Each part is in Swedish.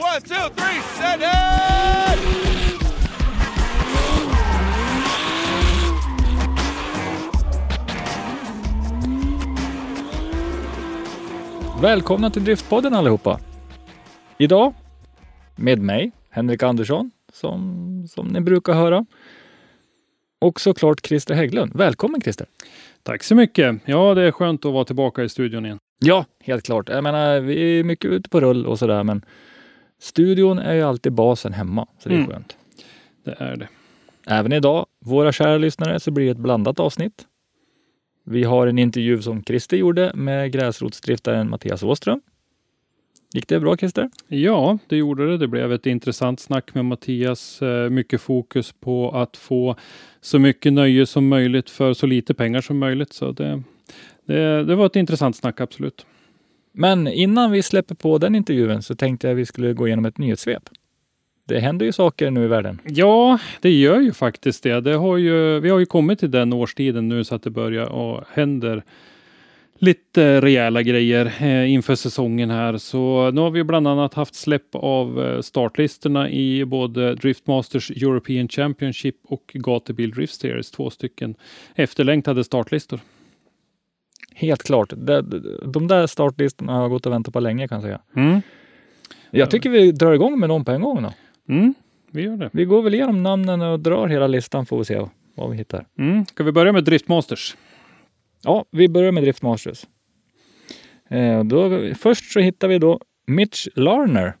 One, two, three, set it! Välkomna till Driftpodden allihopa! Idag med mig, Henrik Andersson, som, som ni brukar höra. Och såklart Christer Hägglund. Välkommen Christer! Tack så mycket. Ja, det är skönt att vara tillbaka i studion igen. Ja, helt klart. Jag menar, vi är mycket ute på rull och sådär, men studion är ju alltid basen hemma, så det är Mm. skönt. Det är det. Även idag, våra kära lyssnare, så blir det ett blandat avsnitt. Vi har en intervju som Christer gjorde med gräsrotsdriftaren Mattias Åström. Gick det bra Christer? Ja, det gjorde det. Det blev ett intressant snack med Mattias. Eh, Mycket fokus på att få så mycket nöje som möjligt för så lite pengar som möjligt. Så det, det, det var ett intressant snack, absolut. Men innan vi släpper på den intervjun så tänkte jag vi skulle gå igenom ett nyhetssvep. Det händer ju saker nu i världen. Ja, det gör ju faktiskt det. det har ju, vi har ju kommit till den årstiden nu så att det börjar och händer lite rejäla grejer eh, inför säsongen här. Så nu har vi bland annat haft släpp av eh, startlistorna i både Driftmasters European Championship och Gatubil Drift Series. Två stycken efterlängtade startlistor. Helt klart. De, de där startlistorna har jag gått och väntat på länge kan jag säga. Mm. Jag tycker vi drar igång med dem på en gång då. Mm, vi gör det. Vi går väl igenom namnen och drar hela listan får vi se vad vi hittar. Mm. Ska vi börja med Driftmasters? Ja, vi börjar med Driftmasters. Eh, då, först så hittar vi då Mitch Larner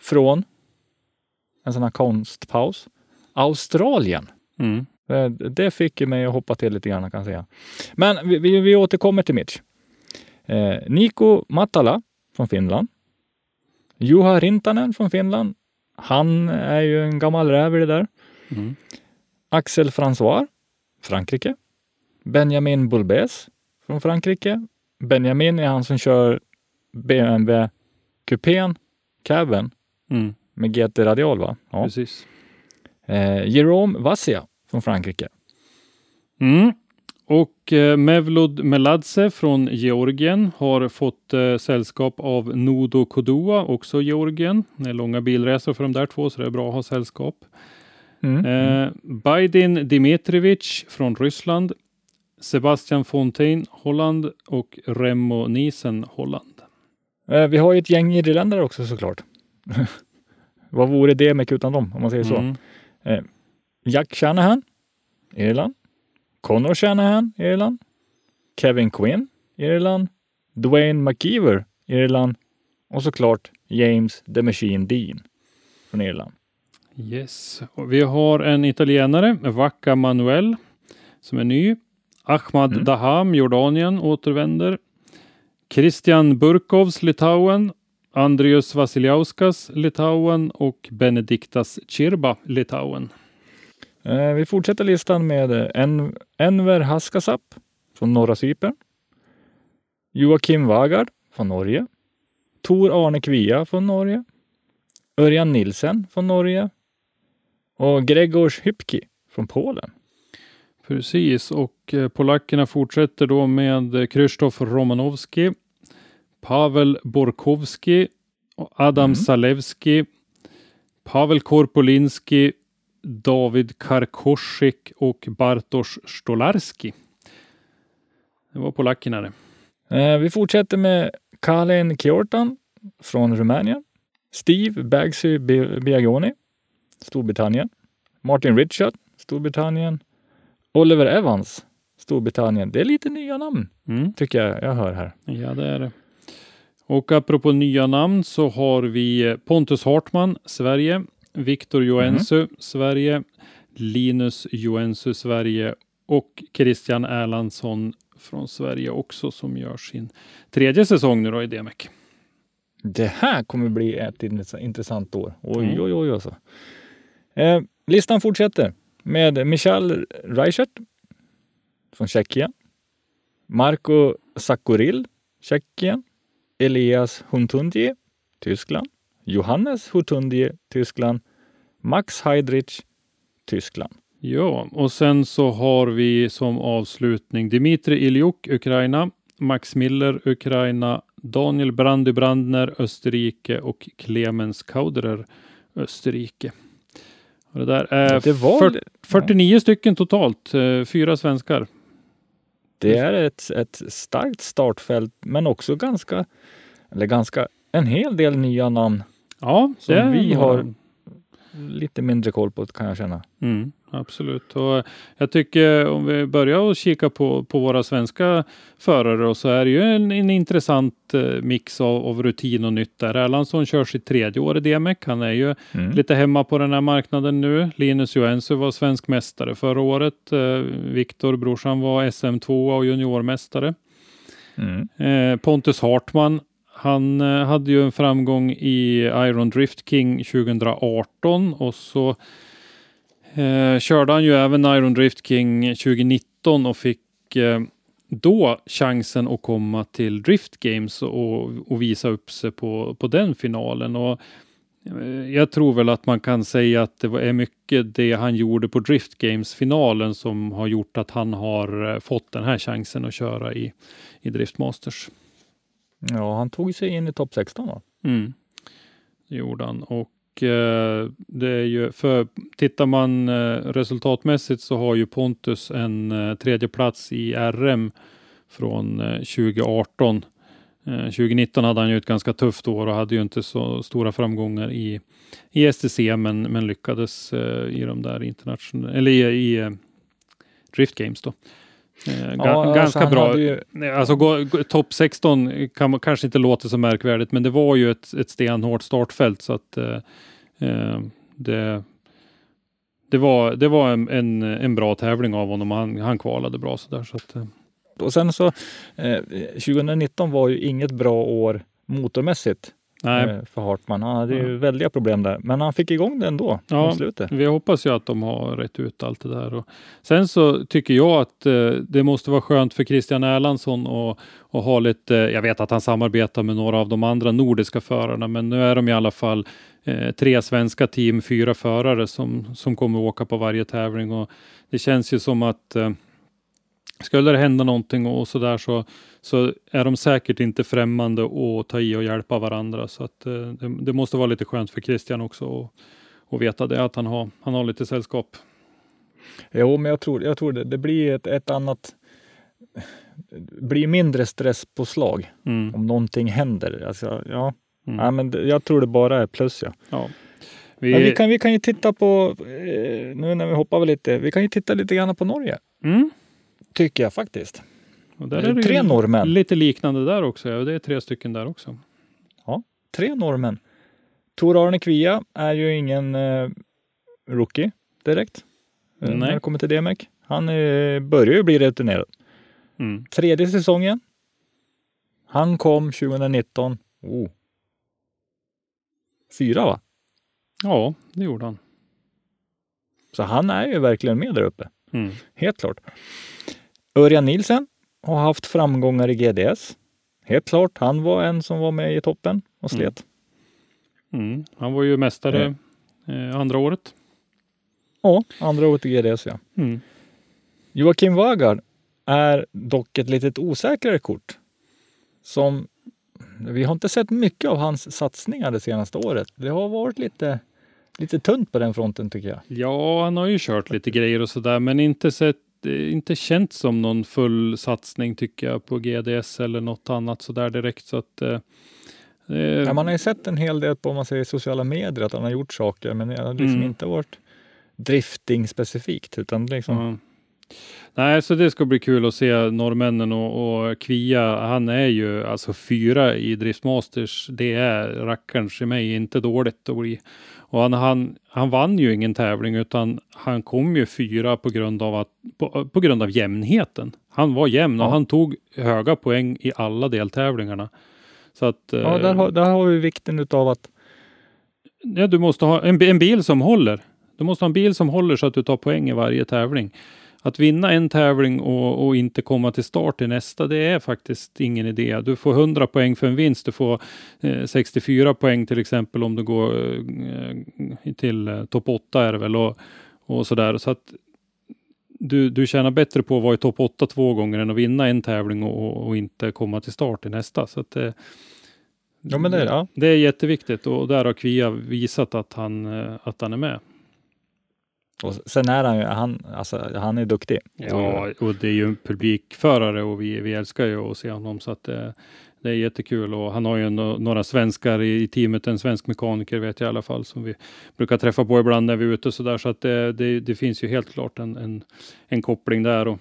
från en sån här konstpaus. Australien. Mm. Eh, Det fick mig att hoppa till lite grann kan jag säga. Men vi, vi, vi återkommer till Mitch. Eh, Niko Matala från Finland. Juha Rintanen från Finland. Han är ju en gammal räv i det där. Mm. Axel François, Frankrike. Benjamin Bulbes från Frankrike. Benjamin är han som kör BMW kupén, caben Mm. med GT radial va? Ja. Precis. Eh, Jerome Vassia från Frankrike. Mm. Och eh, Mevlud Meladze från Georgien har fått eh, sällskap av Nodo Kodua, också Georgien. Det är långa bilresor för de där två, så det är bra att ha sällskap. Mm. Eh, Bajdin Dimitrievich från Ryssland. Sebastian Fontaine, Holland och Remo Niesen, Holland. Eh, vi har ju ett gäng irländare också såklart. Vad vore det med utan dem, om man säger så. Mm. Eh, Jack Shanahan, Irland. Connor Shanahan, Irland. Kevin Quinn, Irland. Dwayne McKeever, Irland. Och såklart James The Machine Dean från Irland. Yes. Och vi har en italienare, Vacca Manuel, som är ny. Ahmad Mm. Daham, Jordanien, återvänder. Christian Burkovs, Litauen. Andrius Vasiliauskas, Litauen och Benediktas Chirba, Litauen. Eh, vi fortsätter listan med eh, en Enver Haskasap från norra Cypern. Joakim Vagard från Norge. Tor Arne Kvia från Norge. Örjan Nilsen från Norge. Och Gregors Hypki från Polen. Precis, och eh, polackerna fortsätter då med Krzysztof Romanowski, Pavel Borkowski, och Adam Mm. Zalewski, Pavel Korpolinski, David Karkosik och Bartosz Stolarski. Det var polackerna det. Eh, vi fortsätter med Kalin Kjortan från Rumänien. Steve Bagsy Bi- Biagoni Storbritannien. Martin Richard, Storbritannien. Oliver Evans, Storbritannien. Det är lite nya namn, Mm. tycker jag jag hör här. Ja, det är det. Och apropå nya namn så har vi Pontus Hartman, Sverige. Viktor Joensuu, Sverige. Linus Joensuu, Sverige. Och Christian Erlandsson från Sverige också som gör sin tredje säsong nu då i DMEC. Det här kommer bli ett intress- intressant år. Oj, Mm. oj, oj. Alltså. Eh, listan fortsätter med Michal Reichert från Tjeckien. Marco Sakuril, Tjeckien. Elias Huntundje, Tyskland. Johannes Huntundje, Tyskland. Max Heidrich, Tyskland. Ja, och sen så har vi som avslutning Dimitri Iljuk, Ukraina. Max Miller, Ukraina. Daniel Brandy Brandner, Österrike och Clemens Kauderer, Österrike. Och det där är Det var- fyr- 49 stycken totalt, eh, fyra svenskar. Det är ett, ett starkt startfält, men också ganska, eller ganska, en hel del nya namn. Ja, Som det är vi har lite mindre koll på kan jag känna. Mm, absolut. Och jag tycker om vi börjar att kika på, på våra svenska förare och så är det ju en, en intressant eh, mix av, av rutin och nytt där. Erlandsson kör sitt tredje år i DMEC. Han är ju Mm. lite hemma på den här marknaden nu. Linus Joensuu var svensk mästare förra året. Eh, Viktor brorsan var SM2 och juniormästare. Mm. Eh, Pontus Hartman, han eh, hade ju en framgång i Iron Drift King 2018 och så eh, körde han ju även Iron Drift King 2019 och fick eh, då chansen att komma till Drift Games och, och visa upp sig på, på den finalen. Och eh, jag tror väl att man kan säga att det är mycket det han gjorde på Drift Games-finalen som har gjort att han har eh, fått den här chansen att köra i, i Drift Masters. Ja, han tog sig in i topp 16 va? Mm. Det gjorde han. Och eh, det är ju, för tittar man eh, resultatmässigt så har ju Pontus en eh, tredje plats i RM från eh, 2018. Eh, 2019 hade han ju ett ganska tufft år och hade ju inte så stora framgångar i, i STC men, men lyckades eh, i de där internationella, eller i, i eh, Drift Games då. Eh, ga, alltså, ganska bra. Ju, Alltså topp 16 kan kanske inte låta så märkvärdigt, men det var ju ett, ett stenhårt startfält så att eh, eh, det, det var, det var en, en, en bra tävling av honom. Han, han kvalade bra så där. Så att, eh, och sen så, eh, 2019 var ju inget bra år motormässigt nej, eh, för Hartman. Han hade ju väldiga problem där, men han fick igång det ändå Ja. slutet. vi hoppas ju att de har rätt ut allt det där. Och sen så tycker jag att eh, det måste vara skönt för Christian Erlandsson att och ha lite, jag vet att han samarbetar med några av de andra nordiska förarna, men nu är de i alla fall eh, tre svenska team, fyra förare som, som kommer åka på varje tävling. Och det känns ju som att eh, skulle det hända någonting och så där så, så är de säkert inte främmande att ta i och hjälpa varandra. Så att, eh, det, det måste vara lite skönt för Christian också och, och veta det, att han har, han har lite sällskap. Jo, men jag tror, jag tror det, det blir ett, ett annat blir mindre stresspåslag Mm. om någonting händer. Alltså, ja. Mm. Ja, men jag tror det bara är plus. Ja. Ja. Men vi, kan, vi kan ju titta på, eh, nu när vi hoppar lite, vi kan ju titta lite grann på Norge. Mm. Tycker jag faktiskt. Det är tre norrmän. Lite liknande där också. Ja. Det är tre stycken där också. Tre norrmän. Tor Arne Kvia är ju ingen eh, rookie direkt. eh, Nej. När det kommer till DMEC. Han eh, börjar ju bli rutinerad. Mm. Tredje säsongen. Han kom 2019. Oh. Fyra va? Ja, det gjorde han. Så han är ju verkligen med där uppe. Mm. Helt klart. Örjan Nielsen har haft framgångar i GDS. Helt klart. Han var en som var med i toppen och slet. Mm. Han var ju mästare eh, andra året. Ja, andra året i GDS ja. Mm. Joakim Vagard är dock ett litet osäkrare kort. Som vi har inte sett mycket av hans satsningar det senaste året. Det har varit lite, lite tunt på den fronten tycker jag. Ja, han har ju kört lite grejer och sådär, men inte sett eh, inte känt som någon full satsning tycker jag på GDS eller något annat sådär direkt. Så att, eh, Eh, Ja, man har ju sett en hel del på om man säger, sociala medier att han har gjort saker, men det har liksom Mm. inte varit drifting specifikt. Utan liksom, Ja. Nej, så det ska bli kul att se norrmännen och, och Kvia. Han är ju alltså fyra i Driftmasters. Det är rackarns i mig inte dåligt att bli. Och han, han, han vann ju ingen tävling utan han kom ju fyra på grund av, att, på, på grund av jämnheten. Han var jämn och Ja. han tog höga poäng i alla deltävlingarna. Så att, ja, eh, där, har, där har vi vikten utav att Ja, du måste ha en, en bil som håller. Du måste ha en bil som håller så att du tar poäng i varje tävling. Att vinna en tävling och, och inte komma till start i nästa, det är faktiskt ingen idé. Du får 100 poäng för en vinst. Du får eh, 64 poäng till exempel om du går eh, till eh, topp 8 är det väl och, och sådär. Så att du, du tjänar bättre på att vara i topp 8 två gånger än att vinna en tävling och, och inte komma till start i nästa. Så att, eh, Ja, men det, ja. det är jätteviktigt och där har Kvia visat att han, eh, att han är med. Och sen är han ju, han, alltså, han är duktig. Ja, och det är ju en publikförare och vi, vi älskar ju att se honom så att det, det är jättekul och han har ju no, några svenskar i, i teamet, en svensk mekaniker vet jag i alla fall som vi brukar träffa på ibland när vi är ute så där så att det, det, det finns ju helt klart en, en, en koppling där och,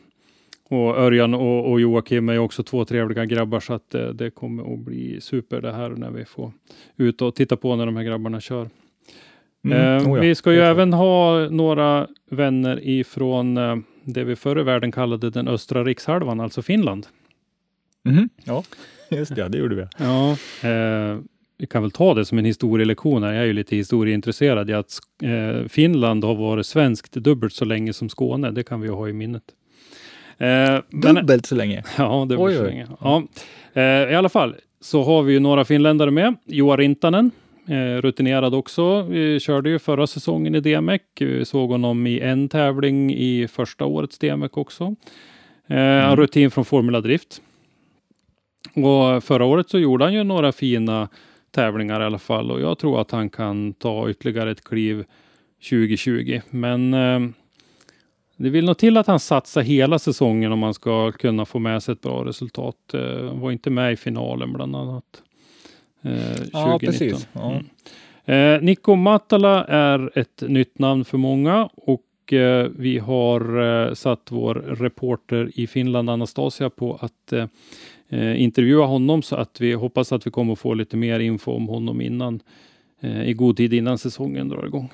och Örjan och, och Joakim är också två trevliga grabbar så att det, det kommer att bli super det här när vi får ut och titta på när de här grabbarna kör. Mm, Eh, oh ja, vi ska ju även ha några vänner ifrån eh, det vi förr i världen kallade den östra rikshalvan, alltså Finland. Mhm. Ja, just det, ja, det gjorde vi. Ja, eh, vi kan väl ta det som en historielektion här. Jag är ju lite historieintresserad i att eh, Finland har varit svenskt dubbelt så länge som Skåne. Det kan vi ju ha i minnet. Eh, men- Dubbelt så länge. Ja, det Oj, så länge. Ja. Eh, I alla fall så har vi ju några finländare med. Joa Rintanen, rutinerad också. Vi körde ju förra säsongen i DMEC. Vi såg honom i en tävling i första årets DMEC också. Eh, Han har rutin från Formula Drift. Och förra året så gjorde han ju några fina tävlingar i alla fall och jag tror att han kan ta ytterligare ett kliv 2020. Men eh, det vill nog till att han satsar hela säsongen om man ska kunna få med sig ett bra resultat. Eh, Han var inte med i finalen bland annat. Eh, 2019. Ja, precis. Ja. Mm. Eh, Nikko Matala är ett nytt namn för många och eh, vi har eh, satt vår reporter i Finland, Anastasia, på att eh, eh, intervjua honom så att vi hoppas att vi kommer att få lite mer info om honom innan eh, i god tid innan säsongen drar igång.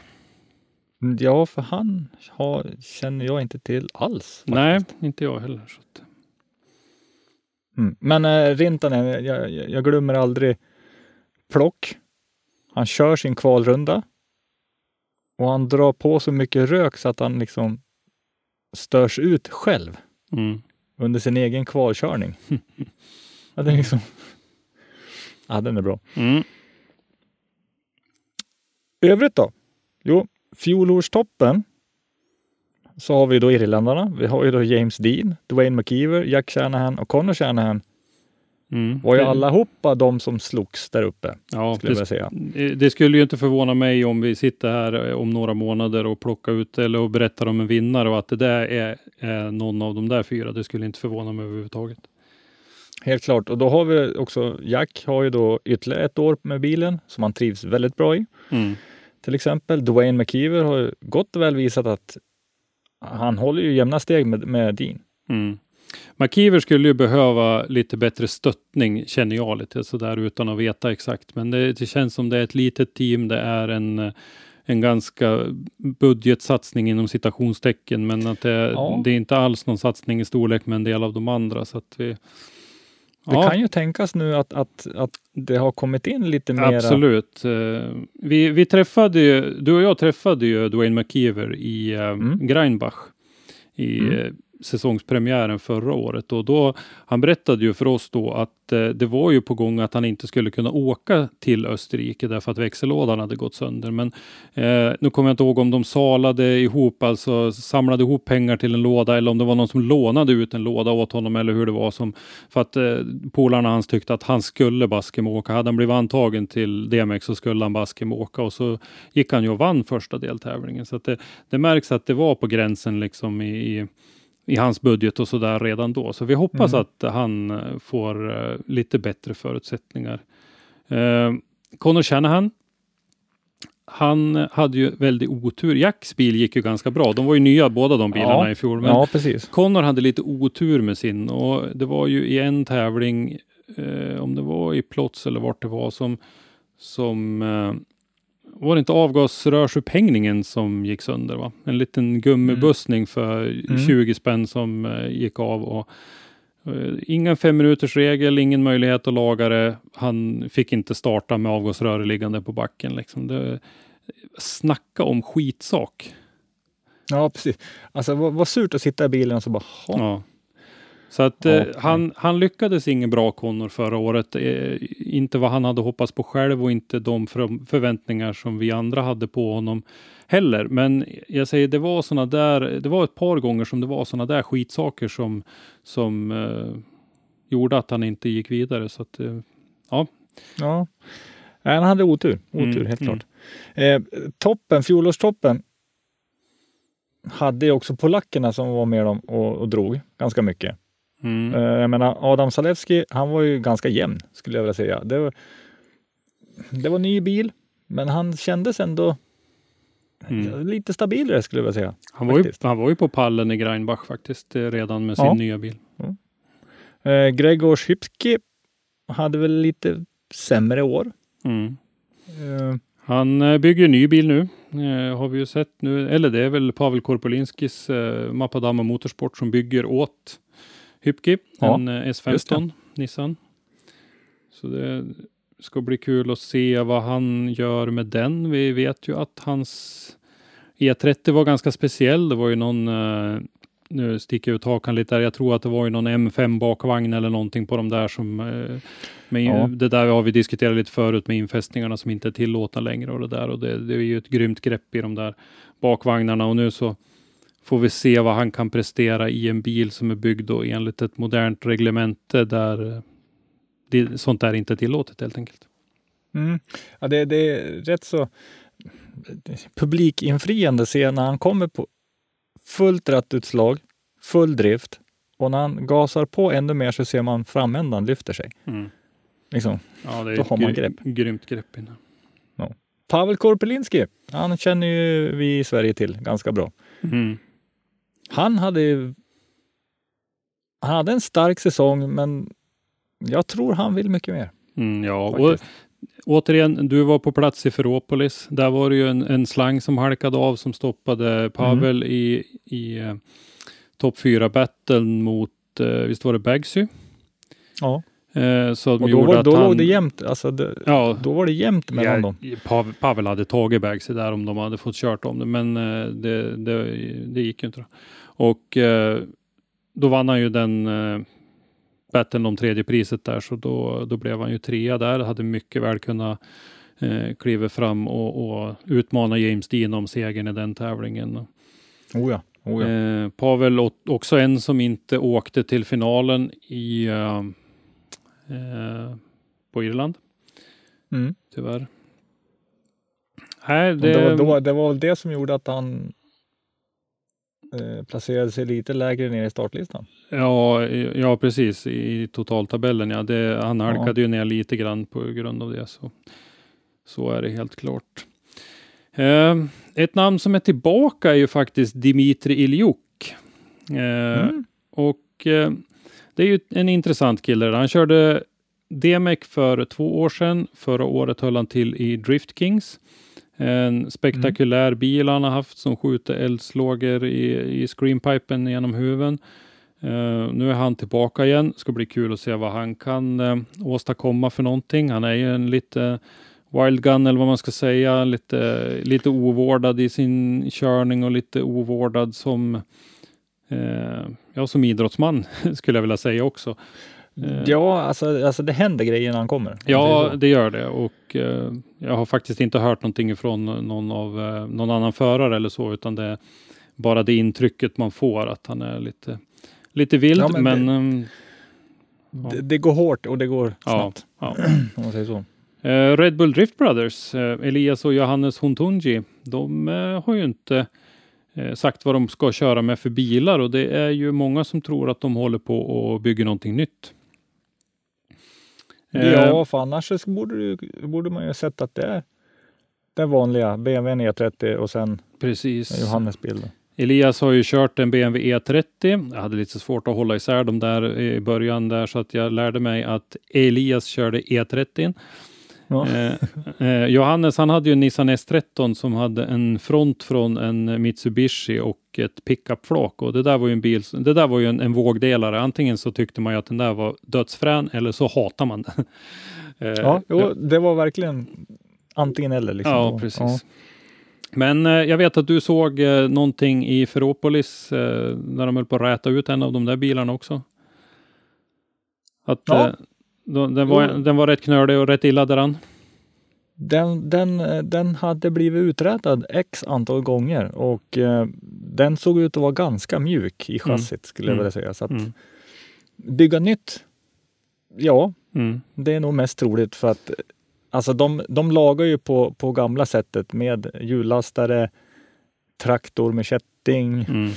Ja, för han har, känner jag inte till alls. Nej, faktiskt. inte jag heller. Mm. Men äh, Rintanen, jag, jag, jag glömmer aldrig plock. Han kör sin kvalrunda och han drar på så mycket rök så att han liksom störs ut själv mm. under sin egen kvalkörning. ja, den liksom... Ja, den är bra. Mm. Övrigt då? Jo, fjolårstoppen så har vi då irländarna. Vi har ju då James Dean, Dwayne McKeever, Jack Shanahan och Connor Shanahan. Mm. var ju allihopa de som slogs där uppe, Ja, skulle jag det, vilja säga. Det skulle ju inte förvåna mig om vi sitter här eh, om några månader och plockar ut eller och berättar om en vinnare och att det där är, är någon av de där fyra. Det skulle inte förvåna mig överhuvudtaget. Helt klart. Och då har vi också, Jack har ju då ytterligare ett år med bilen som han trivs väldigt bra i. Mm. Till exempel Dwayne McKeever har ju gott och väl visat att han håller ju jämna steg med, med Dean. Mm. McKeever skulle ju behöva lite bättre stöttning känner jag lite sådär utan att veta exakt. Men det, det känns som det är ett litet team. Det är en, en ganska budgetsatsning inom citationstecken. Men att det, Ja. det är inte alls någon satsning i storlek med en del av de andra. Så att vi, Det kan ju tänkas nu att, att, att det har kommit in lite mera. Absolut. Eh, Vi, vi träffade ju, du och jag träffade ju Dwayne McKeever i eh, Mm. Greinbach i Mm säsongspremiären förra året och då han berättade ju för oss då att eh, det var ju på gång att han inte skulle kunna åka till Österrike därför att växellådan hade gått sönder. Men eh, nu kommer jag inte ihåg om de salade ihop, alltså samlade ihop pengar till en låda eller om det var någon som lånade ut en låda åt honom eller hur det var som för att eh, polarna hans tyckte att han skulle baskemåka. Hade han blivit antagen till DMX så skulle han baskemåka och så gick han ju och vann första deltävlingen. Så att det, det märks att det var på gränsen liksom i, i, i hans budget och så där redan då. Så vi hoppas Mm. att han eh, får eh, lite bättre förutsättningar Eh, Connor Shanahan. Han hade ju väldigt otur. Jacks bil gick ju ganska bra. De var ju nya båda de bilarna Ja. i fjol. Men Ja, precis. Connor hade lite otur med sin och det var ju i en tävling, eh, om det var i Plots eller vart det var, som, som eh, var det inte avgasrörsupphängningen som gick sönder? va? En liten gummibussning för Mm. 20 spänn som eh, gick av. Och, eh, ingen fem minuters regel, ingen möjlighet att laga det. Han fick inte starta med avgasröret liggande på backen. Liksom. Det, snacka om skitsak. Ja, precis. Alltså vad, vad surt att sitta i bilen och så bara. Ja. Så att Ja, eh, han, han lyckades ingen bra Connor förra året. Eh, inte vad han hade hoppats på själv och inte de för, förväntningar som vi andra hade på honom heller. Men jag säger, det var såna där, det var ett par gånger som det var såna där skitsaker som, som eh, gjorde att han inte gick vidare. Så att, eh, Ja. Nej, han hade otur. Otur, Mm, helt mm. klart. Eh, toppen, fjolårstoppen, hade också polackerna som var med dem och, och drog ganska mycket. Mm, Eh, jag menar, Adam Zalewski, han var ju ganska jämn skulle jag vilja säga. Det var, det var ny bil, men han kändes ändå mm. lite stabilare skulle jag vilja säga. Han, var ju, han var ju på pallen i Greinbach faktiskt eh, redan med sin Ja. nya bil. Eh, Gregor Schipski hade väl lite sämre år. Mm. Eh, Han eh, bygger ny bil nu. Eh, har vi ju sett nu. Eller det är väl Pavel Korpolinskis eh, Mapadama Motorsport som bygger åt Hypki. Ja, en eh, just S15 Nissan. Så det ska bli kul att se vad han gör med den. Vi vet ju att hans E30 var ganska speciell. Det var ju någon eh, nu sticker jag ut hakan lite där. Jag tror att det var ju någon M5 bakvagn eller någonting på de där som eh, men Ja. Det där har vi diskuterat lite förut med infästningarna som inte är tillåtna längre och det där och det, det är ju ett grymt grepp i de där bakvagnarna och nu så får vi se vad han kan prestera i en bil som är byggd då enligt ett modernt reglemente där eh, det, sånt där inte är tillåtet helt enkelt. Mm. Ja, det, det är rätt så publikinfriande se när han kommer på fullt rattutslag, full drift och när han gasar på ännu mer så ser man framändan lyfter sig. Liksom. Ja, det är Då har man grepp. grymt grepp. inne. Pavel Korpelinski, han känner ju vi i Sverige till ganska bra. Mm. Han hade ju- han hade en stark säsong, men jag tror han vill mycket mer. Mm, ja, och faktiskt. återigen, du var på plats i Ferropolis. Där var det ju en, en slang som halkade av som stoppade Pavel Mm. i, i eh, topp 4 battlen mot, eh, visst var det Bagsy? Ja. Eh, som Och då, var, då han, låg det jämnt. Alltså det, Ja, då var det jämnt mellan ja, dem. Pavel, Pavel hade tagit Bagsy där om de hade fått kört om det, men det, det, det gick ju inte. Då. Och eh, då vann han ju den eh, battlen om tredje priset där, så då, då blev han ju trea där. Hade mycket väl kunnat eh, kliva fram och, och utmana James Dean om segern i den tävlingen. Oh ja. Oh ja. Eh, Pavel också en som inte åkte till finalen i eh, eh, på Irland, Mm. tyvärr. Nej, det, Det, var, det var väl det som gjorde att han eh, placerade sig lite lägre ner i startlistan. Ja, ja, precis i totaltabellen. Ja, det, han halkade ju ner lite grann på grund av det. Så, så är det helt klart. Eh, ett namn som är tillbaka är ju faktiskt Dimitri Iljuk. Eh, Mm. Och eh, det är ju en intressant kille. Han körde DMEC för två år sedan. Förra året höll han till i Drift Kings. En spektakulär bil han har haft som skjuter eldslågor i, i screenpipen genom huven. Eh, nu är han tillbaka igen. Ska bli kul att se vad han kan eh, åstadkomma för någonting. Han är ju en lite wild gun eller vad man ska säga. Lite, lite ovårdad i sin körning och lite ovårdad som eh, ja, som idrottsman skulle jag vilja säga också. Eh, Ja, alltså, alltså det händer grejer när han kommer. Ja, det gör det och eh, jag har faktiskt inte hört någonting ifrån någon av eh, någon annan förare eller så, utan det är bara det intrycket man får att han är lite, lite vild. Ja, men men det- ehm, det, det går hårt och det går ja, snabbt. ja. Om man säger så. Eh, Red Bull Drift Brothers, eh, Elias och Johannes Hontunji, de eh, har ju inte sagt vad de ska köra med för bilar och det är ju många som tror att de håller på och bygger någonting nytt. Eh, Ja, för annars så borde, du, borde man ju ha sett att det är den vanliga BMW E30 och sen Precis. Johannes bil. Elias har ju kört en BMW E30. Jag hade lite svårt att hålla isär dem där i början där så att jag lärde mig att Elias körde E30. Ja. Eh, eh, Johannes han hade ju en Nissan S13 som hade en front från en Mitsubishi och ett pickupflak och det där var ju en bil, det där var ju en, en vågdelare. Antingen så tyckte man ju att den där var dödsfrän eller så hatar man den. Eh, Ja, jo, det var verkligen antingen eller. Liksom. Ja, precis. Men eh, jag vet att du såg eh, någonting i Ferropolis eh, när de höll på att räta ut en av de där bilarna också. Att Ja. Den, var, Jo. den var rätt knölig och rätt illa däran. Den, den, eh, den hade blivit uträtad x antal gånger och eh, den såg ut att vara ganska mjuk i chassit skulle jag Mm. vilja säga. Så att Mm. bygga nytt, ja, Mm. det är nog mest troligt för att eh, alltså de, de lagar ju på, på gamla sättet med hjullastare, traktor med kätting. Mm.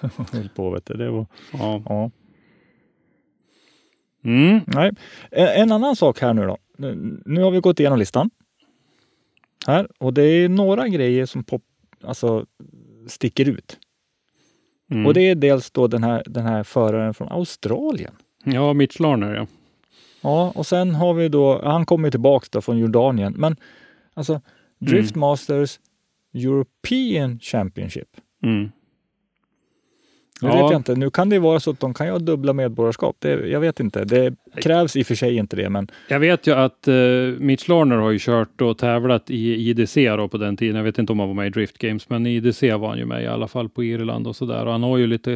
På, vet du. Det var, Ja. ja. Mm. Nej. En, annan sak här nu då. Nu- har vi gått igenom listan. Här och det är några grejer som pop, alltså, sticker ut. Mm. Och det är dels då den här, den här föraren från Australien. Ja, Mitch Larner ja. Ja, och sen har vi då, han kommer ju tillbaks då från Jordanien, men alltså Drift Masters European Championship. Mm. Nu Ja. vet jag inte, nu kan det vara så att de kan ju ha dubbla medborgarskap. Det, jag vet inte, det krävs i och för sig inte det, men Jag vet ju att uh, Mitch Larner har ju kört och tävlat i IDC då på den tiden. Jag vet inte om han var med i Drift Games, men i IDC var han ju med i alla fall på Irland och sådär. Och han har ju lite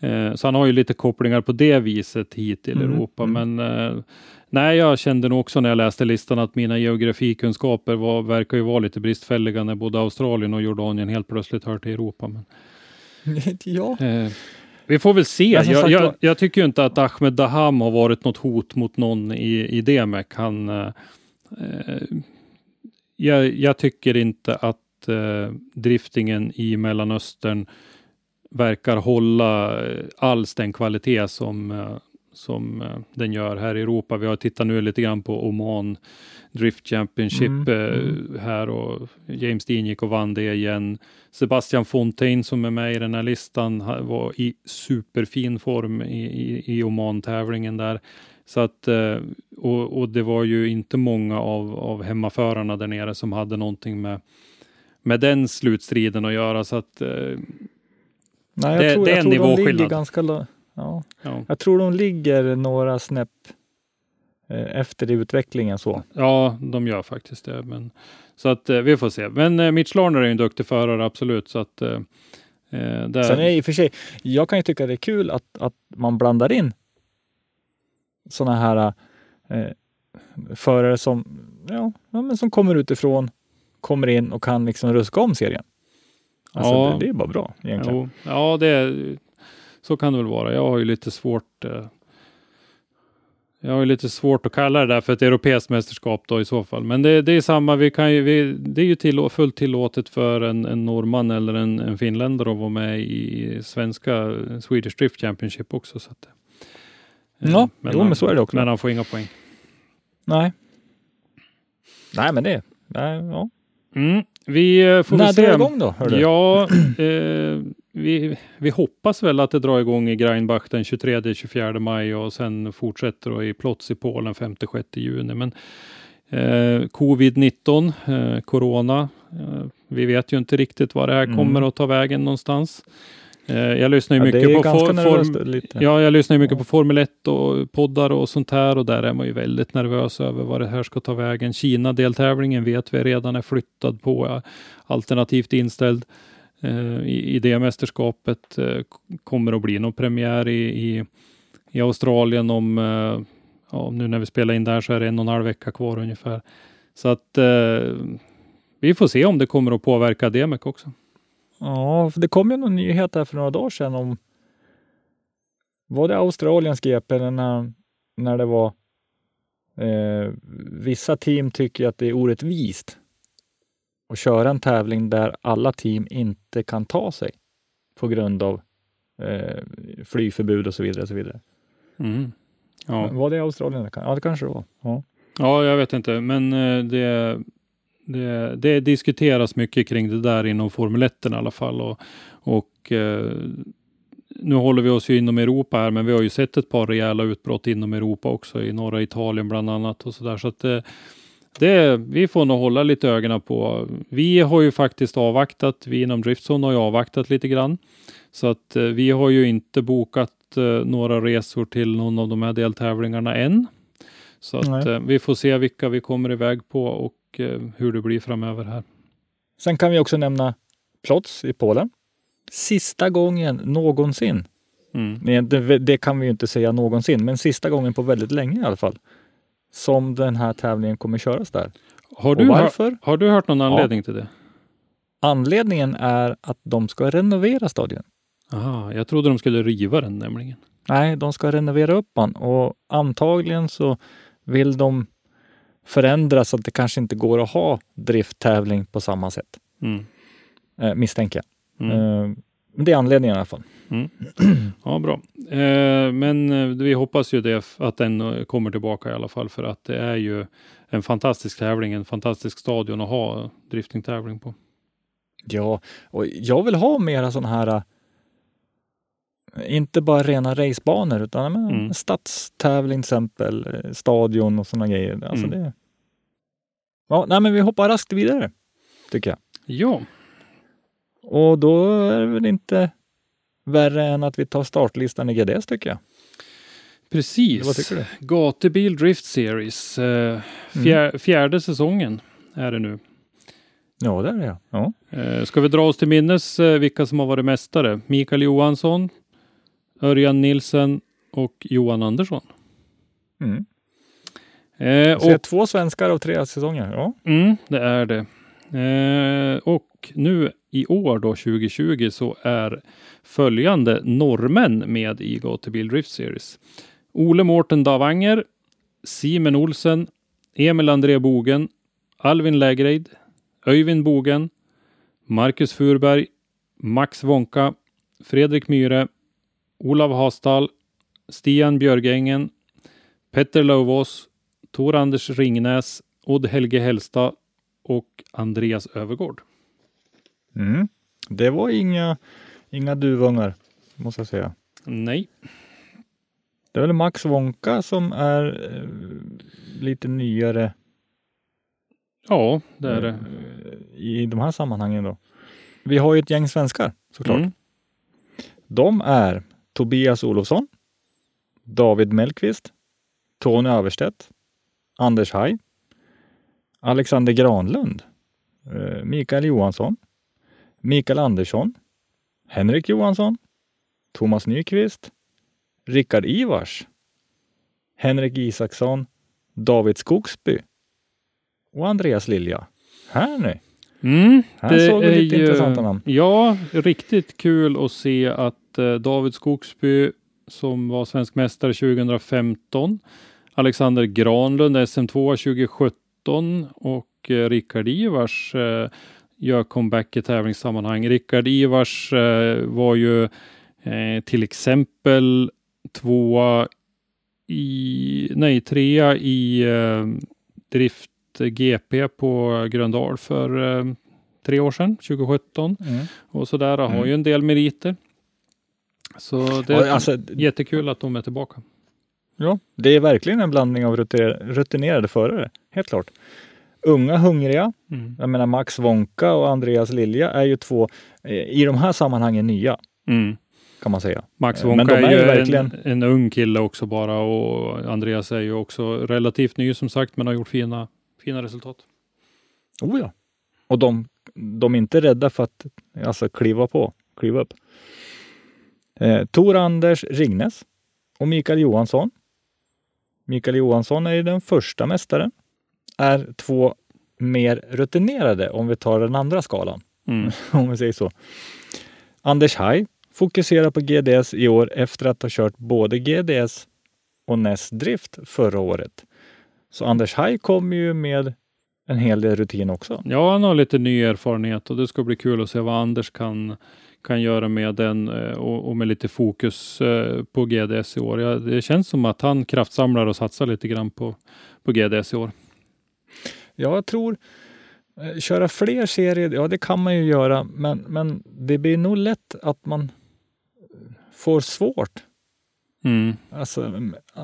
eh, så han har ju lite kopplingar på det viset hit till Mm, Europa. mm. Men eh, nej, jag kände nog också när jag läste listan att mina geografikunskaper var, verkar ju vara lite bristfälliga när både Australien och Jordanien helt plötsligt hör till Europa. Men, ja. Eh, vi får väl se. Jag, sagt jag, jag tycker ju inte att Ahmed Daham har varit något hot mot någon i, i DMEC. Han, eh, eh, jag, jag tycker inte att eh, driftingen i Mellanöstern verkar hålla eh, alls den kvalitet som, som den gör här i Europa. Vi har tittat nu lite grann på Oman Drift Championship Mm, eh, här och James Dean gick och vann det igen. Sebastian Fontaine som är med i den här listan var i superfin form i, i, i Oman-tävlingen där. Så att, eh, och, och det var ju inte många av, av hemmaförarna där nere som hade någonting med, med den slutstriden att göra. Så att, Nej, jag Det- tror, det är jag en tror de ligger nivåskillnad. ganska lo- ja, ja. Jag tror de ligger några snäpp efter i utvecklingen så. ja, de gör faktiskt det. Men, så att eh, vi får se. Men eh, Mitch Larner är ju en duktig förare, absolut. Så att, eh, eh, där, Sen är i och för sig, jag kan ju tycka det är kul att, att man blandar in sådana här eh, förare som, ja, ja, men som kommer utifrån, kommer in och kan liksom ruska om serien. Alltså Ja. det, det är bara bra egentligen. Jo, ja, det, så kan det väl vara. Jag har ju lite svårt eh, jag har lite svårt att kalla det där för ett europeiskt mästerskap då i så fall. Men det, det är samma, vi kan ju, vi, det är ju tillå, fullt tillåtet för en, en norrman eller en, en finländare att vara med i svenska Swedish Drift Championship också. Så att, eh, Ja, jo, men så är det också. Men han får inga poäng. Nej. Nej, men det, nej, ja. Mm, vi eh, får När väl drar det se. igång då? hörru? Ja, eh, vi, vi hoppas väl att det drar igång i Greinbach den 23-24 maj och sen fortsätter i Plots i Polen 5-6 juni. Men eh, covid-19, eh, corona, eh, vi vet ju inte riktigt var det här Mm. kommer att ta vägen någonstans. Eh, jag lyssnar ju Ja, mycket på for, nervöst form. Ja, jag lyssnar mycket Ja. på Formel 1 och poddar och sånt här och där är man ju väldigt nervös över vad det här ska ta vägen. Kina-deltävlingen vet vi redan är flyttad på, alternativt inställd. Eh, I, I det mästerskapet eh, kommer att bli någon premiär i, i, i Australien om, eh, ja, nu när vi spelar in där så är det en och en halv vecka kvar ungefär. Så att eh, vi får se om det kommer att påverka DMEC också. Ja, för det kom ju någon nyhet här för några dagar sedan om var det Australiens GP eller när, när det var eh, vissa team tycker att det är orättvist att köra en tävling där alla team inte kan ta sig på grund av eh, flygförbud och så vidare. Och så vidare. Mm. Ja. Var det Australien? Ja, det kanske det var. Ja. Ja, jag vet inte, men eh, det, det, det diskuteras mycket kring det där inom Formel 1 i alla fall. Och, och eh, nu håller vi oss ju inom Europa här, men vi har ju sett ett par rejäla utbrott inom Europa också, i norra Italien bland annat och så där. Så att det, det, vi får nog hålla lite ögonen på. Vi har ju faktiskt avvaktat, vi inom Driftzone har ju avvaktat lite grann. Så att eh, vi har ju inte bokat eh, några resor till någon av de här deltävlingarna än. Så att eh, vi får se vilka vi kommer iväg på och eh, hur det blir framöver här. Sen kan vi också nämna Plots i Polen. Sista gången någonsin. Mm. Det, det kan vi ju inte säga någonsin, men sista gången på väldigt länge i alla fall. Som den här tävlingen kommer köras där. Har, du varför? har du hört någon anledning till det? Anledningen är att de ska renovera stadion. Aha, jag trodde de skulle riva den nämligen. Nej, de ska renovera upp den och antagligen så vill de förändra så att det kanske inte går att ha drifttävling på samma sätt. Mm. Eh, misstänker jag. Mm. Eh, det är anledningen i alla fall. Ja, bra. Eh, men eh, vi hoppas ju det, att den eh, kommer tillbaka i alla fall för att det är ju en fantastisk tävling, en fantastisk stadion att ha driftingtävling på. Ja, och jag vill ha mera sådana här eh, inte bara rena racebanor utan men, Mm. stadstävling till exempel, eh, stadion och sådana grejer. Alltså Mm. det... Ja, nej, men vi hoppar raskt vidare, tycker jag. Ja, Och då är det väl inte värre än att vi tar startlistan i GDS tycker jag. precis. Vad tycker du? Gatubil Drift Series. Eh, fjär, Fjärde säsongen är det nu. Ja, det är det ja. Eh, ska vi dra oss till minnes eh, vilka som har varit mästare? Mikael Johansson, Örjan Nilsen och Johan Andersson. Mm. Eh, Så och två svenskar av tre säsonger. Ja. Mm, det är det. Eh, och nu i år då 2020 så är följande norrmän med i Gatubil Drift Series. Ole Mårten Davanger, Simen Olsen, Emil André Bogen, Alvin Lägreid, Öyvind Bogen, Marcus Furberg, Max Wonka, Fredrik Myhre, Olav Hasdal, Stian Björgängen, Petter Lövås, Tor Anders Ringnäs, Odd Helge Hellstad och Andreas Övergård. Mm. Det var inga, inga duvungar, måste jag säga. Nej, Det är väl Max Wonka som är eh, lite nyare ja det är det. eh, i de här sammanhangen då. Vi har ju ett gäng svenskar såklart. Mm. De är Tobias Olofsson, David Mellqvist, Tony Överstedt, Anders Haj, Alexander Granlund, eh, Mikael Johansson, Mikael Andersson, Henrik Johansson, Thomas Nyqvist, Rickard Ivars, Henrik Isaksson, David Skogsby och Andreas Lilja. Här nu. Mm, Här såg vi lite intressanta namn. Ja, riktigt kul att se att eh, David Skogsby som var svensk mästare 2015, Alexander Granlund SM2 2017 och eh, Rickard Ivars eh, gör comeback i tävlingssammanhang. Rickard Ivars eh, var ju eh, till exempel tvåa i, nej trea i eh, drift GP på Gröndal för eh, tre år sedan, 2017. Mm. Och sådär har Mm. ju en del meriter. Så det är alltså, jättekul att de är tillbaka. Ja, det är verkligen en blandning av rutiner- rutinerade förare, helt klart. Unga, hungriga. Mm. Jag menar Max Wonka och Andreas Lilja är ju två eh, i de här sammanhangen nya, Mm. kan man säga. Max Eh, Wonka men de är, är ju ju verkligen- en, en ung kille också bara och Andreas är ju också relativt ny som sagt men har gjort fina, fina resultat. Oh ja. Och de, de är inte rädda för att alltså, kliva på, kliva upp. Eh, Tor Anders Ringnes och Mikael Johansson. Mikael Johansson är ju den första mästaren. Är två mer rutinerade om vi tar den andra skalan. Mm. om vi säger så. Anders Haj fokuserar på GDS i år efter att ha kört både GDS och NES Drift förra året. Så Anders Haj kommer ju med en hel del rutin också. Ja, han har lite ny erfarenhet och det ska bli kul att se vad Anders kan, kan göra med den eh, och, och med lite fokus eh, på GDS i år. Ja, det känns som att han kraftsamlar och satsar lite grann på, på GDS i år. Ja, jag tror eh, köra fler serier, ja det kan man ju göra, men, men det blir nog lätt att man får svårt. Mm. Alltså,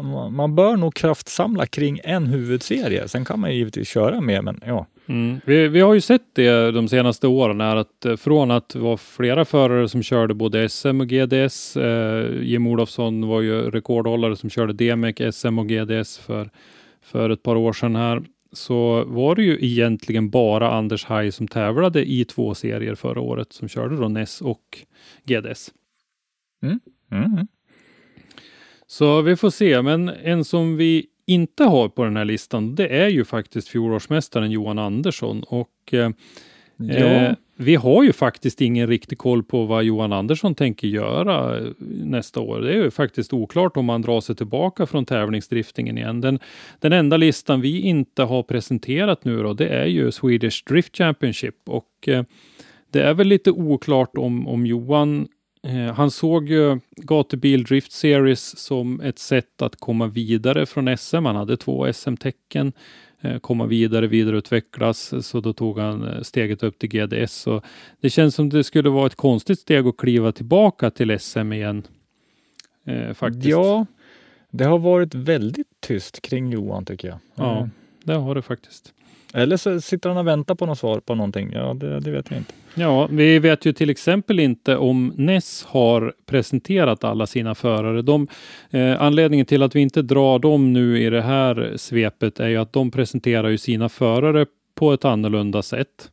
man- man bör nog kraftsamla kring en huvudserie. Sen kan man ju givetvis köra mer, men ja. Mm. Vi, vi har ju sett det de senaste åren, är att eh, från att det var flera förare som körde både SM och GDS. Eh, Jim Olofsson var ju rekordhållare som körde DMEC, SM och GDS för, för ett par år sedan här. Så var det ju egentligen bara Anders Haj som tävlade i två serier förra året som körde då NES och GDS. Mm. Så vi får se, men en som vi inte har på den här listan, det är ju faktiskt fjolårsmästaren Johan Andersson och eh, Ja. Vi har ju faktiskt ingen riktig koll på vad Johan Andersson tänker göra eh, nästa år. Det är ju faktiskt oklart om han drar sig tillbaka från tävlingsdriftingen igen. Den, den enda listan vi inte har presenterat nu då, det är ju Swedish Drift Championship och eh, det är väl lite oklart om, om Johan eh, han såg ju Gatubil Drift Series som ett sätt att komma vidare från SM. Han hade två SM-tecken komma vidare, vidareutvecklas. Så då tog han eh, steget upp till GDS. Så det känns som det skulle vara ett konstigt steg att kliva tillbaka till SM igen. Eh, faktiskt. Ja, det har varit väldigt tyst kring Johan tycker jag. Ja. Eh, Det har det faktiskt. Eller så sitter han och väntar på något svar på någonting. Ja, det, det vet vi inte. Ja, vi vet ju till exempel inte om NES har presenterat alla sina förare. De, eh, anledningen till att vi inte drar dem nu i det här svepet är ju att de presenterar ju sina förare på ett annorlunda sätt.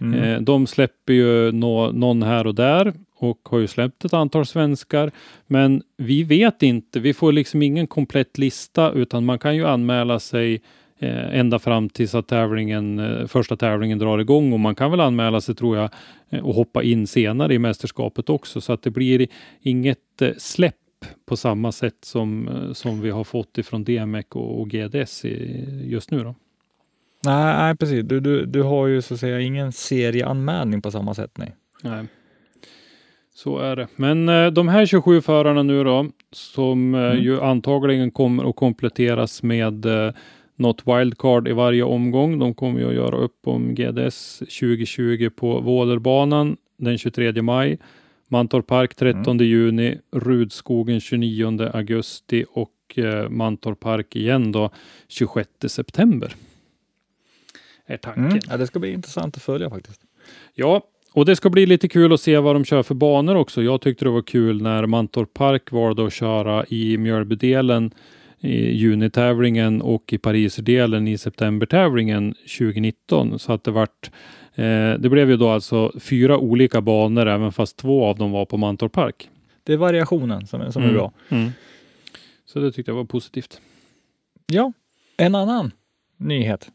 Mm. Eh, de släpper ju nå, någon här och där och har ju släppt ett antal svenskar. Men vi vet inte, vi får liksom ingen komplett lista utan man kan ju anmäla sig eh, ända fram tills att tävlingen, eh, första tävlingen drar igång och man kan väl anmäla sig tror jag eh, och hoppa in senare i mästerskapet också så att det blir inget släpp på samma sätt som, som vi har fått ifrån DMEC och, och GDS i, just nu då. Nej, nej, precis. Du, du, du har ju så att säga ingen serieanmälning på samma sätt. Nej. Nej. Så är det. Men eh, de här 27 förarna nu då, som eh, Mm. ju antagligen kommer att kompletteras med eh, något wildcard i varje omgång. De kommer ju att göra upp om GDS 2020 på Vålerbanan den 23 maj. Mantorp Park 13 juni, Rudskogen 29 augusti och eh, Mantorp Park igen då 26 september. Är tanken. Mm. Ja, det ska bli intressant att följa faktiskt. Ja, och det ska bli lite kul att se vad de kör för banor också. Jag tyckte det var kul när Mantorp Park valde att köra i Mjölbydelen i junitävlingen och i Parisdelen i septembertävlingen 2019. Så att det vart eh, det blev ju då alltså fyra olika banor även fast två av dem var på Mantorp Park. Det är variationen som, är- som är Mm. bra. Mm. Så det tyckte jag var positivt. Ja, en annan nyhet.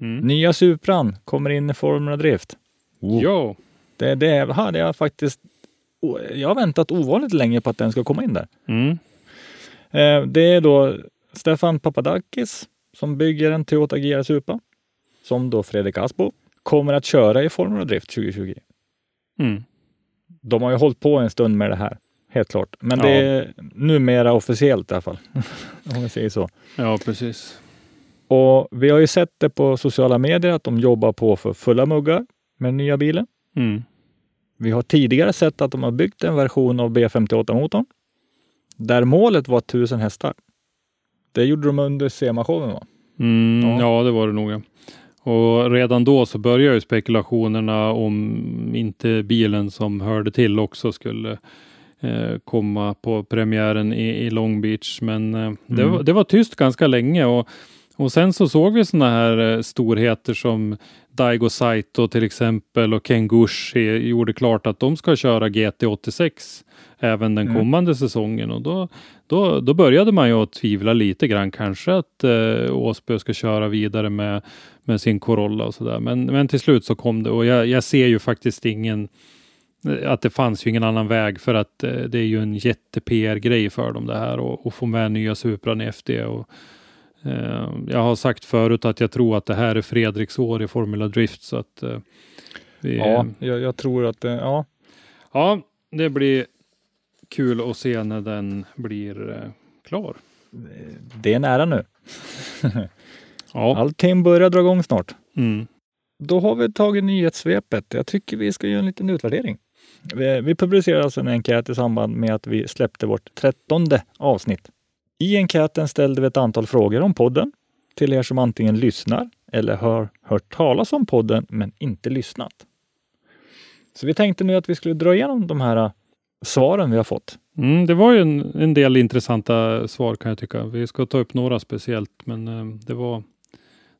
Mm. Nya Supran kommer in i Formula Drift. Ja, Det, det hade jag faktiskt... Jag har väntat ovanligt länge på att den ska komma in där. mm. Eh, Det är då Stefan Papadakis som bygger en Toyota GR Supra som då Fredrik Asbo kommer att köra i Formula Drift 2020. Mm. De har ju hållit på en stund med det här, helt klart. Men Ja. det är numera officiellt i alla fall. Om vi säger så. ja precis. Och vi har ju sett det på sociala medier att de jobbar på för fulla muggar med den nya bilen. Mm. Vi har tidigare sett att de har byggt en version av B58-motorn där målet var 1000 hästar. Det gjorde de under SEMA-showen va? Mm, Ja. ja. det var det nog. ja. Och redan då så började ju spekulationerna om inte bilen som hörde till också skulle eh, komma på premiären i, i Long Beach. Men eh, det, Mm. var, det var tyst ganska länge och, och sen så såg vi sådana här eh, storheter som Daigo Saito till exempel och Ken Gushi gjorde klart att de ska köra GT86 även den Mm. kommande säsongen och då, då, då började man ju att tvivla lite grann kanske att eh, Åsbö ska köra vidare med, med sin Corolla och sådär. Men, men till slut så kom det och jag, jag ser ju faktiskt ingen eh, att det fanns ju ingen annan väg för att eh, det är ju en jätte PR-grej för dem det här och, och få med nya Supran i FD och jag har sagt förut att jag tror att det här är Fredriks år i Formula Drift så att eh, vi, Ja, jag, jag tror att det, ja. ja, det blir kul att se när den blir eh, klar. Det är nära nu. Ja, Allting börjar dra igång snart. mm. Då har vi tagit nyhetssvepet. Jag tycker vi ska göra en liten utvärdering. Vi, vi publicerade alltså en enkät i samband med att vi släppte vårt trettonde avsnitt. I enkäten ställde vi ett antal frågor om podden till er som antingen lyssnar eller har hört talas om podden men inte lyssnat. Så vi tänkte nu att vi skulle dra igenom de här äh, svaren vi har fått. Mm, det var ju en, en del intressanta svar kan jag tycka. Vi ska ta upp några speciellt, men eh, det, var,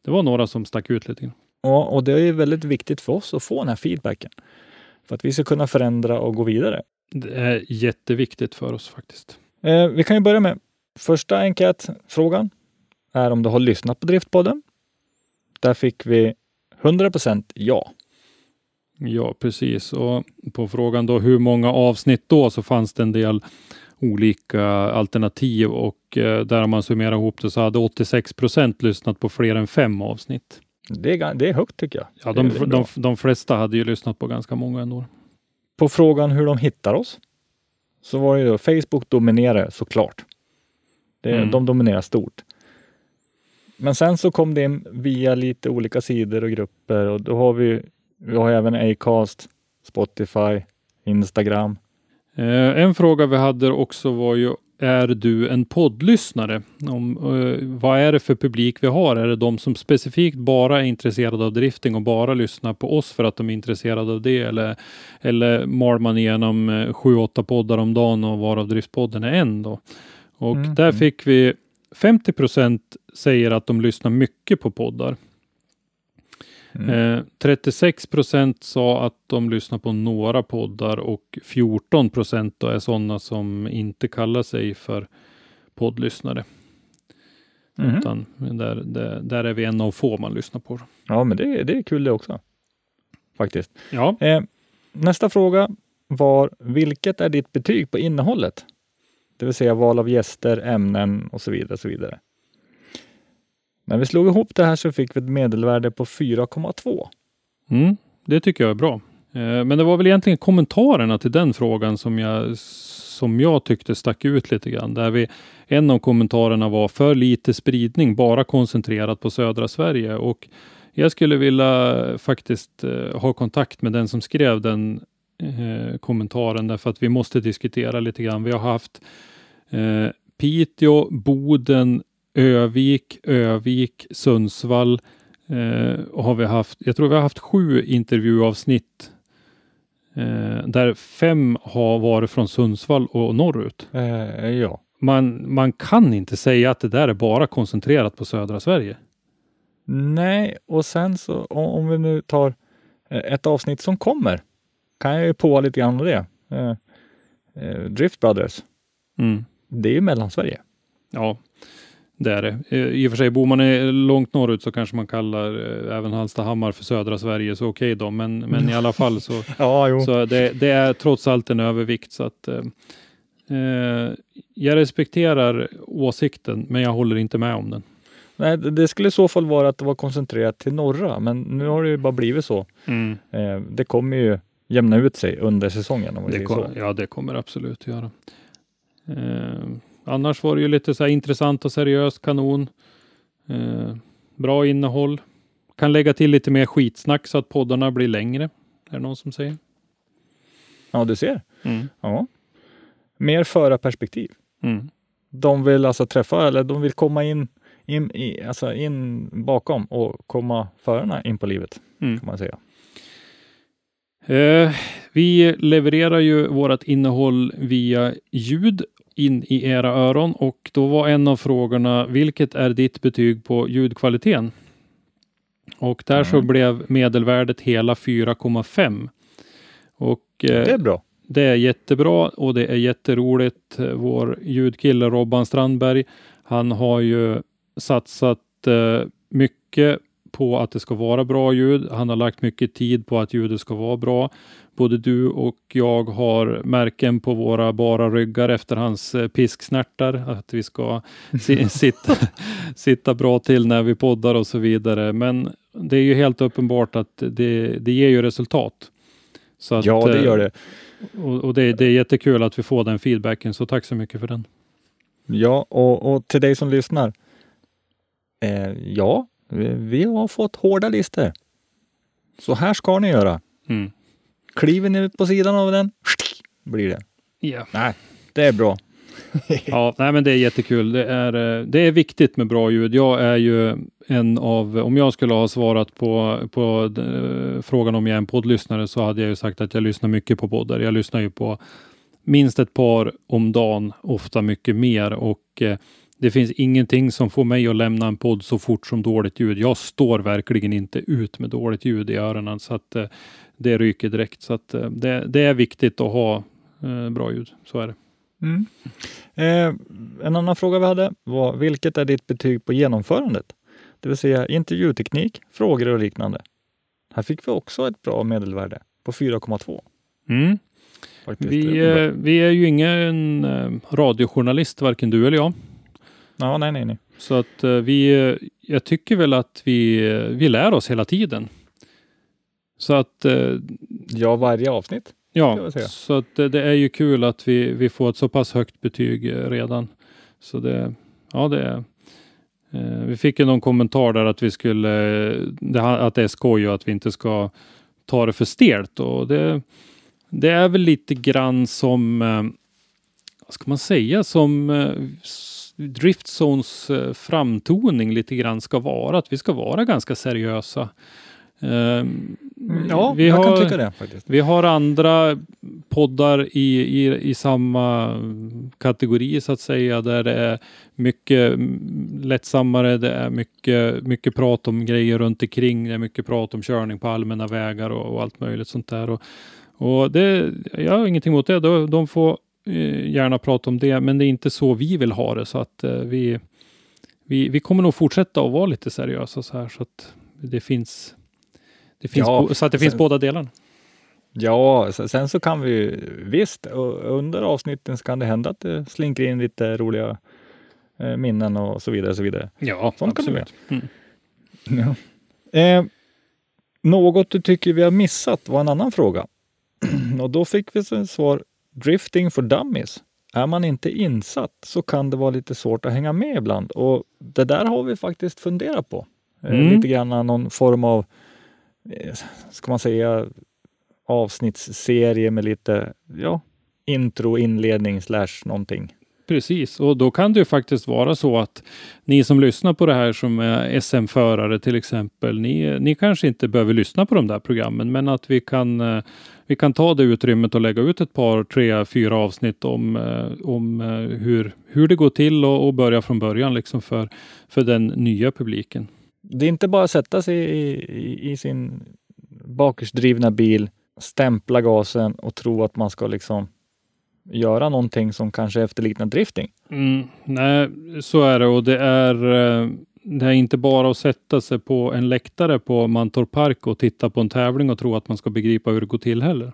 det var några som stack ut lite. grann. Ja, och det är väldigt viktigt för oss att få den här feedbacken. För att vi ska kunna förändra och gå vidare. Det är jätteviktigt för oss faktiskt. Eh, vi kan ju börja med första enkätfrågan. Är om du har lyssnat på Driftpodden. Där fick vi 100% ja. Ja, precis. Och på frågan då hur många avsnitt då så fanns det en del olika alternativ och eh, där om man summerar ihop det så hade 86 procent lyssnat på fler än fem avsnitt. Det är, det är högt tycker jag. Ja, de, de, de flesta hade ju lyssnat på ganska många ändå. På frågan hur de hittar oss så var det ju då Facebook dominerar såklart. Det, Mm. De dominerar stort. Men sen så kom det in via lite olika sidor och grupper och då har vi, vi har även Acast, Spotify, Instagram. Eh, en fråga vi hade också var ju är du en poddlyssnare? Om, eh, vad är det för publik vi har? Är det de som specifikt bara är intresserade av drifting och bara lyssnar på oss för att de är intresserade av det? Eller, eller mal man igenom eh, sju, åtta poddar om dagen och varav Driftpodden är en då? Och Mm. där fick vi 50 procent säger att de lyssnar mycket på poddar. Mm. Eh, 36 procent sa att de lyssnar på några poddar och 14 procent är sådana som inte kallar sig för poddlyssnare. Mhm. Utan där, där, där är vi en av få man lyssnar på. Ja, men det, det är kul det också. Faktiskt. Ja, Eh, nästa fråga var, vilket är ditt betyg på innehållet? Det vill säga val av gäster, ämnen och så vidare. Och så vidare. När vi slog ihop det här så fick vi ett medelvärde på 4,2. mm, det tycker jag är bra. Eh, men det var väl egentligen kommentarerna till den frågan som jag, som jag tyckte stack ut lite grann. Där vi, en av kommentarerna var för lite spridning, bara koncentrerat på södra Sverige. Och jag skulle vilja faktiskt eh, ha kontakt med den som skrev den eh, kommentaren därför att vi måste diskutera lite grann. Vi har haft eh, Piteå, Boden, Övik, Övik, Sundsvall eh, har vi haft. Jag tror vi har haft sju intervjuavsnitt eh, där fem har varit från Sundsvall och norrut. Eh, ja. Man, man kan inte säga att det där är bara koncentrerat på södra Sverige. Nej, och sen så om, om vi nu tar eh, ett avsnitt som kommer kan jag ju på lite grann om det. Eh, eh, Drift Brothers, Mm. Det är ju Mellansverige. Ja, det är det. Eh, I och för sig, bor man långt norrut så kanske man kallar eh, även Hallstahammar för södra Sverige, så okej då. Men, men i alla fall så, Ja, så det, det är trots allt en övervikt. Så att, eh, eh, jag respekterar åsikten, men jag håller inte med om den. Nej, det skulle i så fall vara att det var koncentrerat till norra, men nu har det ju bara blivit så. Eh, det kommer ju jämna ut sig under säsongen om Det kom, ja, det kommer absolut göra. Eh, annars var det ju lite så intressant och seriöst kanon. Eh, bra innehåll. Kan lägga till lite mer skitsnack så att poddarna blir längre. Är det någon som säger? Ja, du ser. Mm. Ja. Mer förarperspektiv. Mm. De vill alltså träffa, eller de vill komma in, in, i, alltså in bakom och komma förarna in på livet, Mm. kan man säga. Eh, vi levererar ju vårt innehåll via ljud in i era öron och då var en av frågorna vilket är ditt betyg på ljudkvaliteten? Och där så Mm. blev medelvärdet hela 4,5. Och eh, Det är bra. det är jättebra och det är jätteroligt. Vår ljudkille Robban Strandberg, han har ju satsat eh, mycket på att det ska vara bra ljud. Han har lagt mycket tid på att ljudet ska vara bra. Både du och jag har märken på våra bara ryggar efter hans eh, pisksnärtar. Att vi ska si sitta, sitta bra till när vi poddar och så vidare. Men det är ju helt uppenbart att det, det ger ju resultat. Att, ja, det gör det. Och, och det, det, är jättekul att vi får den feedbacken, så tack så mycket för den. Ja, och, och till dig som lyssnar. Eh, ja, vi, har fått hårda listor. Så här ska ni göra. Mm. Kliver ni på sidan av den, blir det. Yeah. Nej, det är bra. ja, nej, men det är jättekul. Det är, eh, det är viktigt med bra ljud. Jag är ju en av, om jag skulle ha svarat på, på uh, frågan om jag är en poddlyssnare så hade jag ju sagt att jag lyssnar mycket på poddar. Jag lyssnar ju på minst ett par om dagen, ofta mycket mer och uh, det finns ingenting som får mig att lämna en podd så fort som dåligt ljud. Jag står verkligen inte ut med dåligt ljud i öronen så att uh, det ryker direkt. Så att det, det är viktigt att ha bra ljud. Så är det. Mm. Eh, en annan fråga vi hade var, vilket är ditt betyg på genomförandet? Det vill säga intervjuteknik, frågor och liknande. Här fick vi också ett bra medelvärde på 4,2. Mm. Vi, eh, vi är ju ingen eh, radiojournalist, varken du eller jag. Ja, nej, nej, nej. Så att eh, vi, eh, jag tycker väl att vi, eh, vi lär oss hela tiden. Så att... Ja, varje avsnitt. Ja, så att det, är ju kul att vi, vi får ett så pass högt betyg redan. Så det, ja det är, vi fick ju någon kommentar där att vi skulle, att det är skoj och att vi inte ska ta det för stelt och det, det är väl lite grann som, vad ska man säga, som Driftzones eh, framtoning lite grann ska vara, att vi ska vara ganska seriösa. Um, ja, vi jag har, kan tycka det faktiskt. Vi har andra poddar i, i, i samma kategori så att säga, där det är mycket lättsammare, det är mycket, mycket prat om grejer runt omkring, det är mycket prat om körning på allmänna vägar och, och allt möjligt sånt där. Och, och det, jag har ingenting emot det, de, de får gärna prata om det, men det är inte så vi vill ha det, så att eh, vi, vi, vi kommer nog fortsätta att vara lite seriösa så här, så att det finns det finns ja, så att det finns båda delarna. Ja, sen så kan vi visst, under avsnitten så kan det hända att det slinker in lite roliga eh, minnen och så vidare. Så vidare. Ja, Sånt absolut. Kan det mm. ja. eh, något du tycker vi har missat var en annan fråga. och då fick vi svar Drifting for Dummies. Är man inte insatt så kan det vara lite svårt att hänga med ibland och det där har vi faktiskt funderat på. Eh, mm. Lite grann någon form av Eh, ska man säga, avsnittsserie med lite ja, intro, inledning slash någonting. Precis, och då kan det ju faktiskt vara så att ni som lyssnar på det här som är SM-förare till exempel, ni, ni kanske inte behöver lyssna på de där programmen, men att vi kan, eh, vi kan ta det utrymmet och lägga ut ett par, tre, fyra avsnitt om, eh, om eh, hur, hur det går till och, och börja från början liksom för, för den nya publiken. Det är inte bara att sätta sig i, i, i sin bakhjulsdrivna bil, stämpla gasen och tro att man ska liksom göra någonting som kanske efterliknar drifting. Mm, nej, så är det och det är, eh, det är inte bara att sätta sig på en läktare på Mantorp Park och titta på en tävling och tro att man ska begripa hur det går till heller.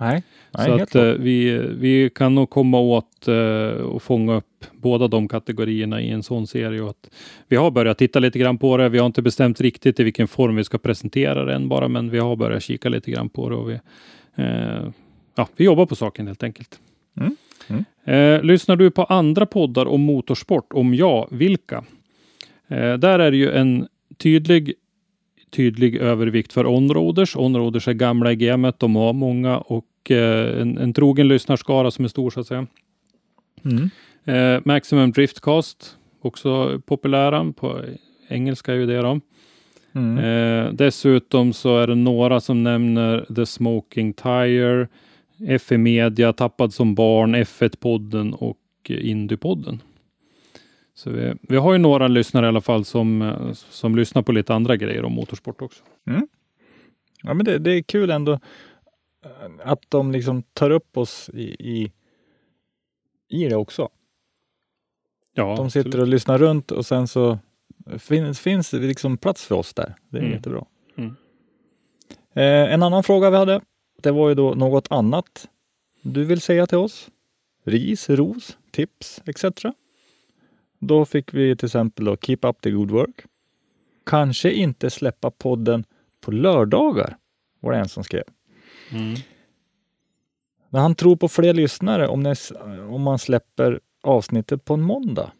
Nej, nej Så att uh, vi, vi kan nog komma åt uh, och fånga upp båda de kategorierna i en sån serie. Och att vi har börjat titta lite grann på det. Vi har inte bestämt riktigt i vilken form vi ska presentera det än bara, men vi har börjat kika lite grann på det. Och vi, uh, ja, vi jobbar på saken helt enkelt. Mm. Mm. lyssnar du på andra poddar om motorsport? Om ja, vilka? där är det ju en tydlig tydlig övervikt för onroaders. Onroaders är gamla i gamet. De har många och eh, en, en trogen lyssnarskara som är stor så att säga. Mm. Eh, Maximum Driftcast, också populära. På engelska är ju det då. Mm. Eh, dessutom så är det några som nämner The Smoking Tire, FE Media, Tappad som barn, F1-podden och Indypodden. Så vi, vi har ju några lyssnare i alla fall som, som lyssnar på lite andra grejer om motorsport också. Mm. Ja, men det, det, är kul ändå eh, att de liksom tar upp oss i, i, i det också. Ja, de sitter absolut. och lyssnar runt och sen så finns, finns det liksom plats för oss där. Det är Mm. jättebra. Mm. Eh, en annan fråga vi hade, det var ju då något annat du vill säga till oss? Ris, ros, tips etc. Då fick vi till exempel då Keep up the good work. Kanske inte släppa podden på lördagar, var det en som skrev. Mm. Men han tror på fler lyssnare om, det, om man släpper avsnittet på en måndag.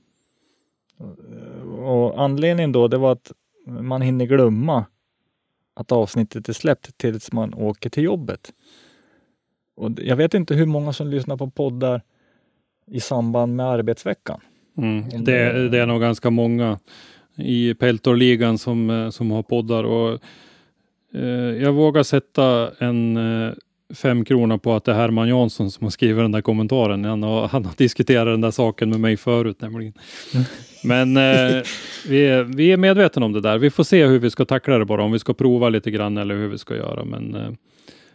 Och anledningen då, det var att man hinner glömma att avsnittet är släppt tills man åker till jobbet. Och jag vet inte hur många som lyssnar på poddar i samband med arbetsveckan. Mm. Det, det är nog ganska många i Peltorligan som, eh, som har poddar och eh, jag vågar sätta en eh, fem kronor på att det är Herman Jansson som har skrivit den där kommentaren. Han har, han har diskuterat den där saken med mig förut nämligen. Men eh, vi, är, vi är medvetna om det där. Vi får se hur vi ska tackla det bara, om vi ska prova lite grann eller hur vi ska göra. Men eh,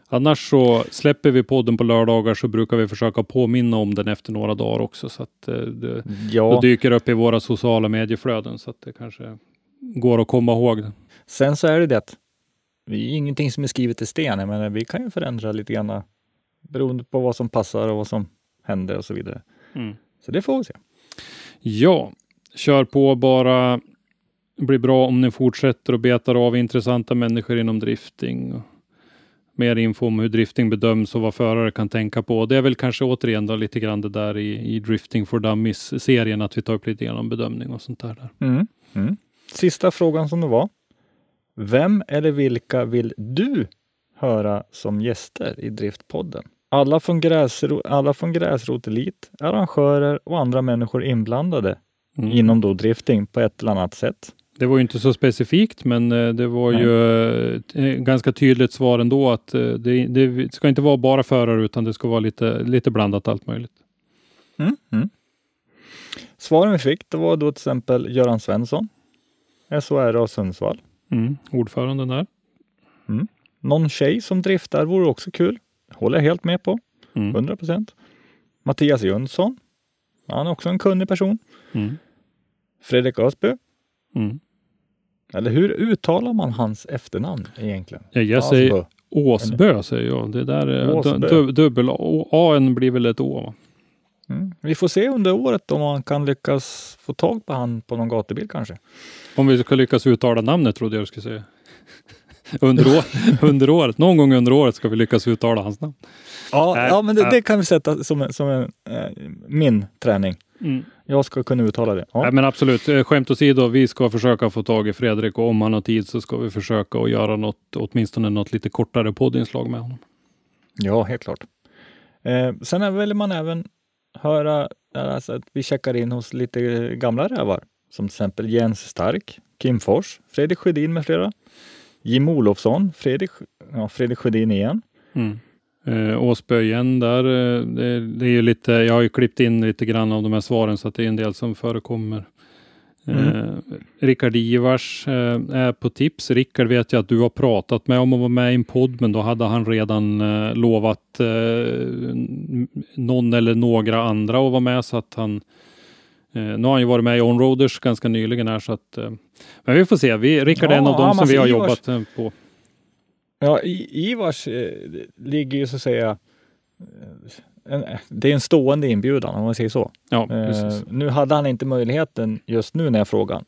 annars så släpper vi podden på lördagar så brukar vi försöka påminna om den efter några dagar också så att eh, det, Ja, dyker upp i våra sociala medieflöden så att det kanske går att komma ihåg. sen så är det det vi är ingenting som är skrivet i sten. Men vi kan ju förändra lite grann beroende på vad som passar och vad som händer och så vidare. Mm. Så det får vi se. Ja, kör på bara. Det blir bra om ni fortsätter och betar av intressanta människor inom drifting. Mer info om hur drifting bedöms och vad förare kan tänka på. Det är väl kanske återigen då lite grann det där i, i Drifting for Dummies-serien, att vi tar upp lite grann om bedömning och sånt där. där. Mm. Mm. Sista frågan som det var. Vem eller vilka vill du höra som gäster i Driftpodden? Alla från, gräsro, alla från Gräsrot Elit, arrangörer och andra människor inblandade Mm. inom då drifting på ett eller annat sätt. Det var ju inte så specifikt, men eh, det var Nej. ju eh, ganska tydligt svar ändå att eh, det, det ska inte vara bara förare utan det ska vara lite, lite blandat allt möjligt. Mm. Mm. Svaren vi fick det var då till exempel Göran Svensson, SHR Sundsvall. Mm. Ordföranden där. Någon tjej som driftar vore också kul. Håller jag helt med på. Mm. 100 procent. Mattias Jönsson. Han är också en kunnig person. Mm. Fredrik Ösby. Mm. Eller hur uttalar man hans efternamn egentligen? Ja, jag säger Asbö. Åsbö säger jag. Det där är Åsbö. du, du, dubbel. A blir väl ett Å. Mm. Vi får se under året om man kan lyckas få tag på han på någon gatubil kanske. Om vi ska lyckas uttala namnet trodde jag du skulle säga. under, år, under året. Någon gång under året ska vi lyckas uttala hans namn. Ja, Nej, ja men det, ja. det kan vi sätta som, en, som en, eh, min träning. Mm. Jag ska kunna uttala det. Ja. Men absolut, Eh, skämt åsido, vi ska försöka få tag i Fredrik och om han har tid så ska vi försöka att göra något, åtminstone något lite kortare poddinslag med honom. Ja, helt klart. Eh, sen vill man även höra alltså, att vi checkar in hos lite gamla rävar, som till exempel Jens Stark, Kim Fors, Fredrik Sjödin med flera. Jim Olofsson, Fredrik, ja, Fredrik Sjödin igen. Mm. Eh, Åsbö igen där. Eh, det, det är ju lite, jag har ju klippt in lite grann av de här svaren så att det är en del som förekommer. Mm. Eh, Rickard Ivars eh, är på tips. Rickard vet jag att du har pratat med om att vara med i en podd, men då hade han redan eh, lovat eh, någon eller några andra att vara med så att han eh, nu har han ju varit med i Onroaders ganska nyligen här så att eh, men vi får se. Vi, Rickard är en Ja, av dem ja, som vi har Ivars- jobbat på. Ja, Ivars ligger ju så att säga en, det är en stående inbjudan om man säger så. Ja, Eh, precis. nu hade han inte möjligheten just nu när jag frågade.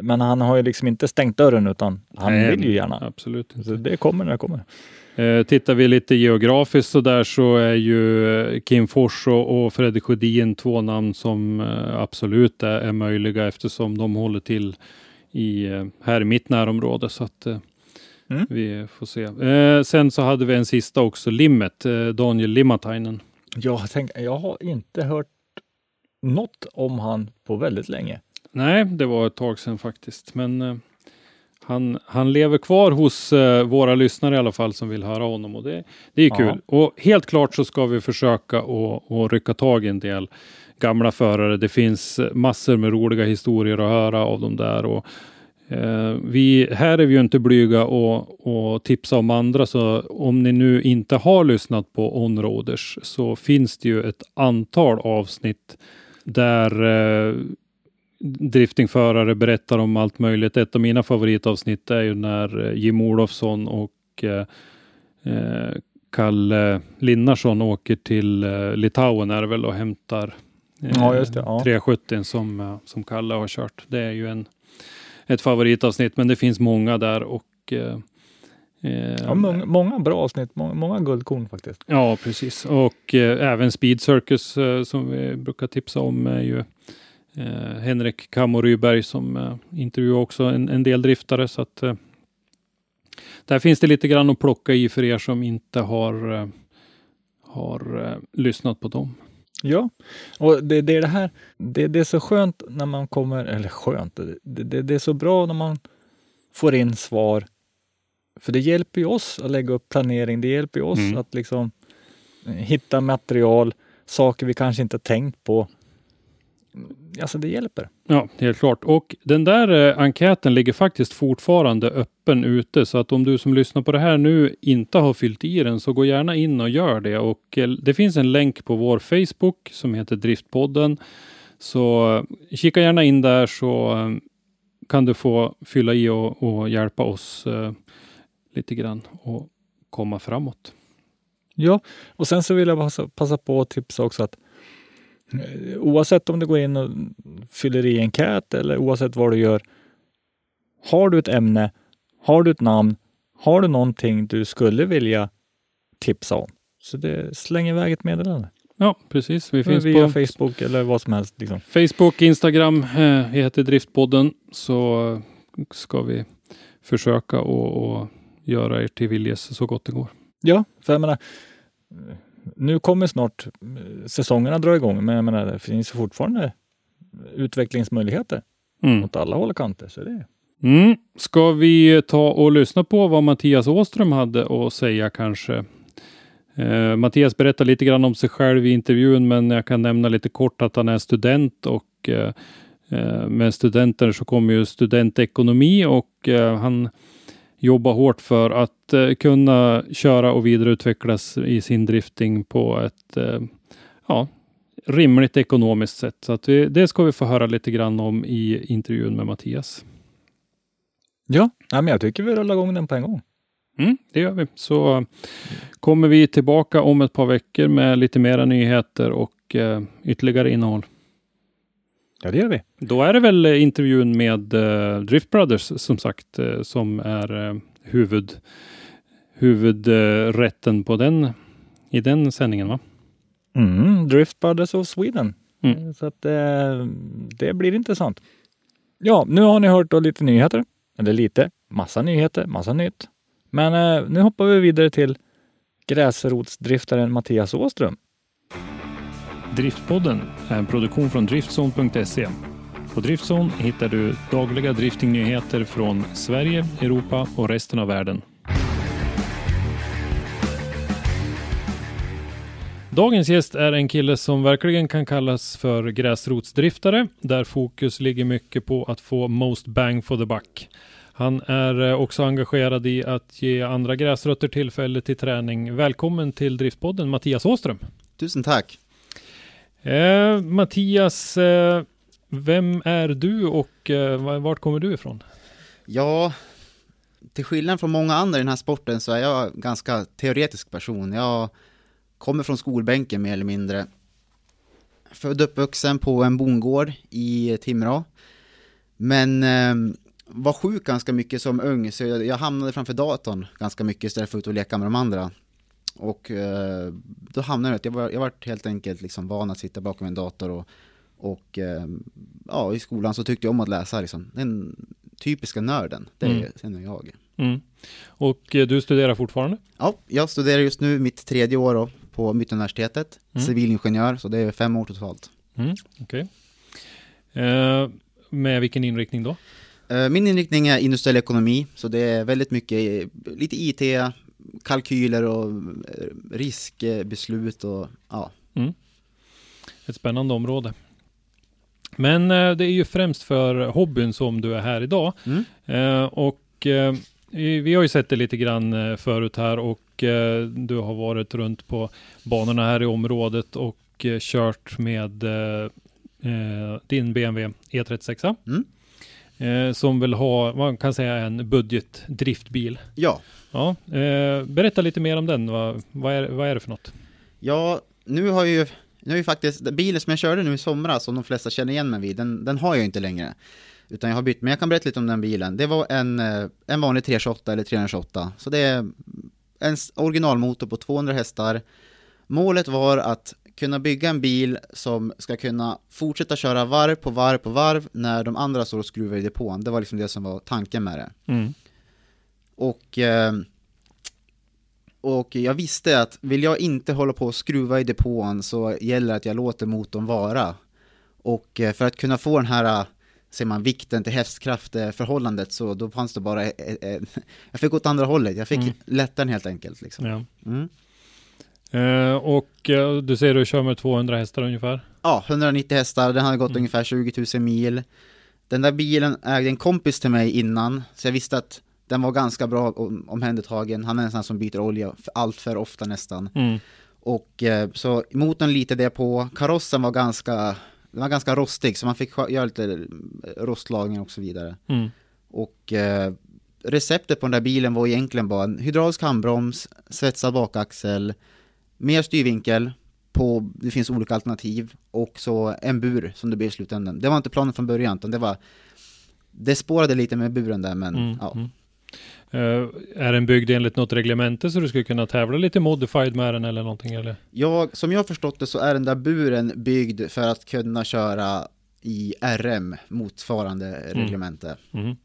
Men han har ju liksom inte stängt dörren utan han Nej, vill ju gärna. Absolut. Så det kommer när det kommer. Eh, tittar vi lite geografiskt så där så är ju eh, Kim Fors och, och Fredrik Sjödin två namn som eh, absolut är, är möjliga eftersom de håller till i, här i mitt närområde. Så att eh, Mm. vi får se. Sen så hade vi en sista också, Limmet, Daniel Limatainen. Jag, tänk, jag har inte hört något om han på väldigt länge. Nej, det var ett tag sedan faktiskt. Men eh, han, han lever kvar hos eh, våra lyssnare i alla fall som vill höra honom och det, det är kul. Och helt klart så ska vi försöka att rycka tag i en del gamla förare. Det finns eh, massor med roliga historier att höra av de där. Och, vi, här är vi ju inte blyga och, och tipsa om andra, så om ni nu inte har lyssnat på Onroaders så finns det ju ett antal avsnitt där eh, driftingförare berättar om allt möjligt. Ett av mina favoritavsnitt är ju när eh, Jim Olofsson och eh, eh, Kalle Linnarsson åker till eh, Litauen är väl och hämtar eh, Ja, det, ja. 370 som, eh, som Kalle har kört. Det är ju en, ett favoritavsnitt, men det finns många där och eh, eh, Ja, många, många bra avsnitt, många, många guldkorn faktiskt. Ja, precis. Och eh, även Speed Circus eh, som vi brukar tipsa om är ju eh, Henrik Kammo Ryberg som eh, intervjuar också en, en del driftare. Så att, eh, där finns det lite grann att plocka i för er som inte har, eh, har lyssnat på dem. Ja, och det, det är det här. Det, det är så skönt när man kommer, eller skönt, det, det, är så bra när man får in svar. För det hjälper ju oss att lägga upp planering. Det hjälper ju oss Mm. att liksom hitta material, saker vi kanske inte tänkt på. Alltså det hjälper. Ja, helt klart. Och den där eh, enkäten ligger faktiskt fortfarande öppen ute. Så att om du som lyssnar på det här nu inte har fyllt i den så gå gärna in och gör det. Och eh, det finns en länk på vår Facebook som heter Driftpodden. Så eh, kika gärna in där så kan du få fylla i och, och hjälpa oss lite grann och komma framåt. Ja, och sen så vill jag passa, passa på att tipsa också att oavsett om du går in och fyller i enkät eller oavsett vad du gör. Har du ett ämne, har du ett namn, har du någonting du skulle vilja tipsa om. Så det, släng iväg ett meddelande. Ja, precis. Vi finns Via på Facebook eller vad som helst. Liksom. Facebook, Instagram. Eh, vi heter Driftpodden. Så ska vi försöka och, och göra er till viljes så gott det går. Ja, för jag menar, eh, nu kommer snart eh, säsongerna dra igång, men jag menar, det finns fortfarande utvecklingsmöjligheter Mm. åt alla håll och kanter. Så det, Mm. Ska vi ta och lyssna på vad Mattias Åström hade att säga kanske? Eh, Mattias berättar lite grann om sig själv i intervjun, men jag kan nämna lite kort att han är student och eh, eh, med studenter så kommer ju studentekonomi och eh, han jobbar hårt för att eh, kunna köra och vidareutvecklas i sin drifting på ett eh, ja, rimligt ekonomiskt sätt. Så att vi, det ska vi få höra lite grann om i intervjun med Mattias. ja. ja men jag tycker vi rullar igång den på en gång. Mm, det gör vi. Så kommer vi tillbaka om ett par veckor med lite mera nyheter och eh, ytterligare innehåll. Ja, det gör vi. Då är det väl eh, intervjun med eh, Drift Brothers som sagt eh, som är eh, huvud, huvudrätten på den i den sändningen va? Mm, Drift Brothers of Sweden. Mm. Så att eh, det blir intressant. Ja, nu har ni hört då lite nyheter. Eller lite, massa nyheter, massa nytt. Men eh, nu hoppar vi vidare till gräsrotsdriftaren Mattias Åström. Driftpodden är en produktion från Driftzone.se. På Driftzone hittar du dagliga driftingnyheter från Sverige, Europa och resten av världen. Dagens gäst är en kille som verkligen kan kallas för gräsrotsdriftare, där fokus ligger mycket på att få most bang for the buck. Han är eh, också engagerad i att ge andra gräsrötter tillfälle till träning. Välkommen till Driftpodden Mattias Åström. Tusen tack. Eh, Mattias, eh, vem är du och eh, vart kommer du ifrån? Ja, till skillnad från många andra i den här sporten så är jag en ganska teoretisk person. Jag kommer från skolbänken mer eller mindre. Född och uppvuxen på en bondgård i Timrå. Men eh, var sjuk ganska mycket som ung så jag, jag hamnade framför datorn ganska mycket istället för att ut och leka med de andra. Och eh, då hamnade jag att jag var, jag var helt enkelt liksom van att sitta bakom en dator och, och eh, ja, i skolan så tyckte jag om att läsa liksom. Den typiska nörden, det är Mm. jag. Mm. Och eh, du studerar fortfarande? Ja, jag studerar just nu mitt tredje år då, på Mittuniversitetet, Mm. civilingenjör, så det är fem år totalt. Mm. Okej. Eh, med vilken inriktning då? Eh, Min inriktning är industriell ekonomi, så det är väldigt mycket, lite IT, kalkyler och eh, riskbeslut och ja. Ett spännande område. Men eh, det är ju främst för hobbyn som du är här idag. Mm. Eh, och vi har ju sett det lite grann förut här och du har varit runt på banorna här i området och kört med din BMW E36. Mm. Som vill ha, man kan säga en budgetdriftbil. Ja, Ja, eh, berätta lite mer om den. Vad, vad, är, vad är det för något? ja, nu har ju, nu har ju faktiskt, bilen som jag körde nu i somras, som de flesta känner igen mig vid, den, den har jag inte längre. Utan jag har bytt, men jag kan berätta lite om den bilen. Det var en, eh, en vanlig 328 eller 328, så det är en originalmotor på 200 hästar. Målet var att kunna bygga en bil som ska kunna fortsätta köra varv på varv på varv när de andra står och skruvar i depån. Det var liksom det som var tanken med det. Mm. Och, eh, och jag visste att vill jag inte hålla på och skruva i depån så gäller det att jag låter motorn vara. Och eh, för att kunna få den här, eh, säger man, vikten till hästkraft förhållandet så då fanns det bara, jag fick åt andra hållet, jag fick Mm. lätta den helt enkelt liksom. Ja. Mm. Eh, och du säger du kör med 200 hästar ungefär? Ja, 190 hästar, den hade gått Mm. ungefär 20 000 mil. Den där bilen ägde en kompis till mig innan, så jag visste att den var ganska bra om- omhändertagen. Han är en sån som byter olja allt för ofta nästan. Mm. Och eh, så motorn lite det på, karossen var ganska, den var ganska rostig så man fick göra lite eh, rostlagning och så vidare. Mm. Och eh, receptet på den där bilen var egentligen bara en hydraulisk handbroms, svetsad bakaxel, mer styrvinkel på, det finns olika alternativ, och så en bur som det blev i slutändan. Det var inte planen från början, utan det var, det spårade lite med buren där, men Mm. ja. Mm. Eh, är den byggd enligt något reglemente så du skulle kunna tävla lite modified med den eller någonting eller? Jag, som jag har förstått det så är den där buren byggd för att kunna köra i RM, motsvarande reglemente. Mm.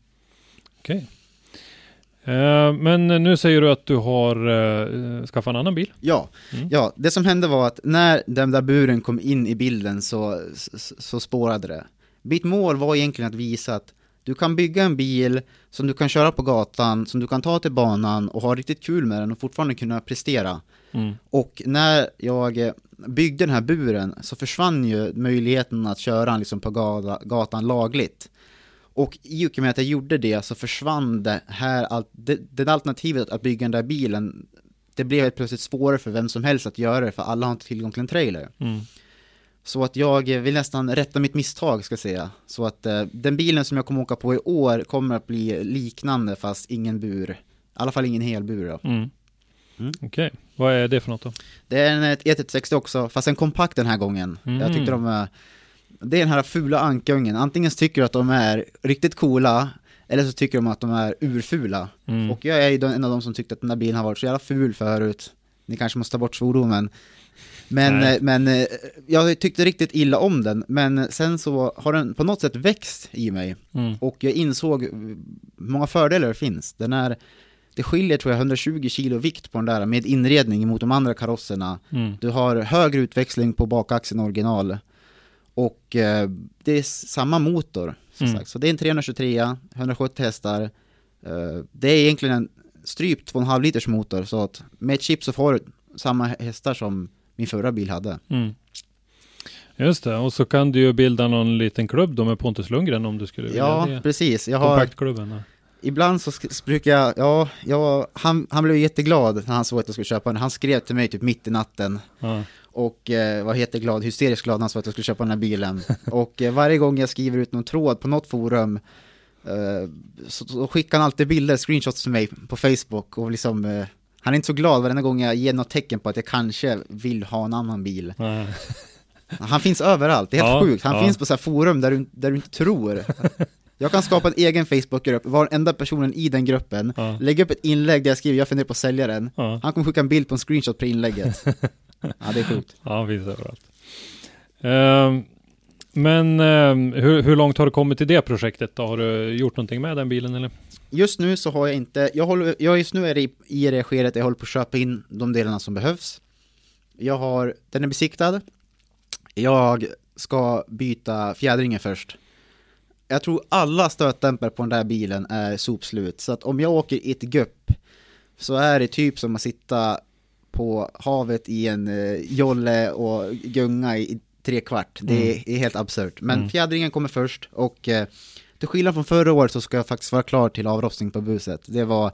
Okej. Eh, men nu säger du att du har uh, skaffat en annan bil. Ja, Mm. ja, det som hände var att när den där buren kom in i bilden så, så, så spårade det. Mitt mål var egentligen att visa att du kan bygga en bil som du kan köra på gatan, som du kan ta till banan och ha riktigt kul med den och fortfarande kunna prestera. Mm. Och när jag eh, byggde den här buren så försvann ju möjligheten att köra liksom på gata, gatan lagligt. Och i och med att jag gjorde det så försvann det här, allt- det, det alternativet att bygga den där bilen, det blev helt plötsligt svårare för vem som helst att göra det, för alla har inte tillgång till en trailer. Mm. Så att jag eh, vill nästan rätta mitt misstag, ska jag säga. Så att eh, den bilen som jag kommer åka på i år kommer att bli liknande, fast ingen bur. I alla fall ingen helbur då. Mm. Mm. Okej, vad är det för något då? Det är en ett E360 också, fast en kompakt den här gången. Mm. Jag tyckte de är... Det är den här fula ankungen. Antingen tycker du att de är riktigt coola, eller så tycker de att de är urfula. Mm. Och jag är ju en av de som tyckte att den här bilen har varit så jävla ful förut. Ni kanske måste ta bort svordomen. Men, Nej. eh, men eh, jag tyckte riktigt illa om den, men sen så har den på något sätt växt i mig. Mm. Och jag insåg många fördelar det finns. Den är, det skiljer tror jag 120 kilo vikt på den där med inredning mot de andra karosserna. Mm. Du har högre utväxling på bakaxeln original. Och eh, det är samma motor, som Mm. sagt. Så det är en 323, 170 hästar. Eh, det är egentligen en strypt 2,5 liters motor, så att med ett chip så får du samma hästar som min förra bil hade. Mm. Just det, och så kan du ju bilda någon liten klubb då med Pontus Lundgren om du skulle vilja Ja, det. precis. Jag har, Kompaktklubben. ja. ibland så brukar jag, ja, jag han, han blev jätteglad när han såg att jag skulle köpa den. Han skrev till mig typ mitt i natten. Ja. och eh, var jätteglad, hysteriskt glad när han sa att jag skulle köpa den här bilen. och eh, varje gång jag skriver ut någon tråd på något forum eh, så, så skickar han alltid bilder, screenshots till mig på Facebook och liksom eh, han är inte så glad varenda gång jag ger något tecken på att jag kanske vill ha en annan bil. Ja. Han finns överallt, det är helt Ja, sjukt. Han ja. finns på så här forum där du, där du inte tror. Jag kan skapa en egen Facebookgrupp, varenda personen i den gruppen, Ja. lägga upp ett inlägg där jag skriver jag funderar på att sälja den. Ja. Han kommer skicka en bild på en screenshot på inlägget. Ja, det är sjukt. Ja, han finns överallt. Ehm, men ehm, hur, hur långt har du kommit i det projektet då? Har du gjort någonting med den bilen eller? Just nu så har jag inte, jag håller, jag just nu är i, i det skedet jag håller på att köpa in de delarna som behövs. Jag har, den är besiktad. Jag ska byta fjädringen först. Jag tror alla stötdämpare på den där bilen är sopslut, så att om jag åker i ett gupp så är det typ som att sitta på havet i en eh, jolle och gunga i, tre kvart. Det är, är helt absurt. Men Mm. fjädringen kommer först och eh, till skillnad från förra året så ska jag faktiskt vara klar till avrostning på buset. Det var,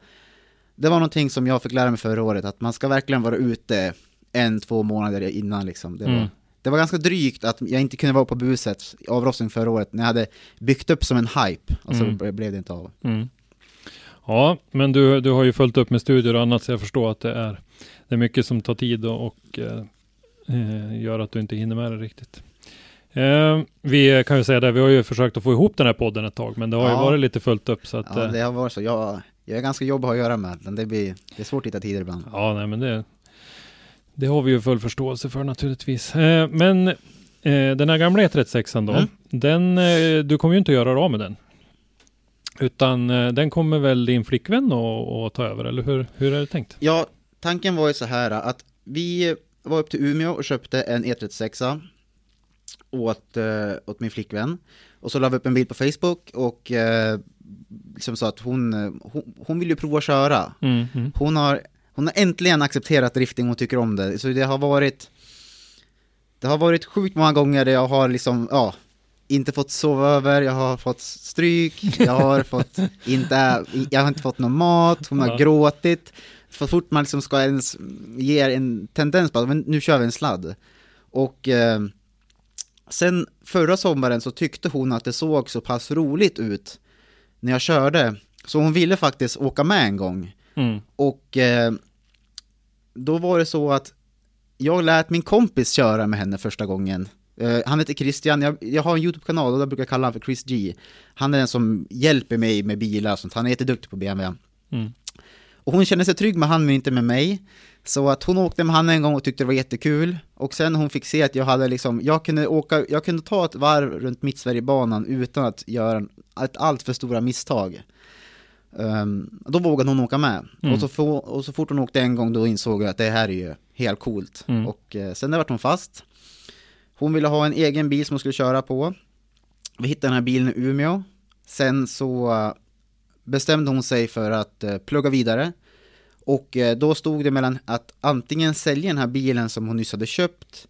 det var någonting som jag fick lära mig förra året, att man ska verkligen vara ute en, två månader innan liksom. Det var, Mm. det var ganska drygt att jag inte kunde vara på buset i avrostning förra året när jag hade byggt upp som en hype och så Mm. blev det inte av. Mm. Ja, men du, du har ju följt upp med studier och annat så jag förstår att det är, det är mycket som tar tid och, och eh, eh, gör att du inte hinner med det riktigt. Eh, vi kan ju säga det, vi har ju försökt att få ihop den här podden ett tag, men det har ju Ja. varit lite fullt upp så att Ja, eh, det har varit så. Jag, jag är ganska jobbig att göra med, men det, blir, det är svårt att hitta tider ibland. Ja, nej men det, det har vi ju full förståelse för naturligtvis. Eh, men eh, den här gamla E36an då, Mm. den, eh, du kommer ju inte att göra av med den. Utan eh, den kommer väl din flickvän att ta över, eller hur, hur är det tänkt? Ja, tanken var ju så här att vi var upp till Umeå och köpte en E36 åt, eh, åt min flickvän. Och så la vi upp en bild på Facebook och eh, liksom sa att hon, eh, hon, hon vill ju prova att köra. Mm, mm. Hon har, hon har äntligen accepterat drifting och tycker om det. Så det har varit Det har varit sjukt många gånger där jag har liksom, ja Inte fått sova över, jag har fått stryk, jag har fått inte, jag har inte fått någon mat, hon har Ja. gråtit Så fort man liksom ska ens ge en tendens på att men nu kör vi en sladd Och eh, Sen förra sommaren så tyckte hon att det såg så pass roligt ut När jag körde Så hon ville faktiskt åka med en gång Mm. och eh, då var det så att jag lät min kompis köra med henne första gången. Eh, han heter Christian, jag, jag har en YouTube-kanal och där brukar jag kalla honom för Chris G. Han är den som hjälper mig med bilar och sånt, han är jätteduktig på BMW. Mm. Och hon kände sig trygg med han men inte med mig. Så att hon åkte med han en gång och tyckte det var jättekul. Och sen hon fick se att jag hade liksom, jag kunde åka, jag kunde ta ett varv runt Mittsverigebanan utan att göra ett allt för stora misstag. Ehm, då vågade hon åka med. Mm. Och, så få, och så fort hon åkte en gång då insåg jag att det här är ju helt coolt. Mm. Och eh, sen där vart hon fast. Hon ville ha en egen bil som hon skulle köra på. Vi hittade den här bilen i Umeå. Sen så eh, bestämde hon sig för att eh, plugga vidare. Och eh, då stod det mellan att antingen sälja den här bilen som hon nyss hade köpt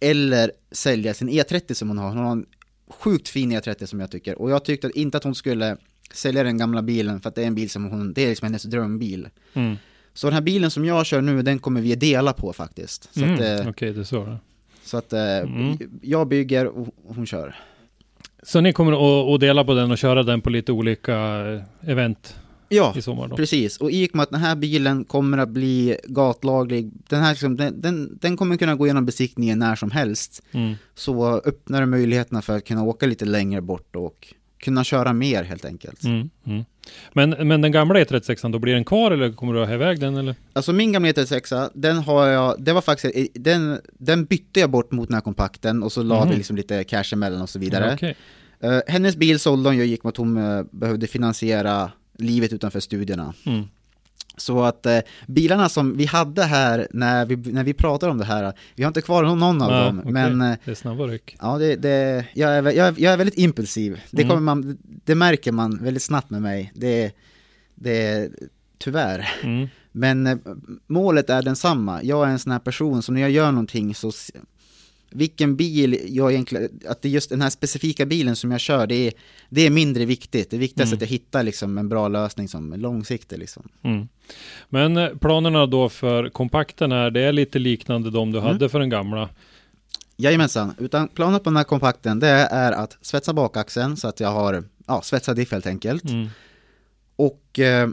eller sälja sin E30 som hon har. Hon har en sjukt fin E30 som jag tycker. Och jag tyckte inte att hon skulle sälja den gamla bilen för att det är en bil som hon, det är liksom hennes drömbil. Mm. Så den här bilen som jag kör nu, den kommer vi dela på faktiskt. Så Mm. eh, Okej, det är så. så att eh, Mm. jag bygger och hon kör. Så ni kommer att, dela på den och köra den på lite olika event Ja, i sommar då? precis. Och i och med att den här bilen kommer att bli gatlaglig, den, här, liksom, den, den, den kommer kunna gå igenom besiktningen när som helst. Mm. Så öppnar det möjligheterna för att kunna åka lite längre bort och kunna köra mer helt enkelt. Mm. Mm. Men, men den gamla E36, då blir den kvar eller kommer du att ha iväg den eller? Alltså min gamla E36, den har jag, det var faktiskt, den, den bytte jag bort mot den här kompakten och så la Mhm. vi liksom lite cash emellan och så vidare. Ja, okej. Eh, hennes bil sålde hon ju, gick med att hon eh, behövde finansiera livet utanför studierna. Mm. Så att eh, bilarna som vi hade här när vi, när vi pratade om det här, vi har inte kvar någon, av Ja, dem, okej. men eh, Det är snabba ryck. ja, det, det, jag, är, jag, är, jag är väldigt impulsiv. Det, Mm. kommer man, det märker man väldigt snabbt med mig. Det, det tyvärr. Mm. Men eh, målet är densamma. Jag är en sån här person som när jag gör någonting så vilken bil jag egentligen, att det är just den här specifika bilen som jag kör, det är, det är mindre viktigt. Det viktigaste Mm. är att jag hittar liksom en bra lösning som är långsiktig liksom. Mm. Men eh, planerna då för kompakten här, det är lite liknande de du Mm. hade för den gamla. Jajamensan, utan planen på den här kompakten det är att svetsa bakaxeln så att jag har, ja, svetsad diff helt enkelt. Mm. Och eh,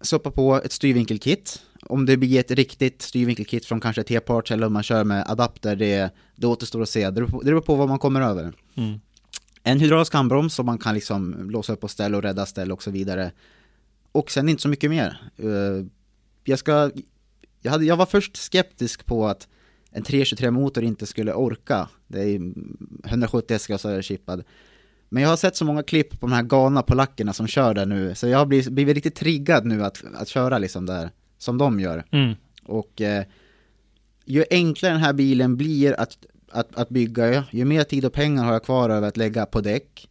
stoppa på ett styrvinkelkit. Om det blir ett riktigt styrvinkelkit från kanske T-parts eller om man kör med adapter, det, det återstår att se. Det beror, på, det beror på vad man kommer över. Mm. En hydraulisk handbroms som man kan liksom låsa upp och ställa och rädda ställ och så vidare. Och sen inte så mycket mer. Eh, jag ska, jag, hade, jag var först skeptisk på att en 323 motor inte skulle orka. Det är ju 170 hästar så är det chippad. Men jag har sett så många klipp på de här galna polackerna som kör där nu, så jag har blivit, blivit riktigt triggad nu att, att köra liksom där, som de gör. Mm. Och eh, ju enklare den här bilen blir att, att, att bygga, ju mer tid och pengar har jag kvar över att lägga på däck.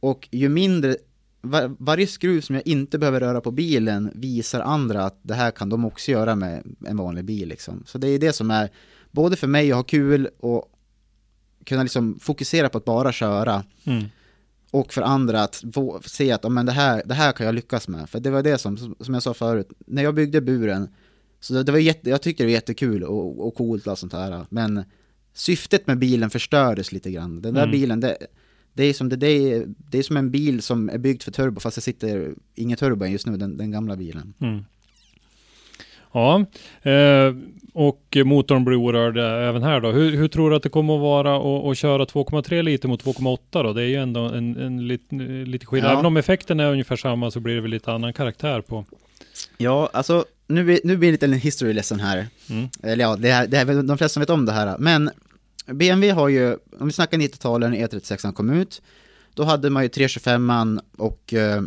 Och ju mindre, var, varje skruv som jag inte behöver röra på bilen visar andra att det här kan de också göra med en vanlig bil liksom. Så det är det som är, både för mig att ha kul och kunna liksom fokusera på att bara köra. Mm. Och för andra att få se att men det, här, det här kan jag lyckas med. För det var det som, som jag sa förut, när jag byggde buren, så det, det var jätte, jag tyckte det var jättekul och, och coolt och sånt här. Men syftet med bilen förstördes lite grann. Den där Mm. bilen, det, det, är som, det, det, är, det är som en bil som är byggd för turbo, fast det sitter inget turbo just nu, den, den gamla bilen. Mm. Ja, eh, och motorn blir orörd även här då. Hur, hur tror du att det kommer att vara att, köra 2,3 liter mot 2,8 då? Det är ju ändå en, en lit, lite skillnad. Ja. Även om effekten är ungefär samma så blir det väl lite annan karaktär på. Ja, alltså nu, blir- nu blir det lite en history lesson här. Mm. Eller ja, det är, det är väl de flesta som vet om det här. Men BMW har ju, om vi snackar 90-talet när E36 kom ut, då hade man ju 325 och eh,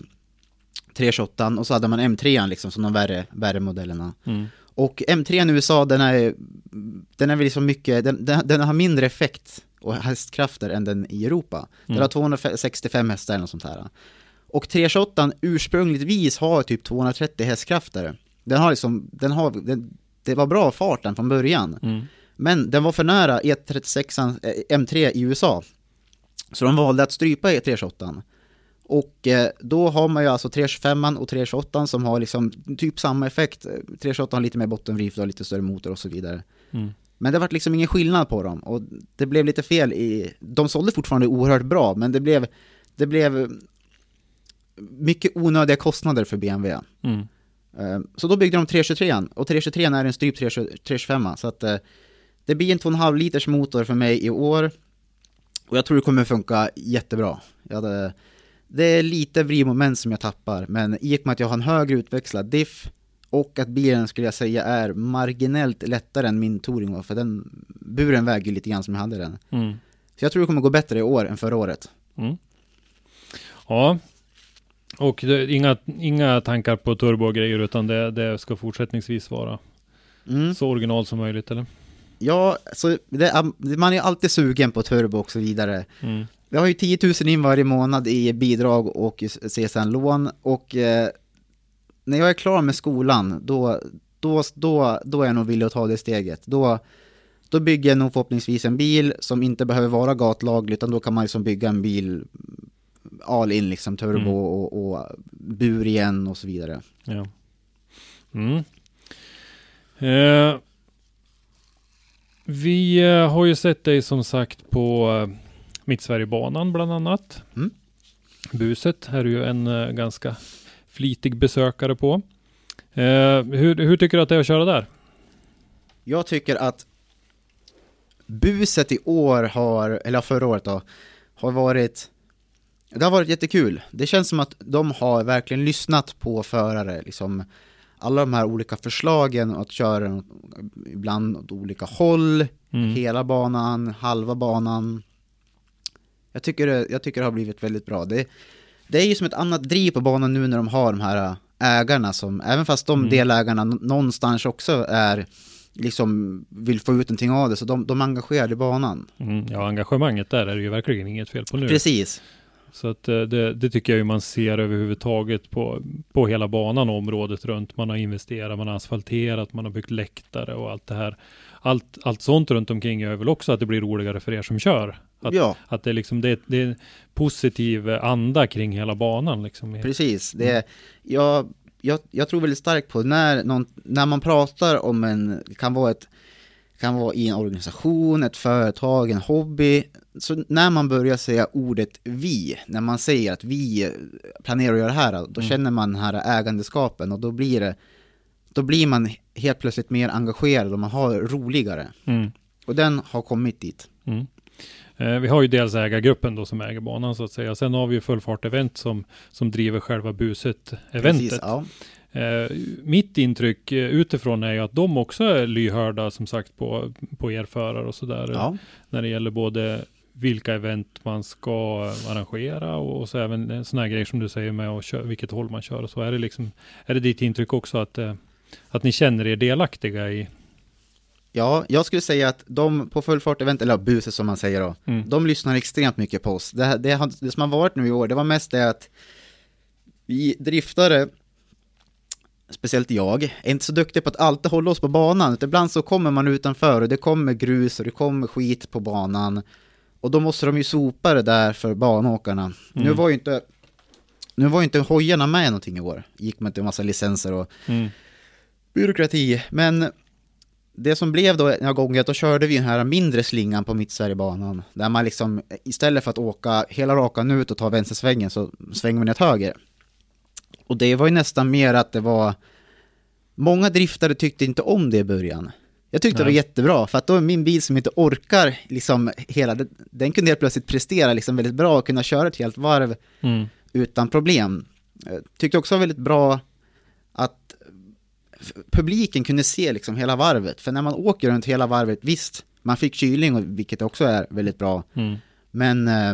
328 och så hade man M3 liksom som de värre, värre modellerna. Mm. Och M3 i USA, den är, den är väl liksom mycket, den, den, den har mindre effekt och hästkrafter än den i Europa. Den Mm. har 265 hästar eller något sånt här. Och 328 ursprungligtvis har typ 230 hästkrafter. Den har liksom, den har, den, det var bra fart den från början. Mm. Men den var för nära E36 eh, M3 i USA. Så de valde att strypa E328. Och eh, då har man ju alltså 325 och 328 som har liksom typ samma effekt. Eh, 328 har lite mer bottenvrift och lite större motor och så vidare. Mm. Men det var liksom ingen skillnad på dem och det blev lite fel i, de sålde fortfarande oerhört bra men det blev, det blev mycket onödiga kostnader för BMW. Mm. Eh, Så då byggde de 323 och 323 är en strypt 325 så att eh, det blir en 2,5 liters motor för mig i år och jag tror det kommer funka jättebra. Jag hade, det är lite vridmoment som jag tappar men i och med att jag har en högre utvecklad diff och att bilen skulle jag säga är marginellt lättare än min Touring var för den buren väger lite grann som jag hade den. Mm. Så jag tror det kommer gå bättre i år än förra året. Mm. Ja. Och det, inga, inga tankar på turbogrejer utan det, det ska fortsättningsvis vara Mm. så original som möjligt eller? Ja, så det, man är alltid sugen på turbo och så vidare. Mm. Jag har ju 10 000 in varje månad i bidrag och CSN-lån och eh, när jag är klar med skolan då, då, då, då är jag nog villig att ta det steget. Då, då bygger jag nog förhoppningsvis en bil som inte behöver vara gatlaglig utan då kan man liksom bygga en bil all in liksom turbo Mm. och, och bur igen och så vidare. Ja. Mm. Eh, vi eh, har ju sett dig som sagt på eh, Mittsverigebanan bland annat. Mm. Buset är ju en eh, ganska flitig besökare på. Eh, hur, hur tycker du att det är att köra där? Jag tycker att buset i år har, eller förra året då, har varit det har varit jättekul. Det känns som att de har verkligen lyssnat på förare, liksom alla de här olika förslagen att köra ibland åt olika håll, Mm. hela banan, halva banan. Jag tycker, det, jag tycker det har blivit väldigt bra. Det, det är ju som ett annat driv på banan nu när de har de här ägarna som, även fast de Mm. delägarna någonstans också är, liksom vill få ut någonting av det, så de, de är engagerade i banan. Mm, ja, engagemanget där är det ju verkligen inget fel på nu. Precis. Så att eh, det, det tycker jag ju man ser överhuvudtaget på, på hela banan och området runt. Man har investerat, man har asfalterat, man har byggt läktare och allt det här. Allt, allt sånt runt omkring gör väl också att det blir roligare för er som kör. Att, ja, att det, är liksom, det, det är en positiv anda kring hela banan. Liksom. precis. Det, jag, jag, jag tror väldigt starkt på när, någon, när man pratar om en, kan vara ett kan vara i en organisation, ett företag, en hobby. Så när man börjar säga ordet vi, när man säger att vi planerar att göra det här, då Mm. känner man den här ägandeskapen och då blir det, då blir man helt plötsligt mer engagerad och man har roligare. Mm. Och den har kommit dit. Mm. Eh, vi har ju dels ägargruppen då som äger banan så att säga. Sen har vi ju Fullfart Event som, som driver själva buset-eventet. Ja. Eh, mitt intryck eh, utifrån är ju att de också är lyhörda som sagt på, på er förare och sådär. ja. När det gäller både vilka event man ska arrangera och, och så även sådana här grejer som du säger med att köra, vilket håll man kör och så. Är det, liksom, är det ditt intryck också att, eh, att ni känner er delaktiga i? Ja, jag skulle säga att de på full fart event, eller buset som man säger då, Mm. de lyssnar extremt mycket på oss. Det, det, det som har varit nu i år, det var mest det att vi driftare, speciellt jag, är inte så duktiga på att alltid hålla oss på banan. Utan ibland så kommer man utanför och det kommer grus och det kommer skit på banan. Och då måste de ju sopa det där för banåkarna. Nu Mm. var ju inte nu var ju inte hojarna med någonting i år. Gick med till en massa licenser och Mm. Byråkrati. Men det som blev då några gånger, då körde vi den här mindre slingan på Mittsverigebanan. Där man liksom, istället för att åka hela rakan ut och ta vänstersvängen så svänger man till höger. Och det var ju nästan mer att det var, många driftare tyckte inte om det i början. Jag tyckte det var Nej. jättebra, för att då är min bil som inte orkar liksom hela, den, kunde helt plötsligt prestera liksom väldigt bra och kunna köra ett helt varv Mm. utan problem. Jag tyckte också väldigt bra publiken kunde se liksom hela varvet. För när man åker runt hela varvet, visst, man fick kylning, och- vilket också är väldigt bra. Mm. Men eh,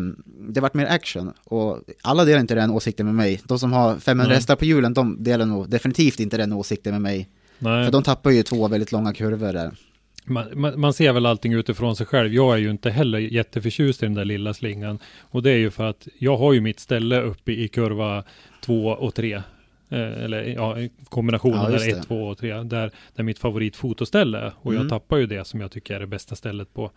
det vart mer action. Och alla delar inte den åsikten med mig. De som har 500 Nej. hästar på hjulen, de delar nog definitivt inte den åsikten med mig. Nej. För de tappar ju två väldigt långa kurvor där. Man, man, man ser väl allting utifrån sig själv. Jag är ju inte heller jätteförtjust i den där lilla slingan. Och det är ju för att jag har ju mitt ställe uppe i kurva två och tre. Eh, eller ja, kombinationen Ja, där det. 1, 2 och 3. Där, där mitt favoritfotoställe. Och Mm. jag tappar ju det som jag tycker är det bästa stället på,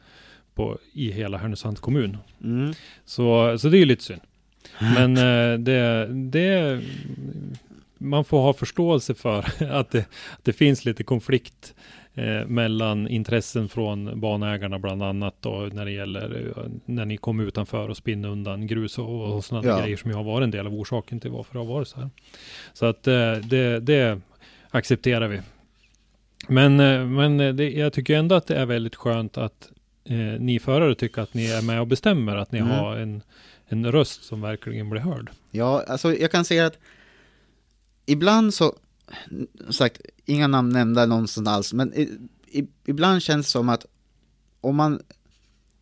på, i hela Härnösands kommun. Mm. Så, så det är ju lite synd. Men eh, det, det, man får ha förståelse för att det, att det finns lite konflikt eh, mellan intressen från banägarna bland annat då när det gäller eh, när ni kom utanför och spinner undan grus och, och sådana Ja. grejer som ju har varit en del av orsaken till varför det har varit så här. Så att eh, det, det accepterar vi. Men, men det, jag tycker ändå att det är väldigt skönt att eh, ni förare tycker att ni är med och bestämmer, att ni Mm. har en, en röst som verkligen blir hörd. Ja, alltså jag kan säga att ibland så, sagt, inga namn nämnda någonstans alls, men i, i, ibland känns det som att om man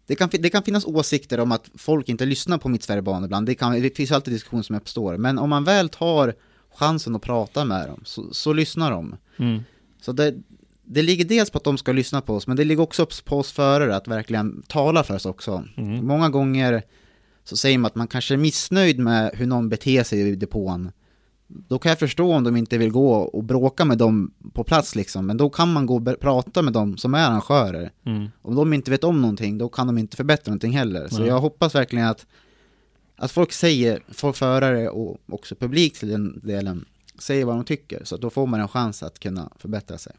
det kan, det kan finnas åsikter om att folk inte lyssnar på Mittsverigebanan ibland, det, kan, det finns alltid diskussion som uppstår, men om man väl tar chansen att prata med dem, så, så lyssnar de. Mm. Så det, det ligger dels på att de ska lyssna på oss, men det ligger också på oss förare att verkligen tala för oss också. Mm. Många gånger så säger man att man kanske är missnöjd med hur någon beter sig i depån. Då kan jag förstå om de inte vill gå och bråka med dem på plats liksom, men då kan man gå och prata med dem som är arrangörer. Mm. Om de inte vet om någonting, då kan de inte förbättra någonting heller. Så Nej. jag hoppas verkligen att, att folk säger, folk förare och också publik till den delen, säger vad de tycker, så då får man en chans att kunna förbättra sig.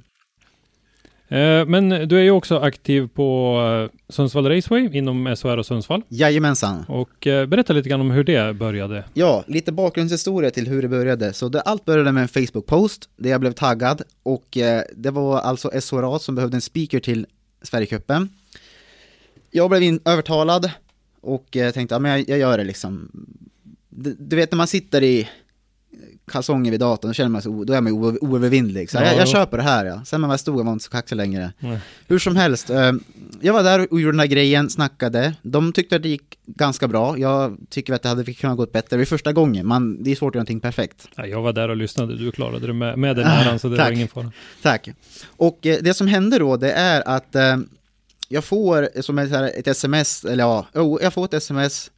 Eh, men du är ju också aktiv på eh, Sundsvall Raceway inom SHR och Sundsvall. Jajamensan. Och eh, berätta lite grann om hur det började. Ja, lite bakgrundshistoria till hur det började. Så det, allt började med en Facebook-post där jag blev taggad och det var alltså SHRA som behövde en speaker till Sverigecupen. Jag blev in, övertalad och tänkte, ja men jag, jag gör det liksom. Du, du vet när man sitter i kalsonger vid datorn, då känner man sig, då är man ju oövervinnlig. Så Ja, jag, jag på det här ja. Sen när man stod var man inte så kaxig längre. Nej. Hur som helst, eh, jag var där och gjorde den här grejen, snackade. De tyckte att det gick ganska bra. Jag tycker att det hade kunnat gått bättre. Är första gången, man, det är svårt att göra någonting perfekt. Ja, jag var där och lyssnade. Du klarade det med, med den Ah, äran, så det var tack. ingen fara. Tack. Och eh, det som hände då, det är att eh, jag får som ett, här, ett sms, eller ja, oh, jag får ett sms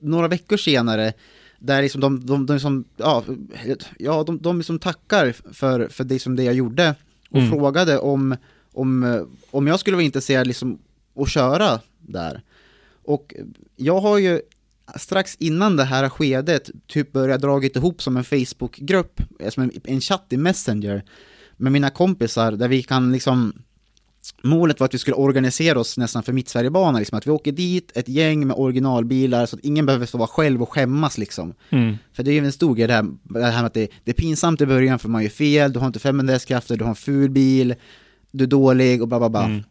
några veckor senare, där liksom de, de, de, som, ja, ja, de, de liksom tackar för, för det som det jag gjorde och Mm. frågade om, om, om jag skulle vara intresserad liksom att köra där. Och jag har ju strax innan det här skedet typ börjat dragit ihop som en Facebookgrupp, som en, en chatt i Messenger med mina kompisar där vi kan liksom Målet var att vi skulle organisera oss nästan för Mittsverigebanan, liksom, att vi åker dit, ett gäng med originalbilar så att ingen behöver stå vara själv och skämmas liksom. Mm. För det är ju en stor grej det här, det här med att det, det är pinsamt i början för man gör fel, du har inte 500 hästkrafter, du har en ful bil, du är dålig och bla bla bla. Mm.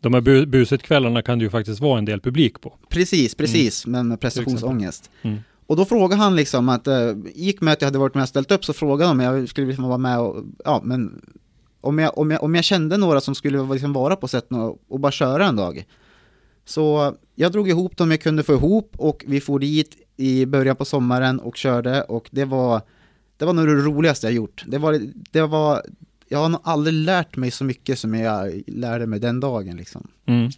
De här bu busetkvällarna kan det ju faktiskt vara en del publik på. Precis, precis, men med prestationsångest. Mm. Och då frågade han liksom att, eh, gick med att jag hade varit med och ställt upp, så frågade han om jag skulle liksom vara med och, ja men, om jag, om jag, om jag kände några som skulle liksom vara på sätt och, bara köra en dag. Så jag drog ihop dem jag kunde få ihop och vi for dit i början på sommaren och körde och det var, det var nog det roligaste jag gjort. Det var, det var, jag har nog aldrig lärt mig så mycket som jag lärde mig den dagen liksom. Mm.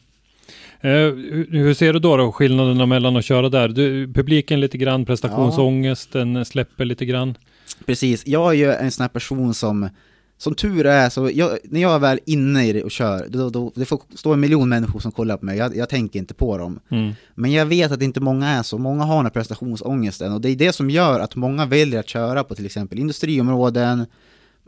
Eh, hur, ser du då, då skillnaderna mellan att köra där? Du, publiken lite grann, prestationsångesten släpper lite grann. Precis, jag är ju en sån här person som, som tur är, så jag, när jag är väl inne i det och kör, då, då, det får stå en miljon människor som kollar på mig, jag, jag tänker inte på dem. Mm. Men jag vet att inte många är så, många har den här prestationsångesten och det är det som gör att många väljer att köra på till exempel industriområden,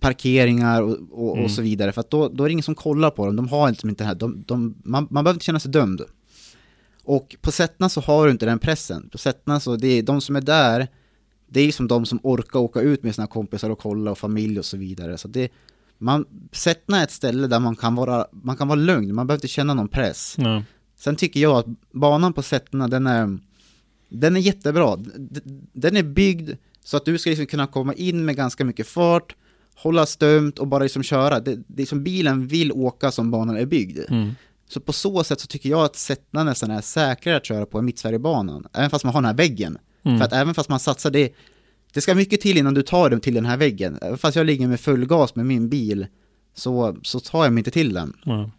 parkeringar och, och, Mm. och så vidare. För att då, då är det ingen som kollar på dem. De har liksom inte det här. De, de, man, man behöver inte känna sig dömd. Och på Sättna så har du inte den pressen. På Sättna så, det är de som är där, det är som de som orkar åka ut med sina kompisar och kolla och familj och så vidare. Så det, man, Sättna är ett ställe där man kan vara, man kan vara lugn, man behöver inte känna någon press. Ja. Sen tycker jag att banan på Sättna, den är, den är jättebra. Den är byggd så att du ska liksom kunna komma in med ganska mycket fart, hålla stömt och bara liksom köra. Det, det är som bilen vill åka som banan är byggd. Mm. Så på så sätt så tycker jag att Sättna nästan är säkrare att köra på än Mittsverigebanan. Även fast man har den här väggen. Mm. För att även fast man satsar det, det ska mycket till innan du tar dem till den här väggen. Även fast jag ligger med full gas med min bil så, så tar jag mig inte till den. Ja.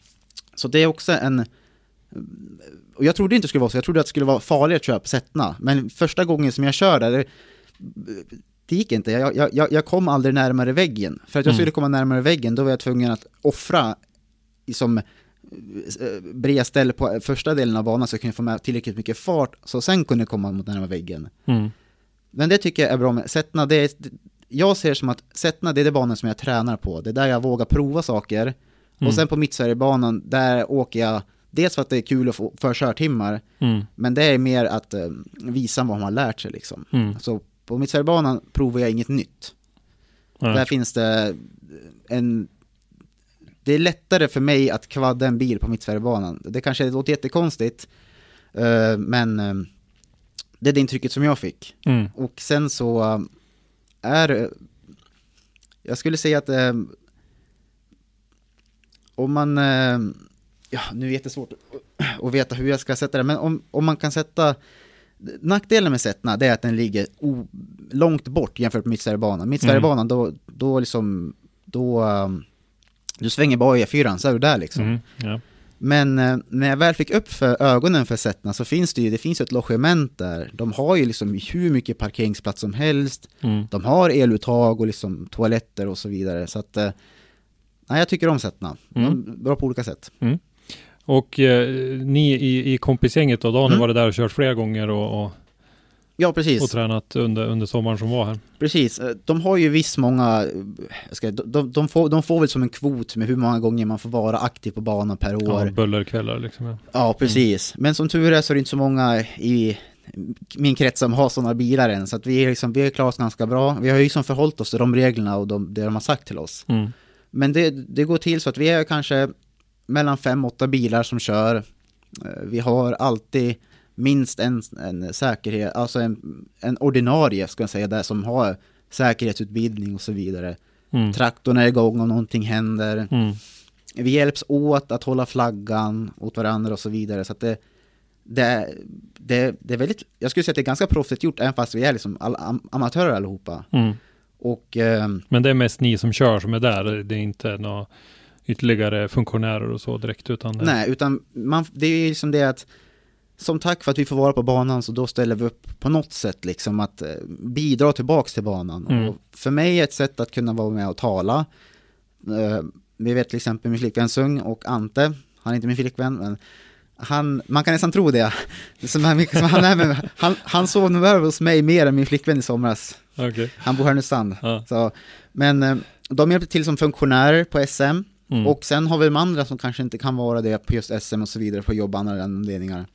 Så det är också en... Och jag trodde inte det skulle vara så, jag trodde att det skulle vara farligt att köra på Sättna. Men första gången som jag körde, det, det gick inte. Jag, jag, jag, jag kom aldrig närmare väggen. För att jag Mm. skulle komma närmare väggen, då var jag tvungen att offra som bredställ på första delen av banan så jag kunde få med tillräckligt mycket fart, så sen kunde jag komma mot närmare väggen. Mm. Men det tycker jag är bra med Sättna. Det är, jag ser det som att Sättna, det är det banan som jag tränar på. Det är där jag vågar prova saker. Mm. Och sen på Mittsverigebanan, där åker jag dels för att det är kul att få för körtimmar, Mm. men det är mer att eh, visa vad man har lärt sig liksom. Mm. Så på Mittsverigebanan provar jag inget nytt. Ja. Där finns det en... Det är lättare för mig att kvadda en bil på Mittsverigebanan. Det kanske låter jättekonstigt, eh, men eh, det är det intrycket som jag fick. Mm. Och sen så eh, är jag skulle säga att om man, ja nu är det jättesvårt att veta hur jag ska sätta det, men om, om man kan sätta, nackdelen med Sättna det är att den ligger långt bort jämfört med Mittsverigebanan. Mittsverigebanan då, då liksom, då, eh, du svänger bara i E4 så är du där liksom. Mm. Ja. Men eh, när jag väl fick upp för ögonen för Sättna så finns det ju, det finns ett logement där. De har ju liksom hur mycket parkeringsplats som helst. Mm. De har eluttag och liksom toaletter och så vidare. Så att, eh, nej jag tycker om Sättna. De är Mm. bra på olika sätt. Och eh, ni i, i kompisgänget då, ni Mm. varit där och kört flera gånger och, och, Ja, precis. och tränat under, under sommaren som var här. precis. Eh, De har ju visst många, eh, ska, de, de, får, de får väl som en kvot med hur många gånger man får vara aktiv på banan per år. Ja, bullerkvällar liksom. Ja. Ja, precis. Men som tur är så är det inte så många i min krets som har sådana bilar än. Så att vi, är liksom, vi har klarat oss ganska bra. Vi har ju liksom förhållit oss till de reglerna och de, det de har sagt till oss. Mm. Men det, det går till så att vi är kanske mellan fem, åtta bilar som kör. Eh, Vi har alltid minst en, en säkerhet, alltså en, en ordinarie ska jag säga, där som har säkerhetsutbildning och så vidare. Mm. Traktorn är igång om någonting händer. Mm. Vi hjälps åt att hålla flaggan åt varandra och så vidare. Så att det, det, det, det är väldigt, jag skulle säga att det är ganska proffsigt gjort, även fast vi är liksom all, am, amatörer allihopa. Mm. Och ehm, Men det är mest ni som kör som är där. Det är inte några ytterligare funktionärer och så direkt utan det. nej, utan man, det är ju liksom det att som tack för att vi får vara på banan så då ställer vi upp på något sätt liksom att eh, bidra tillbaks till banan. Mm. Och för mig är ett sätt att kunna vara med och tala. Eh, vi vet till exempel min flickvän Sung och Ante, han är inte min flickvän men han, man kan nästan tro det. Som han, som han, är med, han, han sov nog över hos mig mer än min flickvän i somras. Okej. Han bor i Härnösand. Så, men eh, de hjälper till som funktionärer på SM. Mm. Och sen har vi de andra som kanske inte kan vara det på just SM och så vidare på jobb och andra anledningar.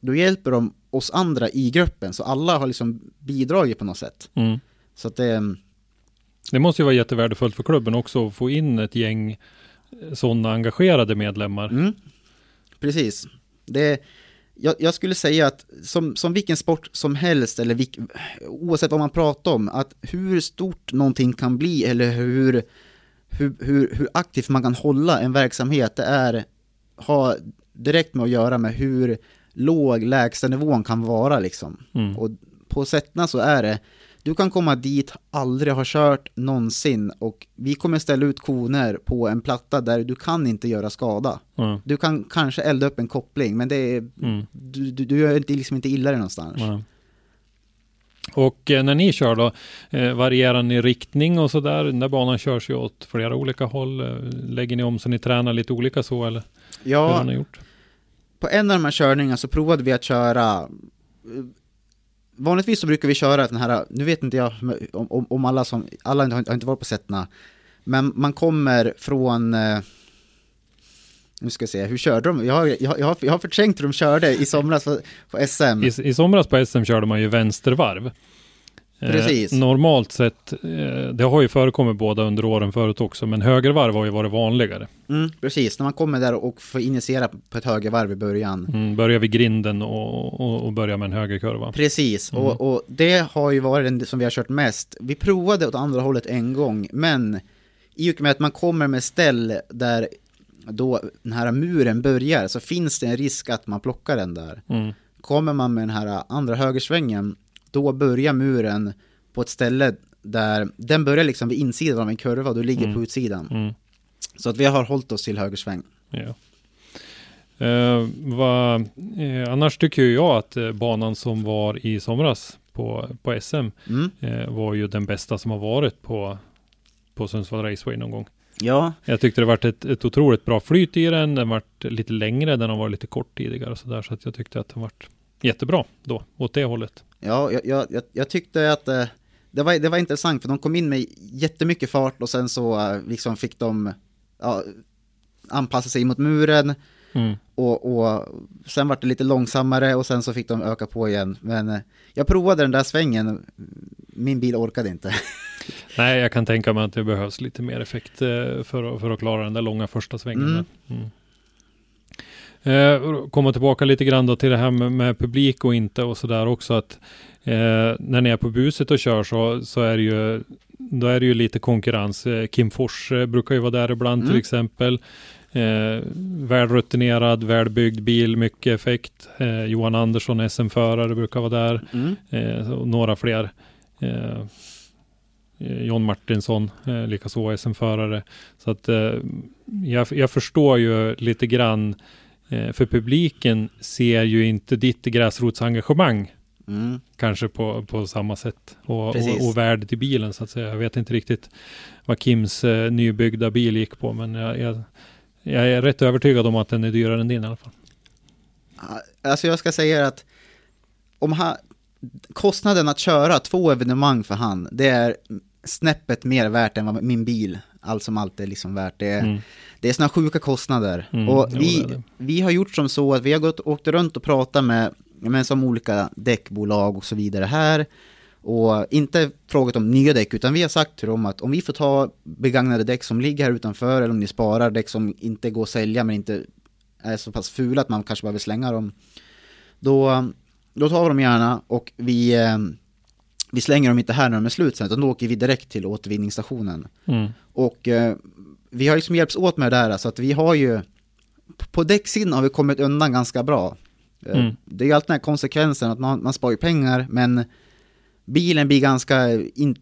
Då hjälper de oss andra i gruppen, så alla har liksom bidragit på något sätt. Mm. Så att det, Det måste ju vara jättevärdefullt för klubben också att få in ett gäng sådana engagerade medlemmar. mm, precis. Det, jag, jag skulle säga att som, som vilken sport som helst, eller vilk, oavsett vad man pratar om, att hur stort någonting kan bli eller hur, hur, hur, hur aktivt man kan hålla en verksamhet, det är, har direkt med att göra med hur låg lägstanivån kan vara liksom. Mm. Och på Sättna så är det, du kan komma dit, aldrig ha kört någonsin och vi kommer ställa ut koner på en platta där du kan inte göra skada. Ja. Du kan kanske elda upp en koppling, men det är, Mm. du, du, du gör inte, liksom inte illa dig någonstans. Ja. Och eh, när ni kör då, eh, varierar ni riktning och sådär? Den där banan körs ju åt flera olika håll. Eh, Lägger ni om så ni tränar lite olika så eller hur har Ja, ni gjort? På en av de här körningarna så provade vi att köra Vanligtvis så brukar vi köra den här, nu vet inte jag om, om, om alla som, alla har inte varit på Sättna Men man kommer från... Eh, nu ska jag se, hur körde de? Jag har, jag har, jag har förträngt hur de körde i somras på, på SM. I, I somras på SM körde man ju vänstervarv. Precis. Eh, normalt sett, eh, det har ju förekommit båda under åren förut också, men högervarv har ju varit vanligare. Mm, precis, när man kommer där och får initiera på ett högervarv i början. Mm, börja vid grinden och, och, och börja med en högerkurva. Precis, Mm. och, och det har ju varit den som vi har kört mest. Vi provade åt andra hållet en gång, men i och med att man kommer med ställ där då den här muren börjar så finns det en risk att man plockar den där. Mm. Kommer man med den här andra högersvängen, då börjar muren på ett ställe där den börjar liksom vid insidan av en kurva och du ligger Mm. på utsidan. Mm. Så att vi har hållit oss till högersväng. Ja. Eh, vad, eh, annars tycker jag att eh, banan som var i somras på, på SM Mm. eh, var ju den bästa som har varit på, på Sundsvall Raceway någon gång. Ja, Jag tyckte det varit ett, ett otroligt bra flyt i den. Den varit lite längre, den har varit lite kort tidigare och så där. Så att jag tyckte att den varit jättebra då, åt det hållet. Ja, jag, jag, jag, tyckte att eh, det, var, det var intressant för de kom in med jättemycket fart och sen så eh, liksom fick de ja, anpassa sig mot muren Mm. och, och sen var det lite långsammare och sen så fick de öka på igen. Men eh, jag provade den där svängen, min bil orkade inte. Nej, jag kan tänka mig att det behövs lite mer effekt för, att- för att klara den där långa första svängen. Mm. Mm. Eh, komma tillbaka lite grann då till det här med, med publik och inte och sådär också att eh, när ni är på buset och kör så, så är det ju då är det ju lite konkurrens. Eh, Kim Fors eh, brukar ju vara där ibland Mm. till exempel. Eh, välrutinerad, välbyggd bil, mycket effekt. Eh, Johan Andersson, SM-förare, brukar vara där. Mm. Eh, och några fler. Eh, eh, John Martinsson, eh, likaså SM-förare. Så att jag, jag förstår ju lite grann, för publiken ser ju inte ditt gräsrotsengagemang Mm. kanske på, på samma sätt. Och, och, och värdet i bilen så att säga. Jag vet inte riktigt vad Kims eh, nybyggda bil gick på, men jag, jag, jag är rätt övertygad om att den är dyrare än din i alla fall. Alltså jag ska säga att om han, kostnaden att köra två evenemang för han, det är snäppet mer värt än vad min bil allt som allt är liksom värt. Det är, Mm. det är såna sjuka kostnader. Mm, och vi, det det. vi har gjort som så att vi har gått, åkt runt och pratat med, med som olika däckbolag och så vidare här. Och inte frågat om nya däck, utan vi har sagt till dem att om vi får ta begagnade däck som ligger här utanför, eller om ni sparar däck som inte går att sälja men inte är så pass fula att man kanske behöver slänga dem. Då, då tar vi dem gärna och vi, eh, vi slänger dem inte här när de är slut sen, utan då åker vi direkt till återvinningsstationen. Mm. Och eh, vi har liksom hjälps åt med det där, så att vi har ju på däcksidan har vi kommit undan ganska bra. Eh, Mm. Det är ju alltid den här konsekvensen att man, man sparar ju pengar, men bilen blir ganska, in,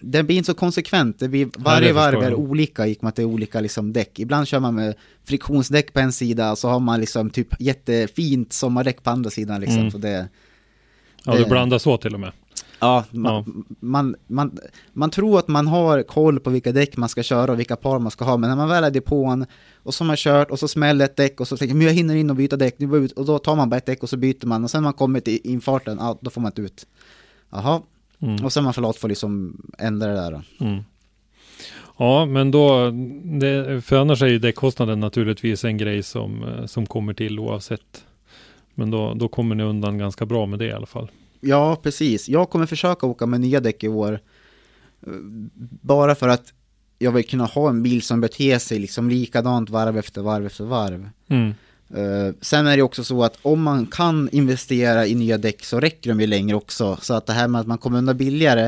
den blir inte så konsekvent. Det blir, varje det varv är olika i och med att det är olika liksom däck. Ibland kör man med friktionsdäck på en sida, så har man liksom typ jättefint sommardäck på andra sidan liksom. Mm. Så det, Ja, du Det- blandar så till och med. Ja, man, Man, man, man tror att man har koll på vilka däck man ska köra och vilka par man ska ha, men när man väl är i depån och så har man kört och så smäller ett däck och så tänker man, jag hinner in och byta däck, nu ut. och då tar man bara ett däck och så byter man och sen när man kommer till infarten, ja, då får man inte ut. Jaha, Mm. och sen är man för lat för att liksom ändra det där. Mm. Ja, men då, det, för annars är ju däckkostnaden naturligtvis en grej som, eh, som kommer till oavsett. Men då, då kommer ni undan ganska bra med det i alla fall. Ja, precis. Jag kommer försöka åka med nya däck i år. eh, Bara för att jag vill kunna ha en bil som beter sig liksom likadant varv efter varv efter varv. Mm. Eh, sen är det också så att om man kan investera i nya däck så räcker de ju längre också. Så att det här med att man kommer undan billigare,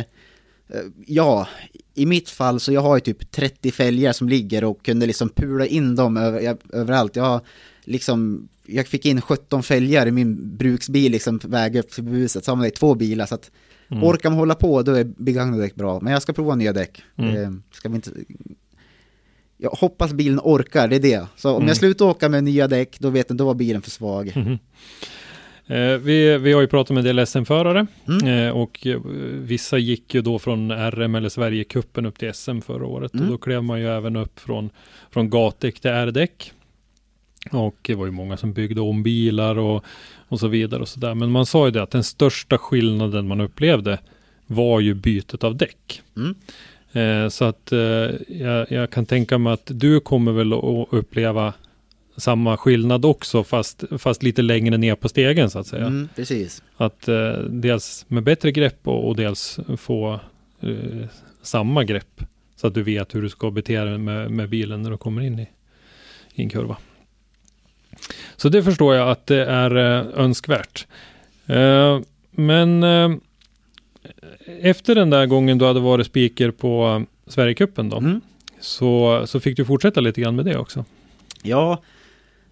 eh, ja, i mitt fall så jag har ju typ 30 fälgar som ligger och kunde liksom pula in dem över, jag, överallt. Jag har liksom, jag fick in 17 fälgar i min bruksbil liksom väg upp till huset, så har man det i två bilar. Så att Mm. orkar man hålla på då är begagnade däck bra. Men jag ska prova nya däck. Mm. Det ska vi inte... Jag hoppas bilen orkar, det är det. Så om Mm. jag slutar åka med nya däck, då vet jag, då var bilen för svag. Eh, vi, vi har ju pratat med en del SM-förare Mm. eh, och eh, vissa gick ju då från RM eller Sverigecupen upp till SM förra året Mm. och då klev man ju även upp från, från gatdäck till R-däck. Och det var ju många som byggde om bilar och, och så vidare och så där. Men man sa ju det att den största skillnaden man upplevde var ju bytet av däck. Mm. Eh, så att eh, jag, jag kan tänka mig att du kommer väl att uppleva samma skillnad också, fast, fast lite längre ner på stegen så att säga. Mm, precis. Att eh, dels med bättre grepp och, och dels få eh, samma grepp. Så att du vet hur du ska bete dig med, med bilen när du kommer in i, i en kurva. Så det förstår jag att det är eh, önskvärt. Eh, men eh, efter den där gången du hade varit speaker på Sverigecupen då, Mm. så, så fick du fortsätta lite grann med det också. Ja,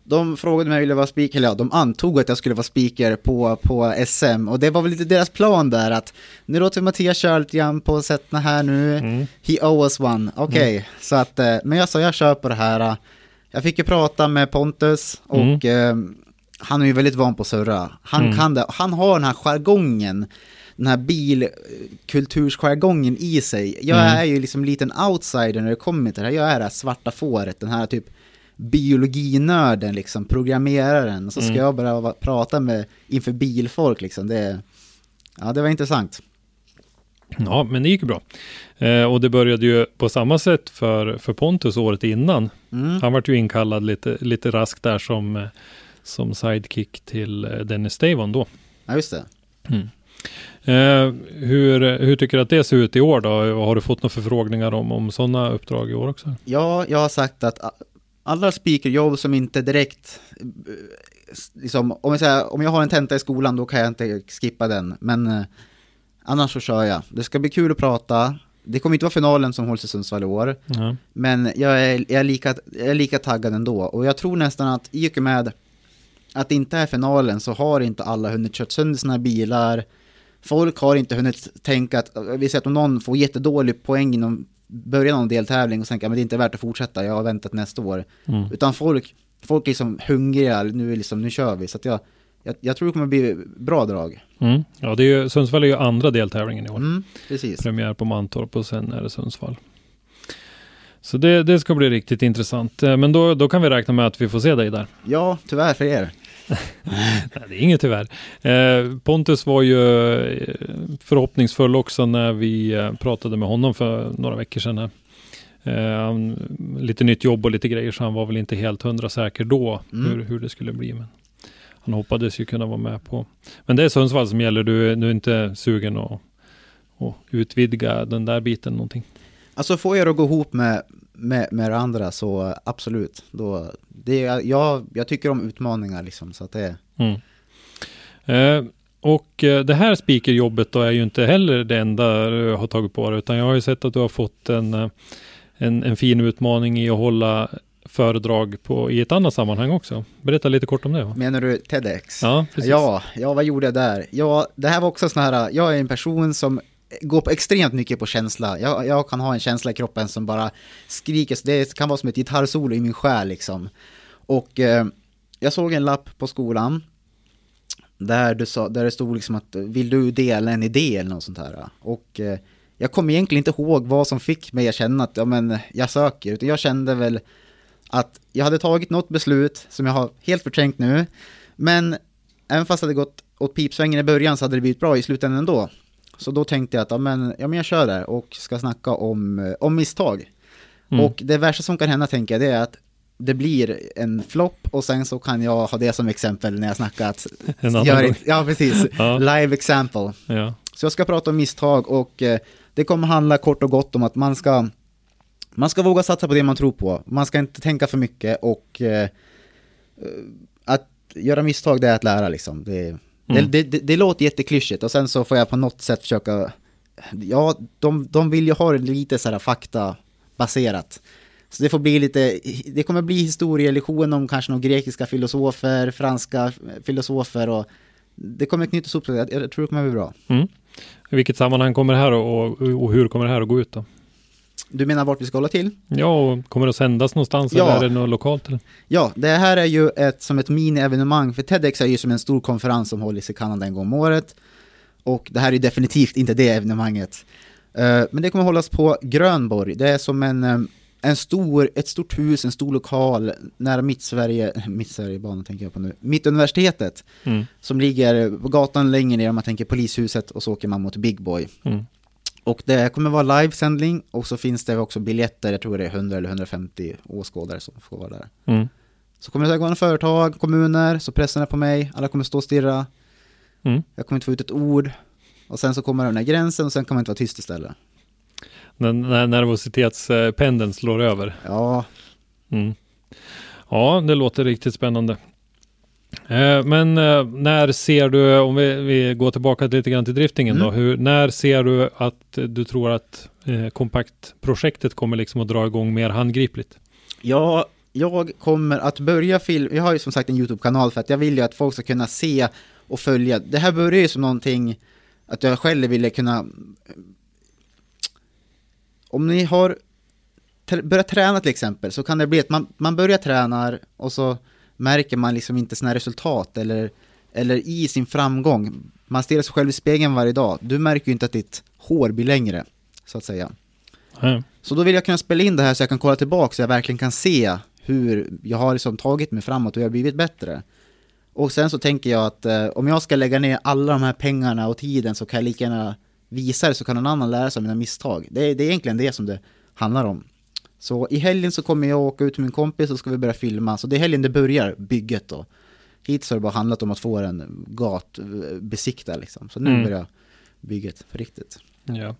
de frågade mig om jag ville vara speaker, eller ja, de antog att jag skulle vara speaker på, på SM och det var väl lite deras plan där att nu låter vi Mattias köra lite grann på sätten här nu, Mm. he owes one, okej, så att, eh, men jag sa jag kör på det här, jag fick ju prata med Pontus och eh, han är ju väldigt van på att surra, han Mm. kan det, han har den här jargongen, den här bilkultursjargongen i sig. Jag Mm. är ju liksom en liten outsider när det kommer till det här, jag är det här svarta fåret, den här typ biologinörden, liksom, programmeraren. Så ska Mm. jag bara prata med inför bilfolk liksom. Det, ja, det var intressant. Ja, men det gick bra. Eh, och det började ju på samma sätt för, för Pontus året innan. Mm. Han vart ju inkallad lite, lite raskt där som, eh, som sidekick till eh, Dennis Stavon då. Ja, just det. Eh, hur, hur tycker du att det ser ut i år då? Har du fått några förfrågningar om, om sådana uppdrag i år också? Ja, jag har sagt att alla speakerjobb som inte direkt, eh, liksom, om, jag säger, om jag har en tenta i skolan då kan jag inte skippa den, men eh, annars så kör jag. Det ska bli kul att prata. Det kommer inte vara finalen som hålls i Sundsvall i år, Ja. men jag är, jag, är lika, jag är lika taggad ändå. Och jag tror nästan att i och med att det inte är finalen så har inte alla hunnit kört sönder sina bilar. Folk har inte hunnit tänka att, vi säger att om någon får jättedålig poäng inom början av en deltävling och tänker att det är inte värt att fortsätta, jag har väntat nästa år. Mm. Utan folk, folk är liksom hungriga, nu, liksom, nu kör vi. Så jag, jag, jag tror det kommer bli bra drag. Mm. ja, det är ju, Sundsvall är ju andra deltävlingen i år. Mm, precis. Premiär på Mantorp och sen är det Sundsvall. Så det, det ska bli riktigt intressant. Eh, Men då, då kan vi räkna med att vi får se dig där. Ja, tyvärr för er. Nej, det är inget tyvärr. Eh, Pontus var ju eh, förhoppningsfull också när vi pratade med honom för några veckor sedan. här. Eh, lite nytt jobb och lite grejer så han var väl inte helt hundra säker då Mm. hur, hur det skulle bli. Men han hoppades ju kunna vara med på. Men det är Sundsvall som gäller. Du, du är inte sugen att, att utvidga den där biten någonting. Alltså får jag att gå ihop med, med, med det andra så absolut. Då, det, jag, jag tycker om utmaningar liksom, så att det Mm. Eh, och eh, det här speakerjobbet då är ju inte heller det enda du har tagit på dig, utan jag har ju sett att du har fått en, eh, en, en fin utmaning i att hålla föredrag på, i ett annat sammanhang också. Berätta lite kort om det. Va? Menar du TEDx? Ja, precis. Ja, ja, vad gjorde jag där? Ja, det här var också sån här, jag är en person som går på extremt mycket på känsla. Jag, jag kan ha en känsla i kroppen som bara skriker, det kan vara som ett gitarrsolo i min själ liksom. Och eh, jag såg en lapp på skolan där, du sa, där det stod liksom att vill du dela en idé eller något sånt här. Och eh, jag kommer egentligen inte ihåg vad som fick mig att känna att ja, men, jag söker, utan jag kände väl att jag hade tagit något beslut som jag har helt förträngt nu, men även fast det hade gått åt pipsvängen i början så hade det blivit bra i slutändan ändå. Så då tänkte jag att ja, men, ja, men jag kör där och ska snacka om, eh, om misstag. Mm. Och det värsta som kan hända tänker jag det är att det blir en flopp och sen så kan jag ha det som exempel när jag snackar att gör gång. Ja, precis. Ja. Live example. Ja. Så jag ska prata om misstag och eh, det kommer handla kort och gott om att man ska man ska våga satsa på det man tror på. Man ska inte tänka för mycket och eh, eh, att göra misstag det är att lära liksom. Det, Mm. det, det, det låter jätteklyschigt och sen så får jag på något sätt försöka, ja, de, de vill ju ha det lite så här faktabaserat. Så det får bli lite, det kommer bli historielektion om kanske några grekiska filosofer, franska filosofer och det kommer knytas upp, jag, jag tror det kommer bli bra. Mm. I vilket sammanhang kommer det här och, och hur kommer det här att gå ut då? Du menar vart vi ska hålla till? Ja, och kommer det att sändas någonstans Ja. eller är det något lokalt? Eller? Ja, det här är ju ett, som ett mini-evenemang, för TEDx är ju som en stor konferens som hålls i Kanada en gång om året. Och det här är definitivt inte det evenemanget. Eh, men det kommer hållas på Grönborg. Det är som en, eh, en stor, ett stort hus, en stor lokal nära Mittsverige, Mittsverigebanan tänker jag på nu, Mittuniversitetet. Mm. Som ligger på gatan längre ner om man tänker polishuset och så åker man mot Big Boy. Mm. Och det kommer vara livesändning och så finns det också biljetter, jag tror det är 100 eller 150 åskådare som får vara där. Mm. Så kommer det gå företag, kommuner, så pressen är på mig, alla kommer stå och stirra. Mm. Jag kommer inte få ut ett ord. Och sen så kommer den här gränsen och sen kan man inte vara tyst istället. När, när nervositetspendeln slår över. Ja, Mm. Ja, det låter riktigt spännande. Eh, Men eh, när ser du, om vi, vi går tillbaka lite grann till driftingen då, Mm. hur, när ser du att eh, du tror att kompaktprojektet kommer liksom att dra igång mer handgripligt? Ja, jag kommer att börja filma, jag har ju som sagt en YouTube-kanal för att jag vill ju att folk ska kunna se och följa. Det här börjar ju som någonting att jag själv ville kunna... Om ni har börjat träna till exempel så kan det bli att man, man börjar träna och så märker man liksom inte sina resultat eller, eller i sin framgång. Man stirrar sig själv i spegeln varje dag. Du märker ju inte att ditt hår blir längre, så att säga. Eh, Så då vill jag kunna spela in det här så jag kan kolla tillbaka så jag verkligen kan se hur jag har liksom tagit mig framåt och jag har blivit bättre. Och sen så tänker jag att eh, om jag ska lägga ner alla de här pengarna och tiden så kan jag lika gärna visa det så kan någon annan lära sig av mina misstag. Det det är egentligen det som det handlar om. Så i helgen så kommer jag åka ut med min kompis och ska vi börja filma. Så det är helgen det börjar, bygget då. Hittills har det bara handlat om att få en gat eh, besiktad liksom. Så nu Mm. börjar bygget på riktigt. ja.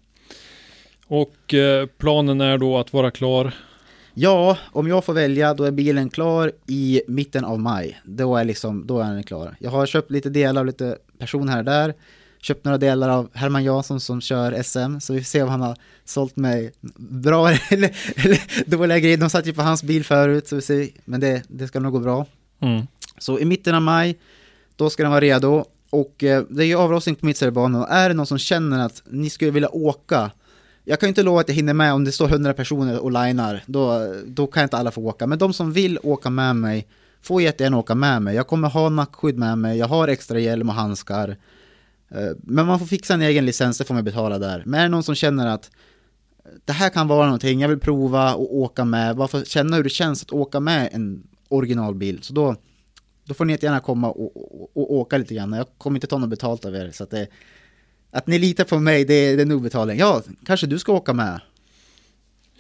Och eh, planen är då att vara klar. Ja, om jag får välja då är bilen klar i mitten av maj. Då är, liksom, då är den klar. Jag har köpt lite delar av lite personer här och där. Köpt några delar av Herman Jansson som kör SM. Så vi får se om han har sålt mig bra eller, eller dåliga grejer. De satt ju på hans bil förut, så vi ser. men det, det ska nog gå bra. Mm. Så i mitten av maj, då ska den vara redo. Och eh, det är ju avrostning på mittseriebanan och är det någon som känner att ni skulle vilja åka jag kan ju inte lova att jag hinner med om det står 100 personer och linar, då, då kan inte alla få åka. Men de som vill åka med mig får jättegärna åka med mig. Jag kommer ha nackskydd med mig, jag har extra hjälm och handskar. Eh, Men man får fixa en egen licens, det får man betala där. Men är det någon som känner att det här kan vara någonting, jag vill prova och åka med, bara för att känna hur det känns att åka med en originalbil. Så då, då får ni jättegärna komma och, och, och åka lite grann. Jag kommer inte ta något betalt av er. Så att, det, att ni litar på mig, det, är- det är nog betalning. Ja, kanske du ska åka med.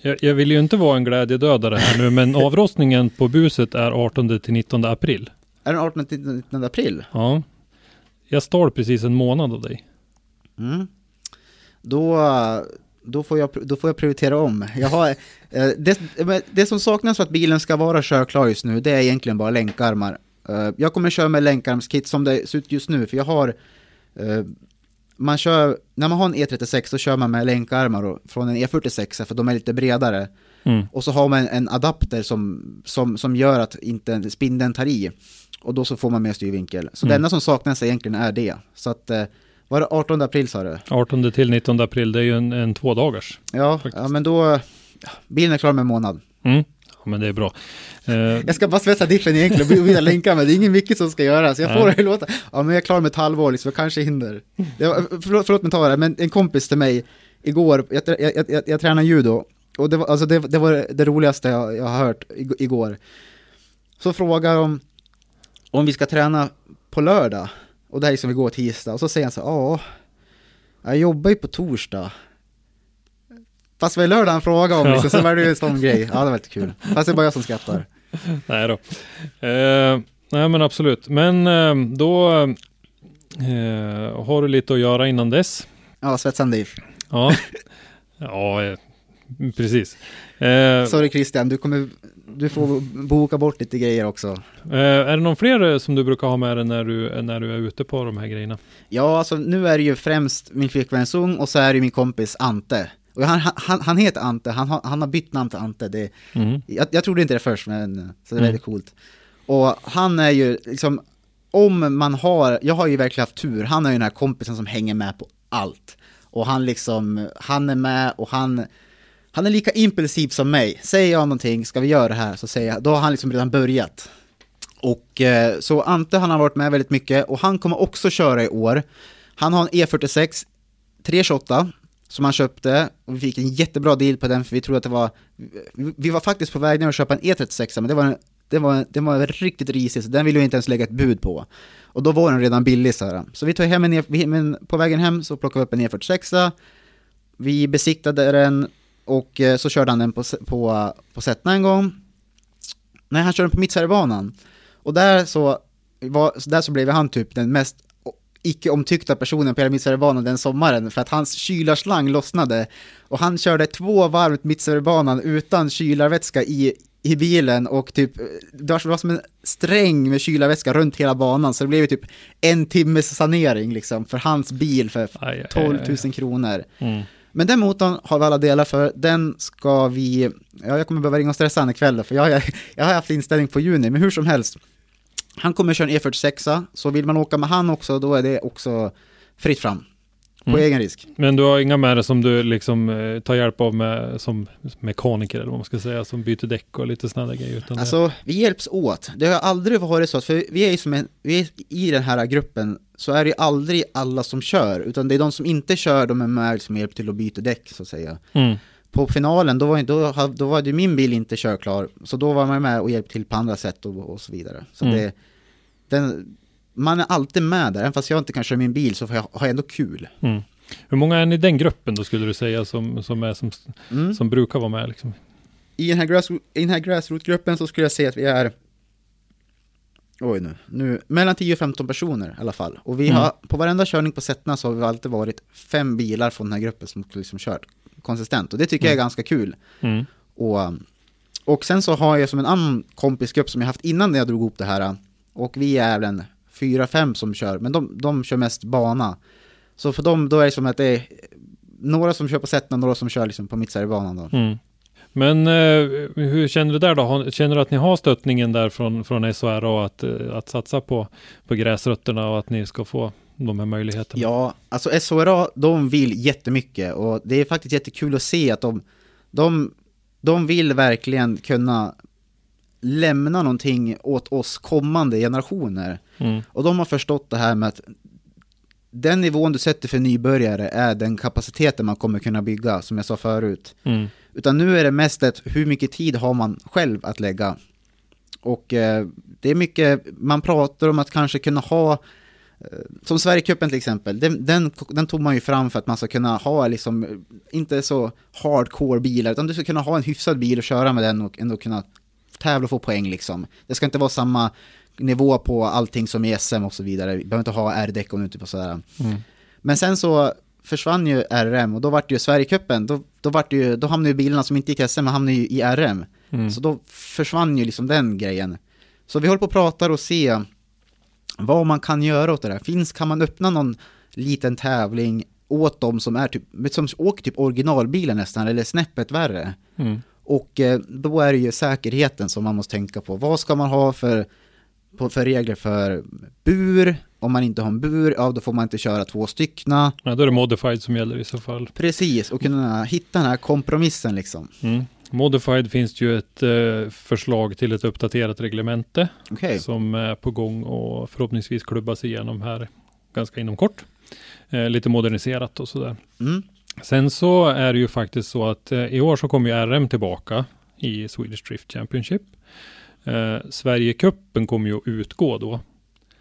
Jag, jag vill ju inte vara en glädjedödare här nu, men avrostningen på buset är 18 till 19 april. Är den 18 till 19 april? Ja. Jag stal precis en månad av dig. Mm. Då, då, får jag, då får jag prioritera om. Jag har, eh, det, det som saknas för att bilen ska vara körklar just nu, det är egentligen bara länkarmar. Eh, jag kommer köra med länkarmskit som det ser ut just nu, för jag har eh, man kör, när man har en E36 så kör man med länkarmar från en E46 för de är lite bredare. Mm. Och så har man en adapter som, som, som gör att inte spindeln tar i. Och då så får man mer styrvinkel. Så det Mm. enda som saknas egentligen är det. Så att, eh, var det 18 april sa du? 18 till 19 april, det är ju en, en två dagars. Ja, ja men då, bilen är klar med en månad. Mm. Ja, men det är bra. Eh, Jag ska bara svetsa diffen egentligen och byta länkar men det är ingen mycket som ska göras. Jag får det låta, ja men jag är klar med ett halvår liksom, jag kanske hinner. Det var, förlåt, förlåt mig ta det, men en kompis till mig igår, jag, jag, jag, jag, jag tränar judo, och det var, alltså det, det var det roligaste jag, jag har hört ig- igår. Så frågar de om vi ska träna på lördag, och det här är som igår tisdag, och så säger han så ja, jag jobbar ju på torsdag. Fast vad är lördag han frågade om liksom, så var det ju en sån grej. Ja, det var lite kul. Fast det är bara jag som skrattar. nej då. Eh, nej men absolut. Men eh, då eh, har du lite att göra innan dess. Ja, svetsande if. Ja, ja eh, precis. Eh, Sorry Christian, du kommer, du får boka bort lite grejer också. eh, är det någon fler eh, som du brukar ha med dig när du, när du är ute på de här grejerna? Ja, alltså nu är det ju främst min flickvän Sung och så är det min kompis Ante. Och han, han, han heter Ante, han har, han har bytt namn till Ante. Det, Mm. jag, jag trodde inte det först, men så det är Mm. väldigt coolt. Och han är ju liksom, om man har, jag har ju verkligen haft tur, han är ju den här kompisen som hänger med på allt. Och han liksom, han är med och han, han är lika impulsiv som mig. Säger jag någonting, ska vi göra det här, så säger jag, då har han liksom redan börjat. Och eh, så Ante han har varit med väldigt mycket och han kommer också köra i år. Han har en E46 328 som han köpte och vi fick en jättebra deal på den för vi trodde att det var vi- var faktiskt på väg ner att köpa en E36 men det var, en- det var, det var riktigt risig så den ville vi inte ens lägga ett bud på. Och då var den redan billig så här. Så vi tog hem en, E- vi, men på vägen hem så plockade vi upp en E46 vi besiktade den och eh, så körde han den på, på, på Sättna en gång. Nej, han körde den på Mittsverigebanan. Och där så, var, så där så blev han typ den mest icke omtyckta personen på hela Mittsverigebanan den sommaren för att hans kylarslang lossnade och han körde två varv Mittsverigebanan utan kylarvätska i, i bilen och typ det var, det var som en sträng med kylarvätska runt hela banan så det blev ju typ en timmes sanering liksom för hans bil för Aj, aj, aj, 12 aj. 000 kronor. Mm. Men den motorn har vi alla delar för, den ska vi, ja jag kommer behöva ringa och stressa han ikväll då, för jag, jag, jag har haft inställning på juni, men hur som helst. Han kommer köra en E46, så vill man åka med han också, då är det också fritt fram. På Mm. egen risk. Men du har inga med dig som du liksom eh, tar hjälp av med som mekaniker eller vad man ska säga, som byter däck och lite sådana grejer. Utan det, Alltså, vi hjälps åt. Det har aldrig varit så, för vi är ju som en, vi är i den här gruppen, så är det ju aldrig alla som kör, utan det är de som inte kör, de är med som hjälp till att byta däck, så att säga. mm. på finalen, då var, då, då var ju min bil inte körklar, så då var man med och hjälpte till på andra sätt och, och så vidare. Så Mm. det, den, man är alltid med där, även fast jag inte kan köra min bil så jag, har jag ändå kul. Mm. Hur många är ni i den gruppen då skulle du säga som, som, är, som, Mm. som brukar vara med? Liksom? I den här, i den här grassroot-gruppen så skulle jag säga att vi är Oj nu, nu, mellan 10 och 15 personer i alla fall. Och vi Mm. har, på varenda körning på Sättna så har vi alltid varit fem bilar från den här gruppen som liksom kört konsistent. Och det tycker jag är Mm. ganska kul. Mm. Och, och sen så har jag som en annan kompisgrupp som jag haft innan jag drog ihop det här. Och vi är väl en fyra, fem som kör, men de, de kör mest bana. Så för dem, då är det som att det är några som kör på Sättna, några som kör liksom på Mittsverigebanan då. Mm. Men eh, hur känner du där då? Känner du att ni har stöttningen där från, från SHRA att, eh, att satsa på, på gräsrötterna och att ni ska få de här möjligheterna? Ja, alltså SHRA, de vill jättemycket och det är faktiskt jättekul att se att de, de, de vill verkligen kunna lämna någonting åt oss kommande generationer. Mm. Och de har förstått det här med att den nivån du sätter för nybörjare är den kapaciteten man kommer kunna bygga, som jag sa förut. Mm. Utan nu är det mest ett, hur mycket tid har man själv att lägga? Och eh, det är mycket, man pratar om att kanske kunna ha, eh, som Sverigecupen till exempel, den, den, den tog man ju fram för att man ska kunna ha liksom, eh, inte så hardcore bilar, utan du ska kunna ha en hyfsad bil och köra med den och ändå kunna tävla och få poäng liksom. Det ska inte vara samma nivå på allting som i SM och så vidare, vi behöver inte ha R-däck och nu typ och sådär. Mm. Men sen så försvann ju RM och då vart det ju Sverigecupen, då, då, vart det ju, då hamnade ju bilarna som inte gick SM, hamnade ju i RM. Mm. Så då försvann ju liksom den grejen. Så vi håller på och pratar och se vad man kan göra åt det där. Finns, kan man öppna någon liten tävling åt dem som är typ, som åker typ originalbilen nästan, eller snäppet värre. Mm. Och eh, då är det ju säkerheten som man måste tänka på. Vad ska man ha för, på, för regler för bur? Om man inte har en bur, ja då får man inte köra två styckna. Ja, då är det modified som gäller i så fall. Precis, och kunna hitta den här kompromissen liksom. Mm. Modified finns det ju ett eh, förslag till ett uppdaterat reglemente Okej, som är på gång och förhoppningsvis klubbas igenom här ganska inom kort. Eh, lite moderniserat och sådär. mm. Sen så är det ju faktiskt så att eh, i år så kommer ju RM tillbaka i Swedish Drift Championship. Eh, Sverigecupen kommer ju att utgå då.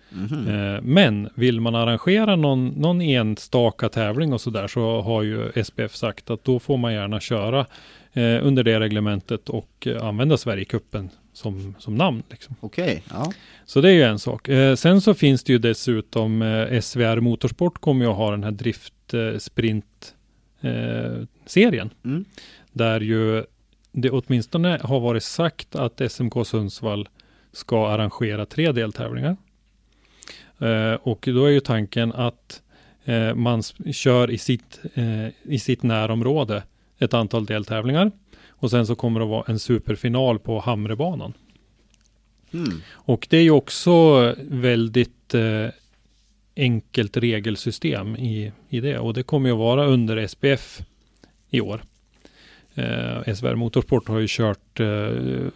Mhm. Eh, men vill man arrangera någon, någon enstaka tävling och sådär så har ju SPF sagt att då får man gärna köra eh, under det reglementet och eh, använda Sverigecupen som, som namn. Liksom. Okej, ja. Så det är ju en sak. Eh, sen så finns det ju dessutom eh, SVR Motorsport kommer ju att ha den här drift eh, sprint serien. Mm. Där ju det åtminstone har varit sagt att SMK Sundsvall ska arrangera tre deltävlingar. Eh, och då är ju tanken att eh, man kör i sitt, eh, i sitt närområde ett antal deltävlingar. Och sen så kommer det att vara en superfinal på Hamrebanan. Mm. Och det är ju också väldigt eh, enkelt regelsystem i, i det. Och det kommer ju att vara under SPF i år. Eh, SVR Motorsport har ju kört eh,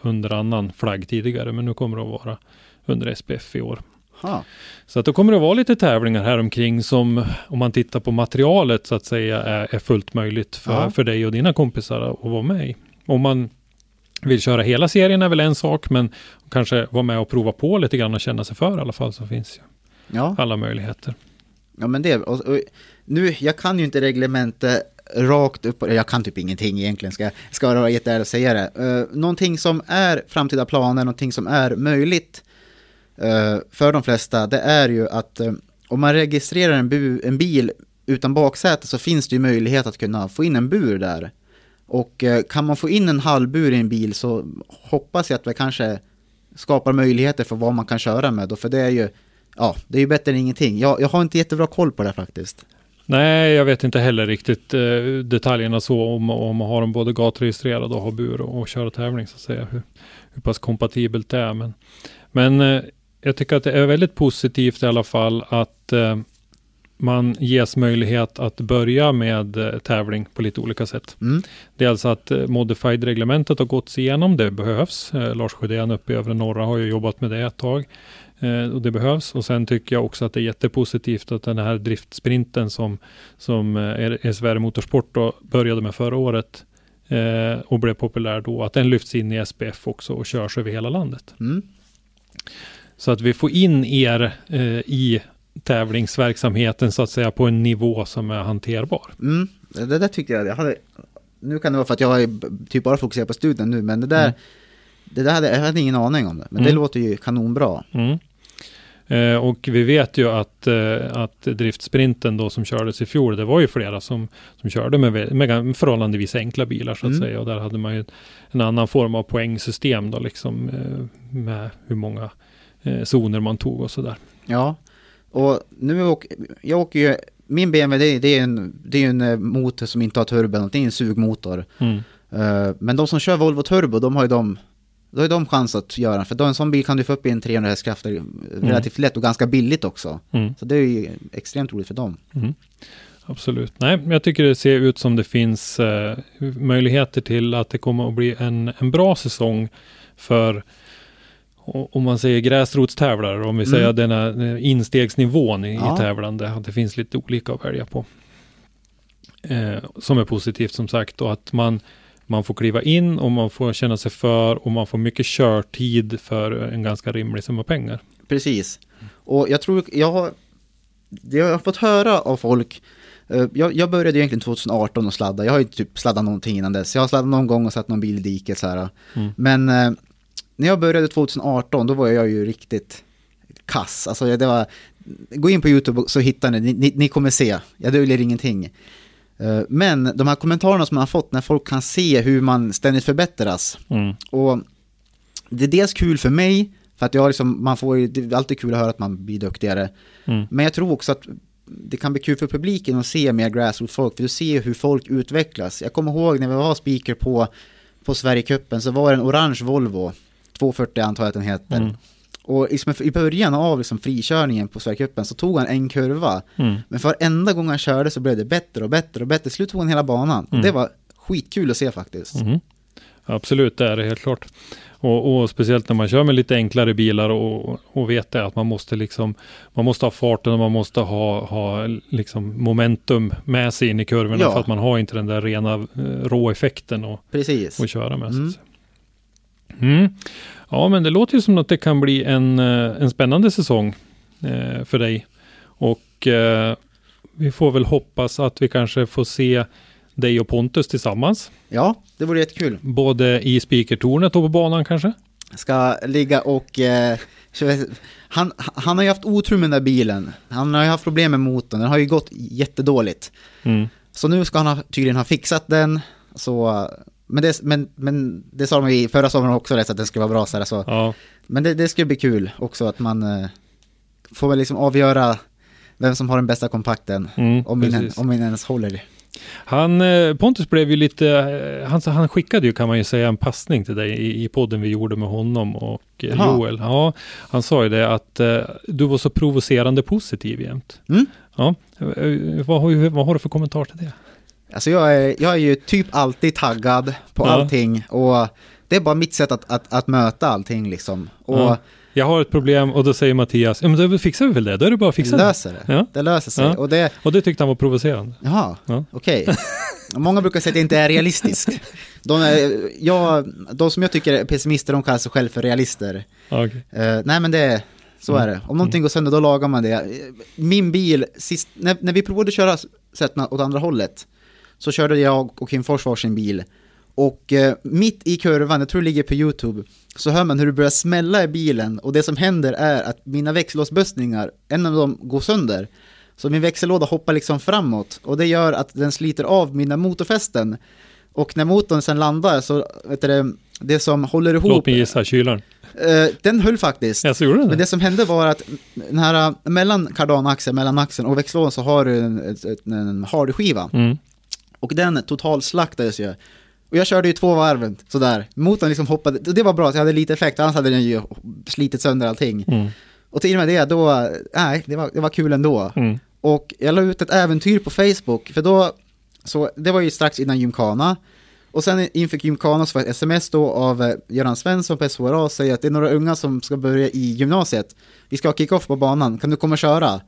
under annan flagg tidigare, men nu kommer det att vara under SPF i år. Ha. Så att det kommer att vara lite tävlingar här omkring som, om man tittar på materialet så att säga, är, är fullt möjligt för, för dig och dina kompisar att vara med i. Om man vill köra hela serien är väl en sak, men kanske vara med och prova på lite grann och känna sig för i alla fall, så finns ju Ja. alla möjligheter. ja, men det, och, och, nu, jag kan ju inte reglementet rakt upp, jag kan typ ingenting egentligen, ska, ska jag vara jätteärlig och säga det. Uh, någonting som är framtida planer, någonting som är möjligt uh, för de flesta, det är ju att uh, om man registrerar en, bu, en bil utan baksäte så finns det ju möjlighet att kunna få in en bur där. Och kan man få in en halvbur i en bil så hoppas jag att det kanske skapar möjligheter för vad man kan köra med. Då, för det är ju, ja, det är ju bättre än ingenting. Jag, jag har inte jättebra koll på det faktiskt. Nej, jag vet inte heller riktigt eh, detaljerna så om, om man har dem både gatregistrerade och har bur och, och köra tävling så att säga. Hur, hur pass kompatibelt det är. Men, men eh, jag tycker att det är väldigt positivt i alla fall att eh, man ges möjlighet att börja med eh, tävling på lite olika sätt. Mm. Det är alltså att eh, modified-reglementet har gått igenom, det behövs. Eh, Lars Sjödén uppe i övre norra har ju jobbat med det ett tag. Och det behövs. Och sen tycker jag också att det är jättepositivt att den här driftsprinten som, som SVR Motorsport då började med förra året och blev populär då, att den lyfts in i SPF också och körs över hela landet. Mm. Så att vi får in er i tävlingsverksamheten så att säga på en nivå som är hanterbar. Mm, det där tyckte jag, jag hade, nu kan det vara för att jag är typ bara fokuserar på studien nu, men det där, mm. det där hade, jag hade ingen aning om det, men mm. det låter ju kanonbra. Mm. Eh, och vi vet ju att, eh, att driftsprinten då som kördes i fjol, det var ju flera som, som körde med, med förhållandevis enkla bilar så att mm. säga. Och där hade man ju en annan form av poängsystem då liksom eh, med hur många eh, zoner man tog och sådär. Ja, och nu åker jag åker ju, min BMW det, det är en, det är en eh, motor som inte har turbo, det är en sugmotor. Mm. Uh, men de som kör Volvo Turbo, de har ju de, då har de chans att göra, för då en sån bil kan du få upp i en 300 hästkrafter mm. relativt lätt och ganska billigt också. Mm. Så det är ju extremt roligt för dem. Mm. Absolut. Nej, jag tycker det ser ut som det finns uh, möjligheter till att det kommer att bli en, en bra säsong för om man säger gräsrotstävlare, om vi mm. säger den här instegsnivån i, ja. i tävlande, att det finns lite olika att välja på. Eh, som är positivt som sagt och att man, man får kliva in och man får känna sig för och man får mycket körtid för en ganska rimlig summa pengar. Precis. Och jag tror, jag har, jag har fått höra av folk eh, jag, jag, började egentligen 2018 och sladda. Jag har ju typ sladdat någonting innan dess. Jag har sladdat någon gång och satt någon bil i diket så här. Mm. Men eh, när jag började 2018, då var jag ju riktigt kass. Alltså det var, gå in på YouTube så hittar ni, ni, ni kommer se, jag döljer ingenting. Eh, men de här kommentarerna som man har fått när folk kan se hur man ständigt förbättras. Mm. Och det är dels kul för mig, för att jag liksom, man får det är alltid kul att höra att man blir duktigare. Mm. Men jag tror också att det kan bli kul för publiken att se mer grassroots-folk, för du ser hur folk utvecklas. Jag kommer ihåg när vi var speaker på, på Sverigecupen så var det en orange Volvo 240 antar jag att den heter. Mm. Och liksom i början av liksom frikörningen på Sverigecupen så tog han en kurva. Mm. Men för enda gång han körde så blev det bättre och bättre och bättre. Till slut tog han hela banan. Mm. Det var skitkul att se faktiskt. Mm. Absolut, det är det helt klart. Och, och, speciellt när man kör med lite enklare bilar och, och vet det att man måste liksom man måste ha farten och man måste ha, ha liksom momentum med sig in i kurvorna ja. för att man har inte den där rena eh, råeffekten att, Precis. att köra med. Mm. Ja, men det låter ju som att det kan bli en, eh, en spännande säsong eh, för dig. Och eh, vi får väl hoppas att vi kanske får se dig och Pontus tillsammans. Ja, det vore jättekul. Både i speakertornet och på banan kanske? Ska ligga och... Eh, han, han har ju haft otur med den där bilen. Han har ju haft problem med motorn. Den har ju gått jättedåligt. Mm. Så nu ska han ha, tydligen ha fixat den. Så men det, men, men det sa de i förra sommaren också, att det skulle vara bra så här, så. Ja. Men det, det skulle bli kul också att man eh, får väl liksom avgöra vem som har den bästa kompakten, mm, om, min, om min ens håller. Han, eh, Pontus blev ju lite, eh, han, han skickade ju kan man ju säga en passning till dig i, i podden vi gjorde med honom och eh, Joel. Ja, han sa ju det att uh, du var så provocerande positiv jämt. Mm. Ja, vad, vad, vad har du för kommentar till det? Alltså jag är, jag är ju typ alltid taggad på ja. allting och det är bara mitt sätt att, att, att möta allting liksom. Och ja. Jag har ett problem och då säger Mattias, ja men då fixar vi väl det, då är det bara att fixa det. Löser det. Ja. Det löser sig. Ja. Och, det... och det tyckte han var provocerande. Jaha, ja. okej. Okay. Många brukar säga att det inte är realistiskt. De, är, jag, de som jag tycker är pessimister, de kallar sig själva för realister. Okay. Uh, nej men det, så mm. är det. Om någonting mm. går sönder, då lagar man det. Min bil, sist, när, när vi provade att köra sätten åt andra hållet, så körde jag och Kim Fors varsin bil. Och eh, mitt i kurvan, jag tror det ligger på YouTube, så hör man hur det börjar smälla i bilen och det som händer är att mina växellåsbössningar, en av dem går sönder. Så min växellåda hoppar liksom framåt och det gör att den sliter av mina motorfästen. Och när motorn sen landar så, vet du, det, som håller ihop... Låt mig gissa, kylaren. Eh, den höll faktiskt. Jag gjorde den Men det? det som hände var att den här, mellan kardanaxeln, mellan axeln och växellådan så har du en, en, en hardskiva. Mm. Och den totalslaktades ju. Och jag körde ju två varv sådär. Motorn liksom hoppade, och det var bra att jag hade lite effekt, annars hade den ju slitit sönder allting. Mm. Och till och med det, då, nej, det var, det var kul ändå. Mm. Och jag la ut ett äventyr på Facebook, för då, så det var ju strax innan Gymkhana. Och sen inför Gymkhana så var ett sms då av eh, Göran Svensson på SHRA säger att det är några unga som ska börja i gymnasiet. Vi ska ha kick-off på banan, kan du komma och köra?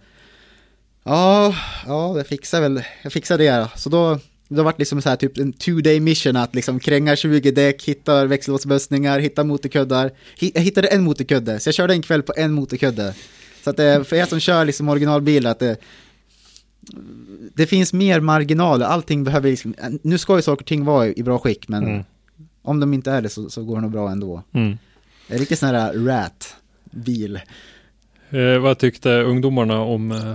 Ja, ja, det fixar väl, jag fixar det. Så då, då var det liksom så här typ en two day mission att liksom kränga 20 däck, hitta växellåsbössningar, hitta motorkuddar. Jag hittade en motorkudde, så jag körde en kväll på en motorkudde. Så att det, för er som kör liksom originalbil, att det, det finns mer marginaler, allting behöver liksom, nu ska ju saker och ting vara i bra skick, men Mm. om de inte är det så, så går det nog bra ändå. Mm. Det är riktigt sån här rat bil. Eh, vad tyckte ungdomarna om eh,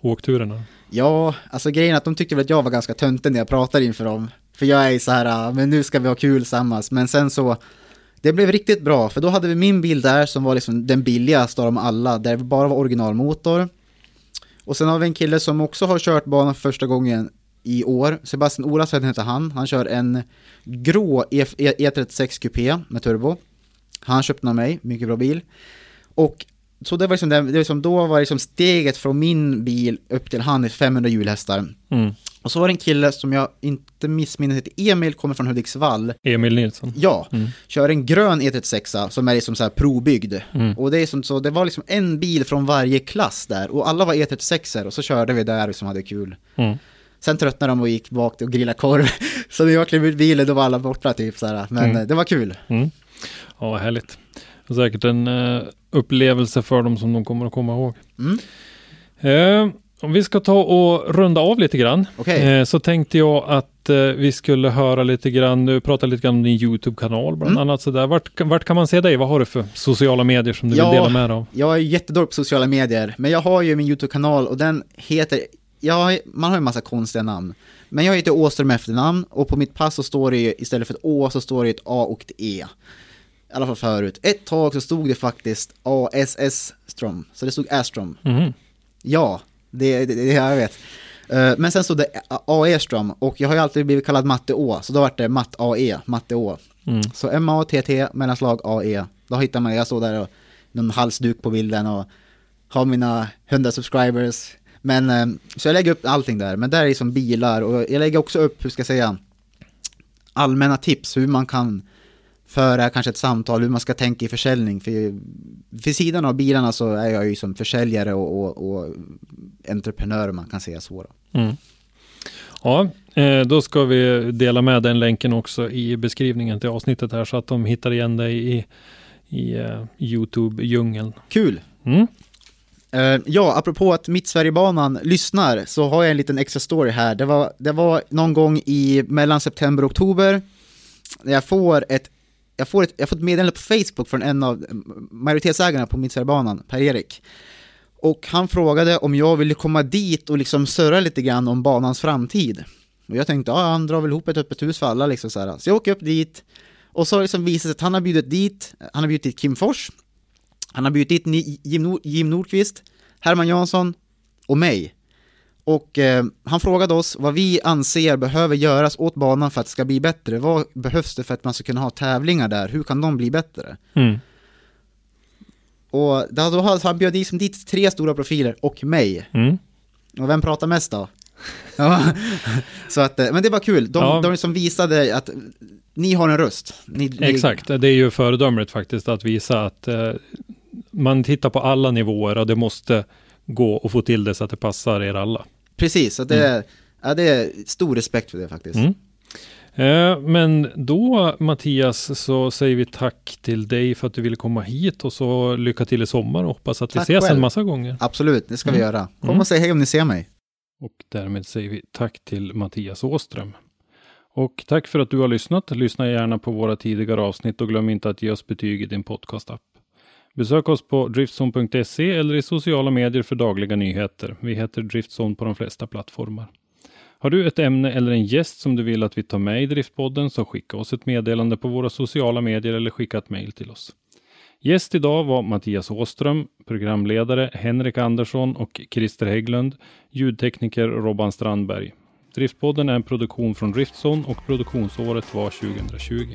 åkturerna? Ja, alltså grejen är att de tyckte väl att jag var ganska töntig när jag pratade inför dem. För jag är ju så här, men nu ska vi ha kul tillsammans. Men sen så, det blev riktigt bra, för då hade vi min bil där som var liksom den billigaste av dem alla, där det bara var originalmotor. Och sen har vi en kille som också har kört banan för första gången i år. Sebastian Olasson heter han. Han kör en grå E- E- E36 Coupé med turbo. Han köpte den av mig, mycket bra bil. Och så det var liksom, det, det liksom då var liksom steget från min bil upp till han i 500 hjulhästar. Mm. Och så var det en kille som jag inte missminner heter Emil, kommer från Hudiksvall. Emil Nilsson. Ja, Mm. kör en grön E36 som är liksom så här probyggd. Mm. Och det är som så, det var liksom en bil från varje klass där och alla var E36 och så körde vi där och som hade kul. Mm. Sen tröttnade de och gick bak och grillade korv. Så när jag klev ut bilen då var alla borta typ så här. Men Mm. det var kul. Mm. Ja, härligt. Säkert en eh, upplevelse för dem som de kommer att komma ihåg. Mm. Eh, om vi ska ta och runda av lite grann. Okej. Eh, så tänkte jag att eh, vi skulle höra lite grann, nu prata lite grann om din YouTube-kanal bland Mm. annat sådär. Vart, vart kan man se dig? Vad har du för sociala medier som du Ja. vill dela med dig av? Jag är jättedålig på sociala medier, men jag har ju min YouTube-kanal och den heter, jag, man har ju en massa konstiga namn. Men jag heter Åström efternamn och på mitt pass så står det ju, istället för ett Å så står det ett A och ett E. I alla fall förut. Ett tag så stod det faktiskt ASS Strom, så det stod Astrom. Mhm. Ja, det, det, det jag vet. Eh, Men sen stod det AE Strom och jag har ju alltid blivit kallad Matte Å, så då vart det Matt AE, Matte Å. Mm. Så M-A-T-T, mellanslag A-E. Då hittar man, jag står där och någon halsduk på bilden och har mina 100 subscribers. Men, eh, så jag lägger upp allting där, men där är som bilar och jag lägger också upp, hur ska jag säga, allmänna tips hur man kan föra kanske ett samtal, hur man ska tänka i försäljning. För vid sidan av bilarna så är jag ju som försäljare och, och, och entreprenör, om man kan säga så. Mm. Ja, eh, då ska vi dela med den länken också i beskrivningen till avsnittet här så att de hittar igen dig i, i eh, Youtube-djungeln. Kul! Mm. Eh, ja, apropå att Mittsverigebanan lyssnar så har jag en liten extra story här. Det var, det var någon gång i mellan september och oktober. när Jag får ett, jag får ett, jag får ett meddelande på Facebook från en av majoritetsägarna på Midsverigebanan, Per-Erik. Och han frågade om jag ville komma dit och liksom surra lite grann om banans framtid. Och jag tänkte, ja han drar väl ihop ett öppet hus för alla liksom så här. Så jag åker upp dit och så liksom visar det sig att han har bjudit dit, han har bjudit dit Kim Fors, han har bjudit dit Jim, Nord, Jim Nordqvist, Herman Jansson och mig. Och eh, han frågade oss vad vi anser behöver göras åt banan för att det ska bli bättre. Vad behövs det för att man ska kunna ha tävlingar där? Hur kan de bli bättre? Mm. Och då, då har han bjöd liksom dit tre stora profiler och mig. Mm. Och vem pratar mest då? så att, eh, men det var kul. De, Ja. de liksom visade att ni har en röst. Ni, ni- Exakt, det är ju föredömligt faktiskt att visa att eh, man tittar på alla nivåer och det måste gå och få till det så att det passar er alla. Precis, så det, ja, det är stor respekt för det faktiskt. Mm. Eh, men då Mattias så säger vi tack till dig för att du ville komma hit och så lycka till i sommar och hoppas att vi Tack ses själv. en massa gånger. Absolut, det ska vi Mm. göra. Kom Mm. och säg hej om ni ser mig. Och därmed säger vi tack till Mattias Åström. Och tack för att du har lyssnat. Lyssna gärna på våra tidigare avsnitt och glöm inte att ge oss betyg i din podcastapp. Besök oss på driftzone.se eller i sociala medier för dagliga nyheter. Vi heter Driftzone på de flesta plattformar. Har du ett ämne eller en gäst som du vill att vi tar med i Driftpodden så skicka oss ett meddelande på våra sociala medier eller skicka ett mejl till oss. Gäst idag var Mattias Åström, programledare Henrik Andersson och Christer Hägglund, ljudtekniker Robban Strandberg. Driftpodden är en produktion från Driftzone och produktionsåret var 2020.